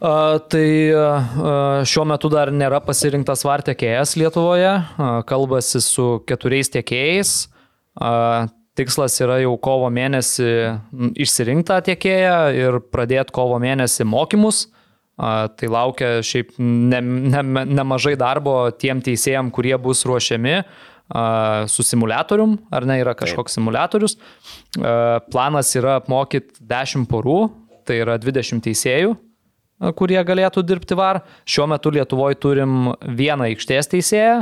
S1: A, tai a, šiuo metu dar nėra pasirinktas var tiekėjas Lietuvoje, a, kalbasi su keturiais tiekėjais. Tikslas yra jau kovo mėnesį m, išsirinkti tą tiekėją ir pradėti kovo mėnesį mokymus. Tai laukia šiaip ne, ne, nemažai darbo tiem teisėjam, kurie bus ruošiami a, su simulatorium, ar ne yra kažkoks simulatorius. A, Planas yra apmokyti 10 porų, tai yra 20 teisėjų kurie galėtų dirbti VAR. Šiuo metu Lietuvoje turim vieną aikštės teisėją,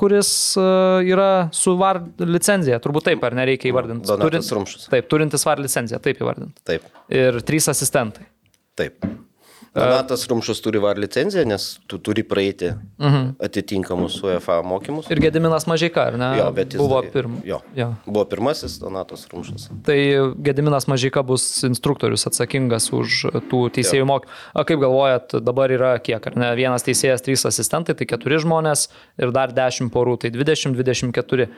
S1: kuris yra su VAR licenzija. Turbūt taip, ar nereikia įvardinti.
S3: Donatas Rumšas.
S1: Taip, turintis VAR licenciją, taip įvardinti.
S3: Taip.
S1: Ir trys asistentai.
S3: Taip. Donatas Rumšas turi var licenciją, nes tu turi praeiti mhm. atitinkamus UEFA mokymus.
S1: Ir Gediminas Mažika, ar ne?
S3: Jo, bet jis
S1: buvo pirmas.
S3: Jo.
S1: Jo.
S3: Buvo pirmasis Donatas Rumšas.
S1: Tai Gediminas Mažika bus instruktorius atsakingas už tų teisėjų mokymą. O kaip galvojat, dabar yra kiek, ar ne? Vienas teisėjas, trys asistentai, tai keturi žmonės ir dar dešimt porų, tai 20-24.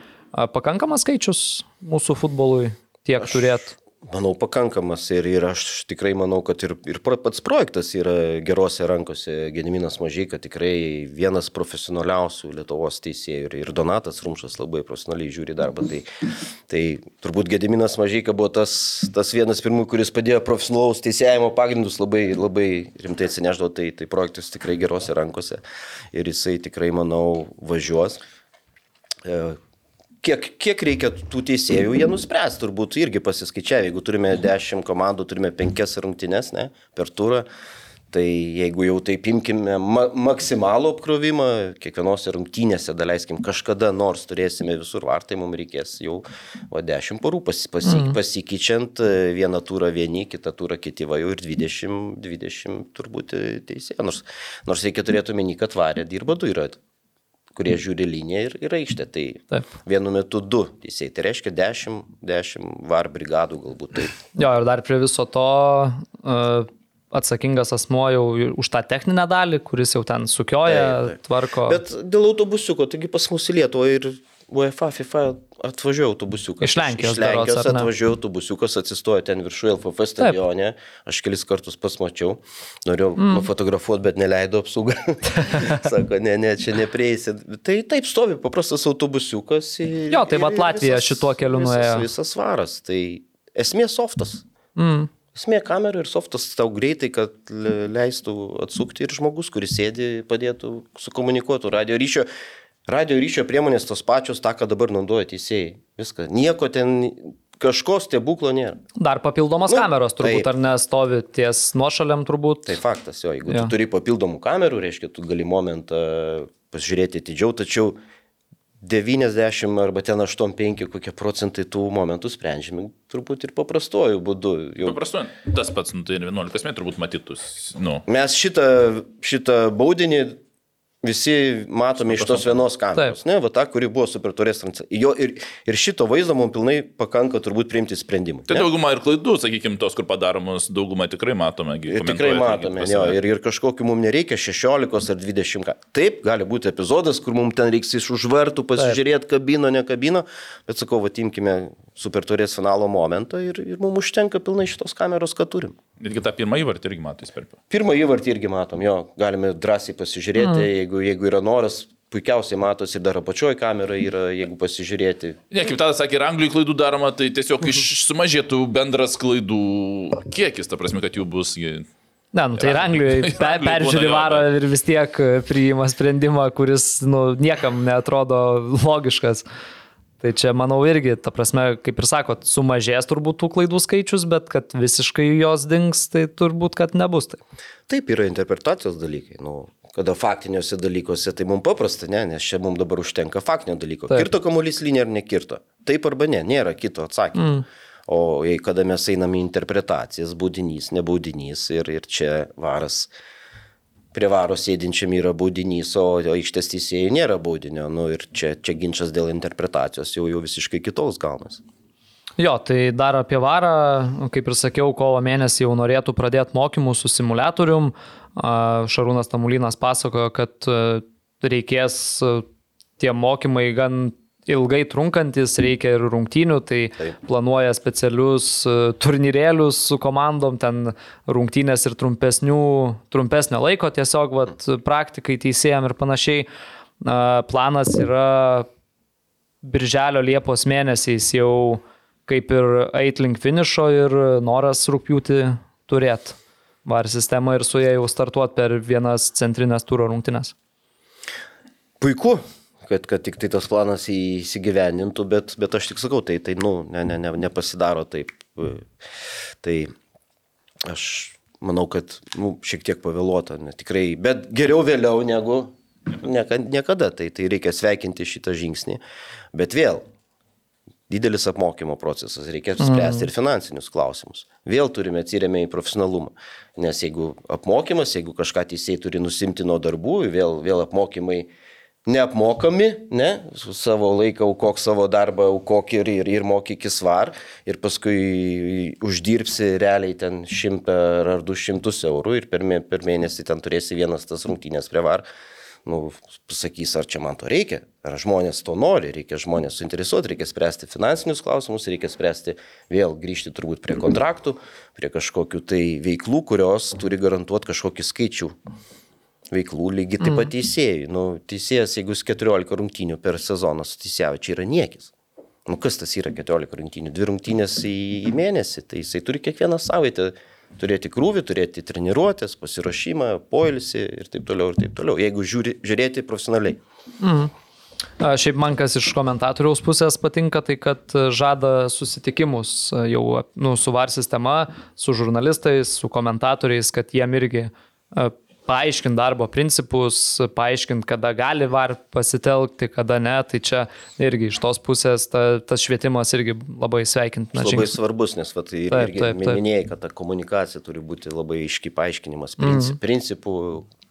S1: Pakankamas skaičius mūsų futbolui tiek turėt.
S3: Manau, pakankamas ir, ir aš tikrai manau, kad ir, ir pats projektas yra gerose rankose. Gediminas Mažyka tikrai vienas profesionaliausių Lietuvos teisėjų ir, ir Donatas Rumšas labai profesionaliai žiūri darbą. Tai, tai turbūt Gediminas Mažyka buvo tas, tas vienas pirmųjų, kuris padėjo profesionalaus teisėjimo pagrindus labai, labai rimtai atsineždavo. Tai, tai projektas tikrai gerose rankose ir jisai tikrai, manau, važiuos. E, Kiek, kiek reikia tų teisėjų, jie nuspręs, turbūt irgi pasiskaičiavę. Jeigu turime 10 komandų, turime 5 rungtynes ne, per turą, tai jeigu jau taip imkime ma maksimalų apkrovimą, kiekvienose rungtynėse, daleiskim, kažkada nors turėsime visur vartai, mums reikės jau va, 10 porų pasi, pasi, mm. pasikeičiant e, vieną turą vieni, kitą turą kiti, va jau ir 20, 20 turbūt e, teisėjų. Nors, nors reikia turėti omeny, kad varė dirba du yra kurie žiūri liniją ir, ir aikštę. Tai
S1: Taip.
S3: vienu metu du teisėjai. Tai reiškia 10, 10 var brigadų galbūt. Taip.
S1: Jo, ir dar prie viso to uh, atsakingas asmo jau už tą techninę dalį, kuris jau ten sukioja,
S3: Taip, taip.
S1: tvarko.
S3: Bet dėl autobusiuko, taigi pas mus į Lietuvą ir UEFA, FIFA atvažiuoja autobusiukas.
S1: Iš Lenkijos
S3: Iš Lenkijos
S1: ne?
S3: atvažiuoja autobusiukas, atsistoja ten viršuje LFF stadione. Aš kelis kartus pas mačiau. Norėjau mm. nufotografuoti, bet neleido apsauga. Sako, ne, ne, čia neprieisi. Tai taip stovi paprastas autobusiukas. Ir,
S1: Jo, tai vat Latvija
S3: visas-
S1: šituo keliu
S3: visas,
S1: nuėjo.
S3: Visas varas. Tai esmė softas.
S1: Mm.
S3: Esmė kamera ir softas tau greitai, kad le- leistų atsukti ir žmogus, kuris sėdi, padėtų sukomunikuotų radio ryšio. Radio ryšio priemonės tos pačios, tą, ką dabar naudoja teisėjai. Viską. Nieko ten, kažko stebuklo nėra.
S1: Dar papildomos
S3: Nu,
S1: kameros turbūt,
S3: taip.
S1: ar nestovi ties nuošaliam turbūt.
S3: Tai faktas, jo, jeigu
S1: Jo.
S3: tu turi papildomų kamerų, reiškia, tu gali momentą pasižiūrėti atidžiau, tačiau 90 arba ten 85 kokie procentai tų momentų sprendžiami turbūt ir paprastuoju būdu. Jau
S5: Paprastu, tas pats, nu, tai ir 11 metrų turbūt matytus. Nu.
S3: Mes šitą, šitą baudinį visi matome iš tos vienos kameros.
S1: Taip.
S3: Ne, va ta, kuri buvo super turės transliacija. Ir, ir šito vaizdo mums pilnai pakanka turbūt priimti sprendimą.
S5: Tai
S3: ne?
S5: dauguma ir klaidų, sakykime, tos, kur padaromos, daugumą tikrai matome.
S3: Ir tikrai matome, jo, ir, ir kažkokiu mums nereikia 16 ar 20. ką. Taip, gali būti epizodas, kur mums ten reiks iš užvartų pasižiūrėti kabino, ne kabino, bet sakau, vatimkime super turės finalo momentą ir, ir mums užtenka pilnai šitos kameros, ką turim.
S5: Netgi tą pirmą įvartį irgi matai sperpiu.
S3: Pirmą įvartį irgi matom, jo, galime drąsiai pasižiūrėti, mm. jeigu, jeigu yra noras, puikiausiai matosi dar apačioje kamera yra, jeigu pasižiūrėti.
S5: Ne, kaip tada sakė, ir Anglijai klaidų daroma, tai tiesiog iš sumažėtų bendras klaidų kiekis, ta prasme, kad jų bus.
S1: Ne, nu tai ir Anglijoje pe, peržiūri varą ir vis tiek priima sprendimą, kuris nu, niekam netrodo logiškas. Tai čia, manau, irgi, ta prasme, kaip ir sakot, sumažės turbūt tų klaidų skaičius, bet kad visiškai jos dings, tai turbūt, kad nebus tai.
S3: Taip yra interpretacijos dalykai. Nu, kada faktiniuose dalykuose tai mums paprasta, ne, nes čia mums dabar užtenka faktinio dalyko.
S1: Taip.
S3: Kirto kamuolys linija ar nekirto. Taip arba ne, nėra kito atsakymo. Mm. O jei kada mes einame į interpretacijas, baudinys, nebaudinys ir, ir čia varas prie varo sėdinčiam yra baudinys, o aikštės teisėjai nėra baudinio. Nu, ir čia, čia ginčas dėl interpretacijos jau, jau visiškai kitoks gaunas.
S1: Jo, tai dar apie varą, kaip ir sakiau, kovo mėnesį jau norėtų pradėti mokymus su simulatorium. Šarūnas Tamulinas pasakojo, kad reikės tie mokymai gan ilgai trunkantis, reikia ir rungtynių, tai
S3: Taip.
S1: planuoja specialius e, turnyrėlius su komandom, ten rungtynės ir trumpesnių, trumpesnio laiko, tiesiog vat, praktikai teisėjam ir panašiai. Planas yra birželio Liepos mėnesiais jau kaip ir eit link finišo ir noras rūpjūti turėti var sistemą ir su ją jau startuoti per vienas centrinės turo rungtynes.
S3: Puiku, kad, kad tik tai tas planas įsigyvenintų, bet, bet aš tik sakau, tai, tai nu, ne, ne, ne, nepasidaro taip. Tai aš manau, kad nu, šiek tiek pavėluota, ne, tikrai, bet geriau vėliau negu nieka- niekada. Tai, tai reikia sveikinti šitą žingsnį. Bet vėl, didelis apmokymo procesas, reikia spręsti ir finansinius klausimus. Vėl turime atsiriamę į profesionalumą. Nes jeigu apmokymas, jeigu kažką teisėjai turi nusimti nuo darbų, vėl, vėl apmokymai neapmokami, ne, su savo laiką aukok savo darbą, aukok ir, ir, ir mokyk į svar, ir paskui uždirbsi realiai ten šimtą ar du šimtus eurų ir per, mė- per mėnesį ten turėsi vienas tas rungtynės prie var. Nu, pasakys, ar čia man to reikia, ar žmonės to nori, reikia žmonės suinteresuoti, reikia spręsti finansinius klausimus, reikia spręsti vėl grįžti turbūt prie kontraktų, prie kažkokių tai veiklų, kurios turi garantuoti kažkokį skaičių veiklų, lygiai taip pat teisėjai. Nu, teisėjas, jeigu jis 14 rungtynių per sezoną suteisėjo, čia yra niekis. Nu, kas tas yra 14 rungtynių? Dvi rungtynės į, į mėnesį, tai jisai turi kiekvieną savaitę turėti krūvį, turėti treniruotės, pasiruošimą, poilsį ir taip toliau ir taip toliau, jeigu žiūri, žiūrėti profesionaliai.
S1: A, Šiaip man kas iš komentatoriaus pusės patinka, tai kad žada susitikimus jau nu, su VAR sistema, su žurnalistais, su komentatoriais, kad jiem irgi e, paaiškint darbo principus, paaiškint, kada gali VAR pasitelkti, kada ne. Tai čia irgi iš tos pusės ta, tas švietimas irgi labai sveikintinas
S3: Labai
S1: žingsnis.
S3: svarbus, nes vat, ir,
S1: Taip,
S3: irgi
S1: taip, taip.
S3: minėjai, kad ta komunikacija turi būti labai iški paaiškinimas princi, mm. principų,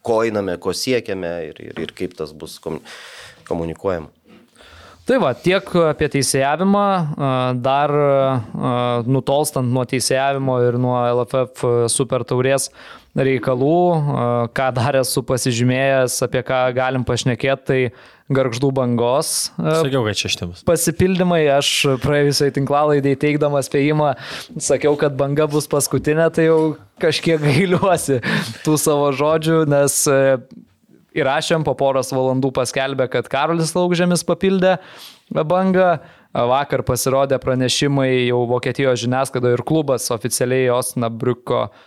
S3: ko einame, ko siekiame ir, ir, ir kaip tas bus kom, komunikuojama.
S1: Tai va, tiek apie teisėjavimą, dar nutolstant nuo teisėjavimo ir nuo LFF super taurės reikalų, ką dar esu pasižymėjęs, apie ką galim pašnekėti, tai garždų bangos
S4: Sakiau, kad šeštims.
S1: pasipildymai. Aš praėjusiai tinklalaidai teikdamas spėjimą sakiau, kad banga bus paskutinė, tai jau kažkiek gailiuosi tų savo žodžių, nes e, įrašėm po poros valandų paskelbė, kad Karolis Laukžėmis papildė bangą. Vakar pasirodė pranešimai jau Vokietijos žiniasklaidoje ir klubas oficialiai Osnabriuko na,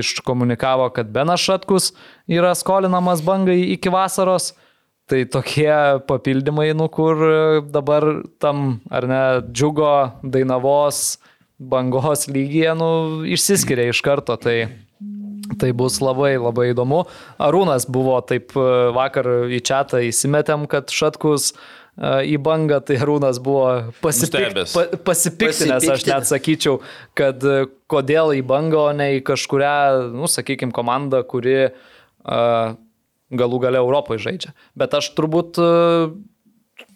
S1: iškomunikavo, kad Benas Šatkus yra skolinamas bangai iki vasaros. Tai tokie papildymai, nu kur dabar tam, ar ne, džiugo, dainavos, bangos lygyje, nu, išsiskiria iš karto. Tai Tai bus labai labai įdomu. Arūnas buvo taip e, vakar į čatą įsimetėm, kad Šatkus e, į bangą, tai Arūnas buvo pasipik, pa, pasipiktinęs, aš net sakyčiau, kad e, kodėl į bangą, o ne į kažkurią, nu, sakykime, komandą, kuri uh, galų gale Europoje žaidžia. Bet aš turbūt uh,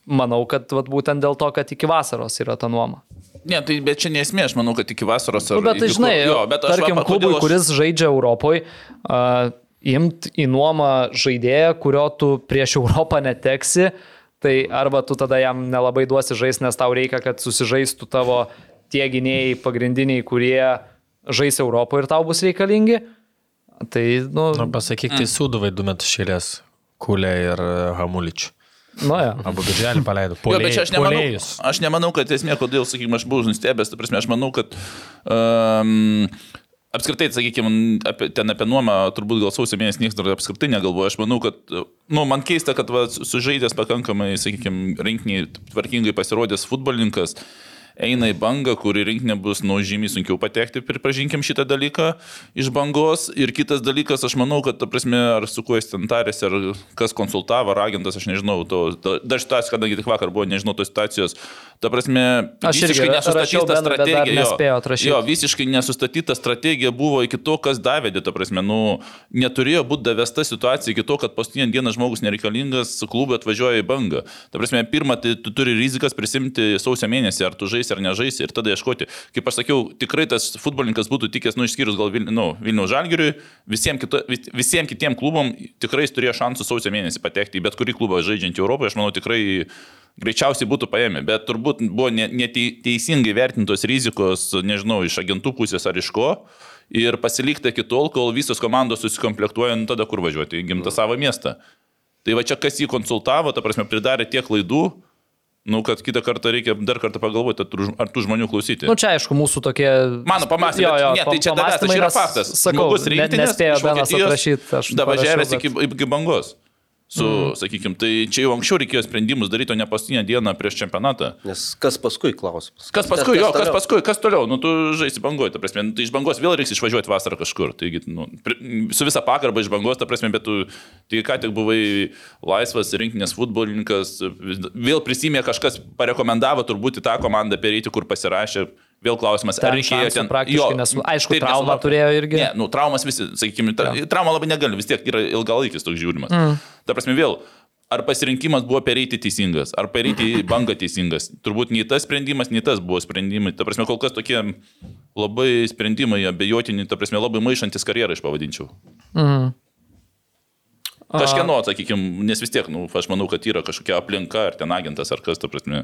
S1: manau, kad vat, būtent dėl to, kad iki vasaros yra ta nuoma.
S5: Ne, tai bet čia nesmė, aš manau, kad iki vasaros ar...
S1: Nu, bet tai žinai,
S5: jo, bet aš
S1: tarkim,
S5: va,
S1: klubui,
S5: aš-
S1: kuris žaidžia Europoje, uh, imt į nuomą žaidėją, kurio tu prieš Europą neteksi, tai arba tu tada jam nelabai duosi žaisti, nes tau reikia, kad susižaistų tavo tie gynėjai pagrindiniai, kurie žais Europoje ir tau bus reikalingi. Tai, nu,
S4: Nu, pasakyk, tai sūduvai du metus šėlės. Kulė ir e, Hamuličių.
S1: nu ja.
S4: Abu birželį paleido.
S5: Jo, bet aš nemanau,
S4: Polėjus.
S5: aš nemanau, kad esmė, kodėl, sakykime, aš buvau nustebęs, ta prasme, aš manau, kad um, apskritai, sakykime, apie, ten apie nuomą, turbūt gal sausio mėnesį niekas dar apskritai negalvoja. Aš manau, kad, nu, man keista, kad va, sužaidęs pakankamai, sakykime, rinkiniai tvarkingai pasirodęs futbolininkas eina į bangą, kuri rinkinė bus, nu, žymiai sunkiau patekti, pripažinkim šitą dalyką iš bangos. Ir kitas dalykas, aš manau, kad, ta prasme, ar su kuo jis ten tarėsi, ar kas konsultavo, ar agentas, aš nežinau, to, to, dar situacija, kadangi tik vakar buvo, nežinau tos situacijos, ta prasme,
S1: Aš
S5: visiškai nesustatyta strategija. Jo, jo, visiškai nesustatyta strategija buvo iki to, kas davė, ta prasme, nu, neturėjo būti davesta situacija iki to, kad paskutinę dieną žmogus nereikalingas, klubui atvažiuoja į bangą. Ta prasme, pirmą, tai tu turi rizikas prisimti sausio mėnesį, ar tu žaisi ar nežaisi, ir tada ieškoti. Kaip aš sakiau, tikrai tas futbolininkas būtų tikęs, nu, išskyrus gal Vil, nu, Vilniaus Žalgiriui, visiems kito, vis, visiem kitiem klubom tikrai jis turėjo šansų sausio mėnesį patekti į bet kurį klubą žaidžiantį Europoje, aš manau, tikrai greičiausiai būtų paėmę, bet turbūt buvo ne- neteisingai vertintos rizikos, nežinau, iš agentų pusės ar iš ko. Ir pasilikti iki tol, kol visos komandos susikomplektuoja, nu tada kur važiuoti, į gimtą savo miestą. Tai va čia kas jį konsultavo, ta prasme, pridarė tiek klaidų, nu kad kitą kartą reikia dar kartą pagalvoti, ar tų- žmonių klausyti.
S1: Nu, čia aišku, mūsų tokie...
S5: Mano pamastymai, ne, tai čia tavęs, tai yra faktas.
S1: Sakau, ne-
S5: rinktinės
S1: nespėjo Benas
S5: Vokietijos
S1: atrašyt, aš
S5: Davažiavęs
S1: parašiau,
S5: iki, iki bangos. Su, mm. sakykime, tai čia jau anksčiau reikėjo sprendimus daryti, o ne paskutinę dieną prieš čempionatą.
S3: Nes kas paskui klausimas?
S5: Kas paskui, jo, kas
S3: toliau?
S5: paskui, kas toliau, nu tu žaisi bangoje, ta prasme, nu, tai iš bangos vėl reiks išvažiuoti vasarą kažkur, taigi, nu, su visa pagarba iš bangos, ta prasme, bet tu, tai ką tik buvai laisvas rinkinės futbolininkas, vėl prisimė kažkas, parekomendavo turbūt į tą komandą pereiti, kur pasirašė, vėl klausimas,
S1: Ten
S5: ar reikėjo ten...
S1: praktiškai nesu- aišku,
S5: taip,
S1: traumą
S5: nesulaukė.
S1: turėjo irgi.
S5: Ne, nu, traumas visi, sakykime, tra, trauma labai negali, vis tiek yra ilgalaikis toks žiūrimas. Mm. Ta prasme, vėl, ar pasirinkimas buvo pereiti teisingas, ar pereiti į bangą teisingas. Turbūt nei tas sprendimas, nei tas buvo sprendimai. Ta prasme, kol kas tokie labai sprendimai abejotini, ta prasme, labai maišantis karjerą iš pavadinčiau.
S1: Mhm.
S5: Kažkieno, sakykime, nes vis tiek, nu, aš manau, kad yra kažkokia aplinka, ar ten agentas, ar kas, ta prasme,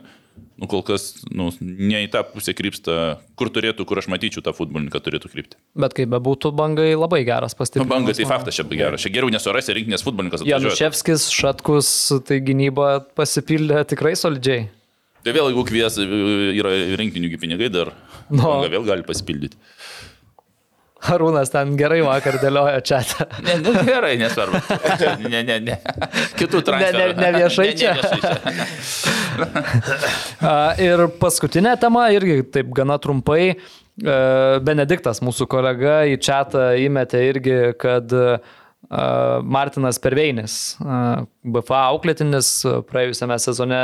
S5: nu, kol kas, nu, ne į tą pusę krypsta, kur turėtų, kur aš matyčiau tą futbolininką turėtų krypti.
S1: Bet kaip bebūtų, bangai labai geras
S5: Nu,
S1: pastiprinimas.
S5: banga, tai faktas čia geras. Čia geriau nesurasi rinkinės futbolininkas.
S1: Januševskis, Šatkus, tai gynyba pasipildė tikrai solidžiai.
S5: Tai vėl, jeigu kvies, yra rinkinių pinigai dar,
S1: Nu.
S5: banga vėl gali pasipildyti.
S1: Arūnas ten gerai vakar dėliojo čia.
S5: Ne, nu, gerai, nesvarbu. Ne, ne, ne. Kitų transferų.
S1: ne viešai čia.
S5: Ne, ne viešai čia.
S1: Ir paskutinė tema, irgi taip gana trumpai. E, Benediktas, mūsų kolega, į čia įmetė irgi, kad e, Martinas Perveinis, e, BFA auklėtinis, praėjusiame sezone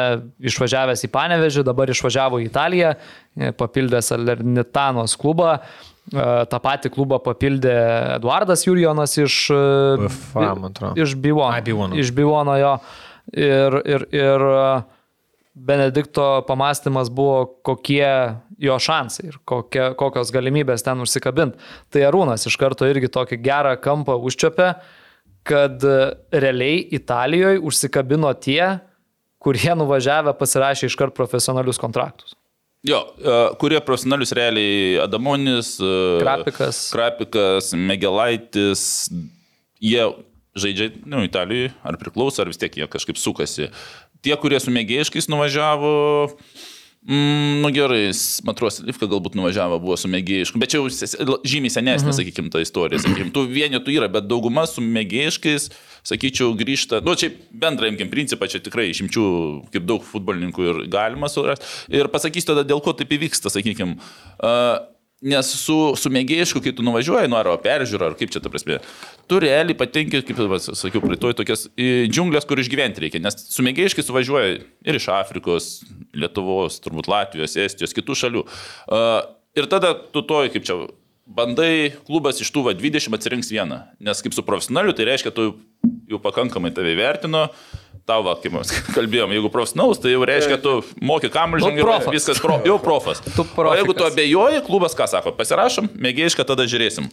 S1: išvažiavęs į Panevežį, dabar išvažiavo į Italiją, papildė Salernitanos klubą. E, Ta pati klubą papildė Eduardas Jurjonas iš, e,
S4: BFA, atrodo.
S1: iš Bivono. Iš Bivono jo. Ir, ir, ir Benedikto pamastymas buvo, kokie jo šansai ir kokie, kokios galimybės ten užsikabinti. Tai Arūnas iš karto irgi tokį gerą kampą užčiopė, kad realiai Italijoje užsikabino tie, kurie nuvažiavę pasirašė iškart profesionalius kontraktus.
S5: Jo, e, kurie profesionalius realiai Adamonis, e,
S1: Krapikas.
S5: Krapikas, Megelaitis, jie žaidžia, nu, Italijoje, ar priklauso, ar vis tiek jie kažkaip sukasi. Tie, kurie su mėgėjiškais nuvažiavo, Mm, nu gerai, Matros Livka galbūt nuvažiavo, buvo su mėgėjišku, bet čia jau žymiai senesnė, mhm. sakykime, ta istorija. Sakykime, tų vienetų yra, bet dauguma su mėgėjiškais, sakyčiau, grįžta. Nu, čia bendrai imkim principą, čia tikrai išimčių, kaip daug futbolininkų ir galima surasti. Ir pasakysiu tada, dėl ko taip įvyksta, sakykime. Uh, Nes su, su mėgėjišku, kai tu nuvažiuoji, nu, ar peržiūrą, ar kaip čia ta prasme, tu realiai patenki, kaip va, sakiau, praeitoj tokias džiunglės, kur išgyventi reikia. Nes su mėgėjiškai suvažiuoja ir iš Afrikos, Lietuvos, turbūt Latvijos, Estijos, kitų šalių. Uh, ir tada tu toj, kaip čia, bandai, klubas iš tų va, 20 atsirinks vieną. Nes kaip su profesionaliu, tai reiškia, tu jau pakankamai tave vertino. Tau, va, kaip mes kalbėjom, jeigu profesionalus, tai jau reiškia, tu moki kamuolį,
S1: Nu,
S5: žinai,
S1: profas.
S5: viskas pro, jau profas.
S1: Tu
S5: o jeigu tu abejoji, klubas ką sako, pasirašom, mėgėjišką tada žiūrėsim.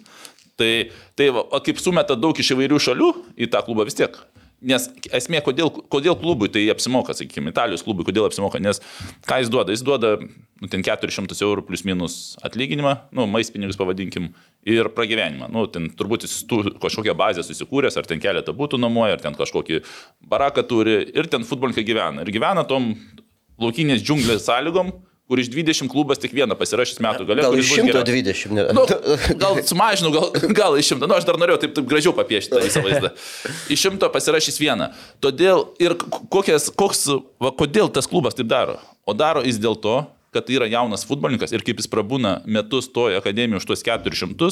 S5: Tai, tai va, kaip sumeta daug iš įvairių šalių į tą klubą vis tiek. Nes esmė, kodėl, kodėl klubui tai apsimoka, sakykime, Italijos klubui, kodėl apsimoka, nes ką jis duoda? Jis duoda, nu, ten 400 eurų plus minus atlyginimą, nu, maistpinigus pavadinkim, ir pragyvenimą. Nu, ten turbūt jis tu kažkokią bazę susikūręs, ar ten keletą būtų nuomoja, ar ten kažkokį baraką turi, ir ten futbolininkai gyvena. Ir gyvena tom laukinės džiunglės sąlygom, kur iš 20 klubas tik vieną pasirašys metų gale.
S3: Gal iš
S5: bus geriausias.
S3: 120. Ne.
S5: Nu, gal sumažinau, gal, gal iš šimto. Nu, aš dar norėjau taip, taip gražiau papiešti tą visą vaizdą. Iš šimto pasirašys vieną. Todėl ir kokias, koks, va, kodėl tas klubas taip daro? O daro jis dėl to, kad tai yra jaunas futbolininkas ir kaip jis prabūna metus toje akademijoje už tuos 400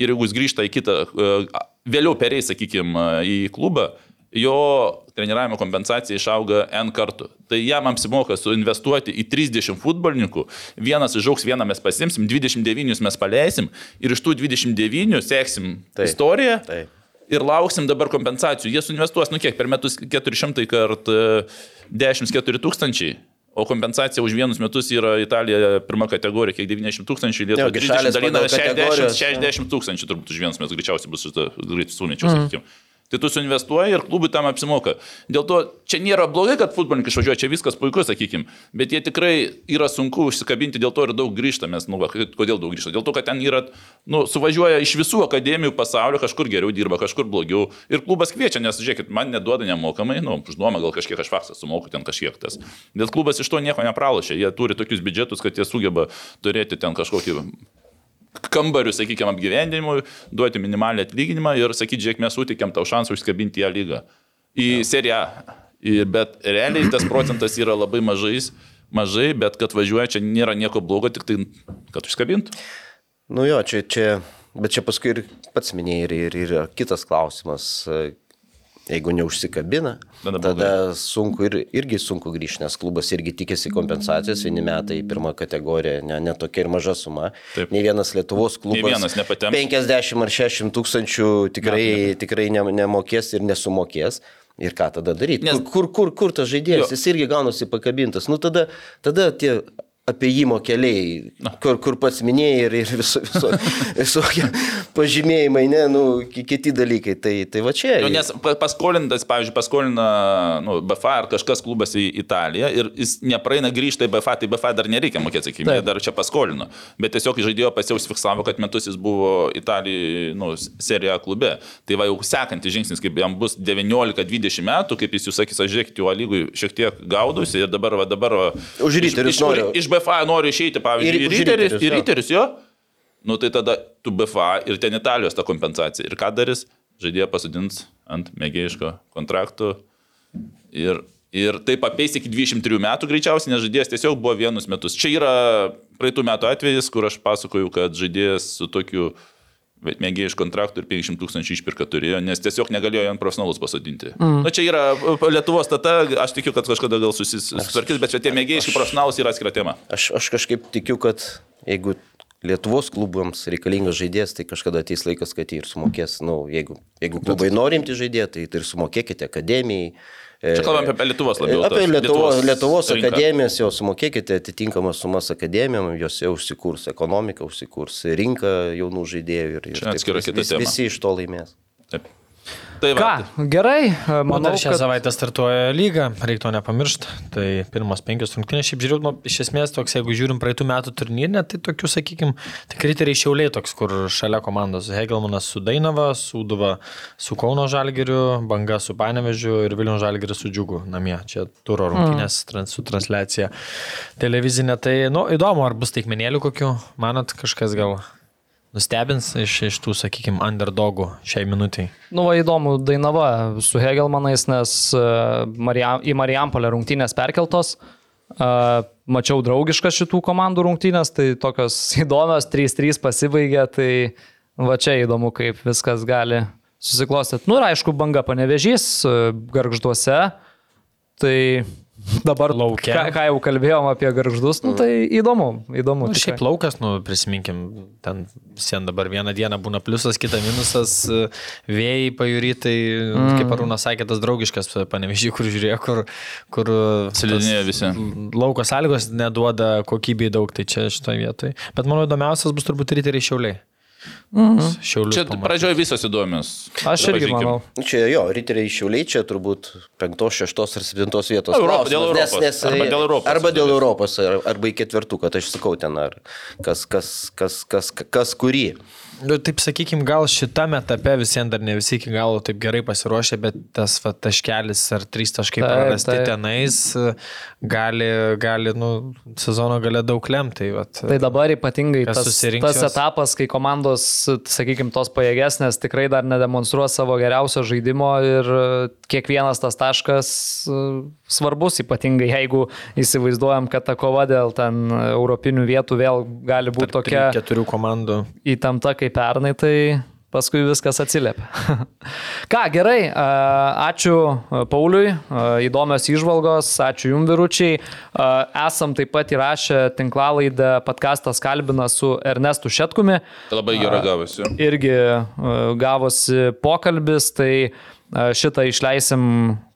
S5: ir jeigu jis grįžta į kitą, e, vėliau pereis, sakykime, į klubą, jo treniravimo kompensacija išauga N kartų. Tai jam apsimoka suinvestuoti į 30 futbolininkų, vienas išauks, vieną mes pasimsim, 29 mes paleisim ir iš tų 29 seksim
S3: Taip.
S5: Istoriją.
S3: Taip.
S5: Ir lauksim dabar kompensacijų. Jie suinvestuos, nu kiek, per metus 400 kart e, 10-4 tūkstančiai. O kompensacija už vienus metus yra Italija pirma kategorija, kiek 90 tūkstančių, Lietuva
S3: Jo, gi
S5: 30
S3: šalys
S5: dalina
S3: pagal
S5: 60,
S3: kategorijas,
S5: 60 tūkstančių turbūt už vienus metus greičiausiai bus greitai sunečiau, mm. sakykime. Tai tu suinvestuoji ir klubui tam apsimoka. Dėl to čia nėra blogai, kad futbolininkai išvažiuoja, čia viskas puiku, sakykime, bet jie tikrai yra sunku užsikabinti, dėl to ir daug grįžta, mes, nu, va, kodėl daug grįžta? Dėl to, kad ten yra, nu, suvažiuoja iš visų akademijų pasaulio, kažkur geriau dirba, kažkur blogiau. Ir klubas kviečia, nes, žiūrėkit, man neduoda nemokamai, nu, nuomą gal kažkiek aš faksą sumoku ten kažkiek tas. Bet klubas iš to nieko nepralošia, jie turi tokius biudžetus, kad jie sugeba turėti ten kažkokį kambarių, sakykime, apgyvendinimui, duoti minimalią atlyginimą ir sakyti, žiūrėk, mes sutikėm tau šansą užskabinti ją lygą į seriją. A. Ir- Bet realiai tas procentas yra labai mažais, mažai, bet kad važiuoja čia nėra nieko blogo, tik tai, kad užskabintų.
S3: Nu jo, čia, čia, bet čia paskui ir pats minėjai ir, ir, ir kitas klausimas. Jeigu neužsikabina,
S5: Tada
S3: tada, sunku ir, irgi sunku grįžti, nes klubas irgi tikėsi kompensacijos, vieni metai pirmą kategoriją, ne, ne tokia ir maža suma.
S5: Taip.
S3: Ne vienas Lietuvos klubas.
S5: vienas nepatemps.
S3: 50 ar 60 tūkstančių tikrai, tikrai ne, nemokės ir nesumokės. Ir ką tada daryti?
S5: Nes...
S3: Kur, kur, kur, kur tas žaidėjas?
S5: Jo.
S3: Jis irgi gaunasi pakabintas. Nu tada, tada tie apėjimo keliai, kur, kur pats minėjai ir, ir viso, viso, visokie pažymėjimai, ne, nu, ki- kiti dalykai. Tai, tai va čia.
S5: Jo, nes pa- paskolintas, pavyzdžiui, paskolina nu, BFA ar kažkas klubas į Italiją ir jis nepraeina grįžti į BFA, tai BFA dar nereikia mokėti, sakykime, jie dar čia paskolino. Bet tiesiog žaidėjo pasiausfiksavo, kad metus jis buvo Italijoje, nu, serija klube. Tai va jau sekantis žingsnis, kaip jam bus 19-20 metų, kaip jis jūs sakys, aš žiūrėkit, jo lygui šiek tiek gaudusi ir dabar, va dabar... va,
S3: Už
S5: iš- iš,
S3: noriu.
S5: Iš BFA noriu išeiti, pavyzdžiui,
S3: Ir-
S5: Riterius,
S3: Riterius,
S5: į
S3: jo.
S5: Nu tai tada tu BFA ir ten Italijos ta kompensacija. Ir ką darys? Žaidėją pasodins ant mėgėjiško kontrakto. Ir, ir taip apeis iki 23 metų greičiausiai, nes žaidėjas tiesiog buvo vienus metus. Čia yra praeitų metų atvejis, kur aš pasakoju, kad žaidėjas su tokiu mėgėjai iš kontraktų ir 500 tūkstančių išpirka turėjo, nes tiesiog negalėjo ant profesionalus pasodinti. Mm. Na čia yra Lietuvos tata, aš tikiu, kad kažkada gal susitvarkys, bet čia tie mėgėjai iš profesionalus yra atskira tema.
S3: Aš, aš kažkaip tikiu, kad jeigu Lietuvos klubams reikalingas žaidėjas, tai kažkada ateis laikas, kad jį ir sumokės. Nu, jeigu, jeigu klubai norimti žaidėją, tai, tai ir sumokėkite akademijai.
S5: Čia kalbam apie Lietuvos labiau.
S3: Apie Lietuvos, Lietuvos
S5: rinką.
S3: akademijas jau sumokėkite atitinkamas sumas akademijom, jose užsikurs ekonomika, užsikurs rinka jaunų žaidėjų ir, ir
S5: atskira kita
S3: vis,
S5: tema.
S3: visi iš to laimės.
S5: Taip. Tai va.
S1: Ką, gerai,
S4: Manau,
S1: manau,
S4: dar šią
S1: kad...
S4: savaitę startuoja lyga, reiktų nepamiršti. Tai pirmos penkios rungtynės, šiaip žiūrėjau, nu, iš esmės toks, jeigu žiūrim praeitų metų turnyrinę, tai tokių, sakykime, tik riteriai šiauliai toks, kur šalia komandos Hegelmanas su Dainava, Sūduva su Kauno Žalgiriu, Banga su Panevežiu ir Vilnių Žalgiriu su Džiugu namie. Čia turo rungtynės trans, su transliacija televizinė. Tai, nu, įdomu, ar bus taikmenėlių kokių, manot, kažkas gal nustebins iš, iš tų, sakykime, underdogų šiai minutiai.
S1: Nu, va, įdomu, Dainava su Hegelmanais, nes uh, Marijam, į Marijampolę rungtynės perkeltos. Uh, mačiau draugiškas šitų komandų rungtynės, tai tokios įdomios, 3-3 pasibaigė, tai va čia įdomu, kaip viskas gali susiklostyti. Nu ir aišku, banga panevežys, uh, garžduose, tai dabar
S4: Lauke.
S1: Ką, ką jau kalbėjom apie garždus, nu tai įdomu, įdomu.
S4: Nu,
S1: tikrai.
S4: šiaip laukas, nu, prisiminkim, ten sen dabar vieną dieną būna pliusas, kitą minusas, vėjai pajūrytai, mm. kaip Arūnas sakė, tas draugiškas panevežys, kur žiūrėjo, kur, kur
S5: Slidinėja visi.
S4: lauko sąlygos neduoda kokybei daug, tai čia šitoje vietoje. Bet manau įdomiausias bus turbūt riteriai šiauliai. Mhm. Šiaulių.
S5: Čia pradžioje visos įdomios.
S1: Aš irgi
S5: Pažiūrėkim.
S1: manau.
S3: Čia jo, riteriai šiauliai, čia turbūt penktos, šeštos ar septintos vietos.
S5: Europa- dėl Europos. Arba dėl Europos.
S3: Arba dėl Europos, ar- arba į ketvirtuką, tai aš sakau ten, ar kas, kas, kas, kas, kas, kas kurį.
S4: Nu, taip sakykime, gal šitame etape visiems dar ne visi iki galo taip gerai pasiruošę, bet tas va, taškelis ar trys taškai
S1: Taip,
S4: prarasti
S1: taip.
S4: tenais e, gali, gali nu, sezono gale daug lemti. Tai, vat,
S1: Tai dabar ypatingai tas, tas etapas, kai komandos, sakykime, tos pajėgesnės tikrai dar nedemonstruos savo geriausio žaidimo ir e, kiekvienas tas taškas e, svarbus, ypatingai jeigu įsivaizduojam, kad ta kova dėl ten europinių vietų vėl gali būti tokia
S4: keturių komandų.
S1: įtempta kaip pernai, tai paskui viskas atsiliepia. Ką, gerai, ačiū Pauliui, įdomios išvalgos, ačiū Jums viručiai. Esam taip pat įrašę tinklalaidą podcastas kalbina su Ernestu Šetkumi.
S5: Tai labai gerai gavosi.
S1: Irgi gavosi pokalbis, tai šitą išleisim,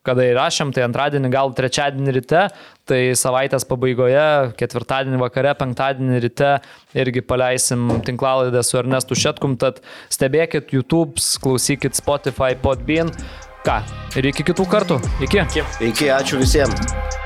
S1: kada įrašėm, tai antradienį, gal trečiadienį ryte, tai savaitės pabaigoje, ketvirtadienį vakare, penktadienį ryte irgi paleisim tinklalaidę su Ernestu Šetkum, tad stebėkit YouTube, klausykit Spotify, Podbean. Ką, ir iki kitų kartų. Iki. iki.
S3: Iki, ačiū visiems.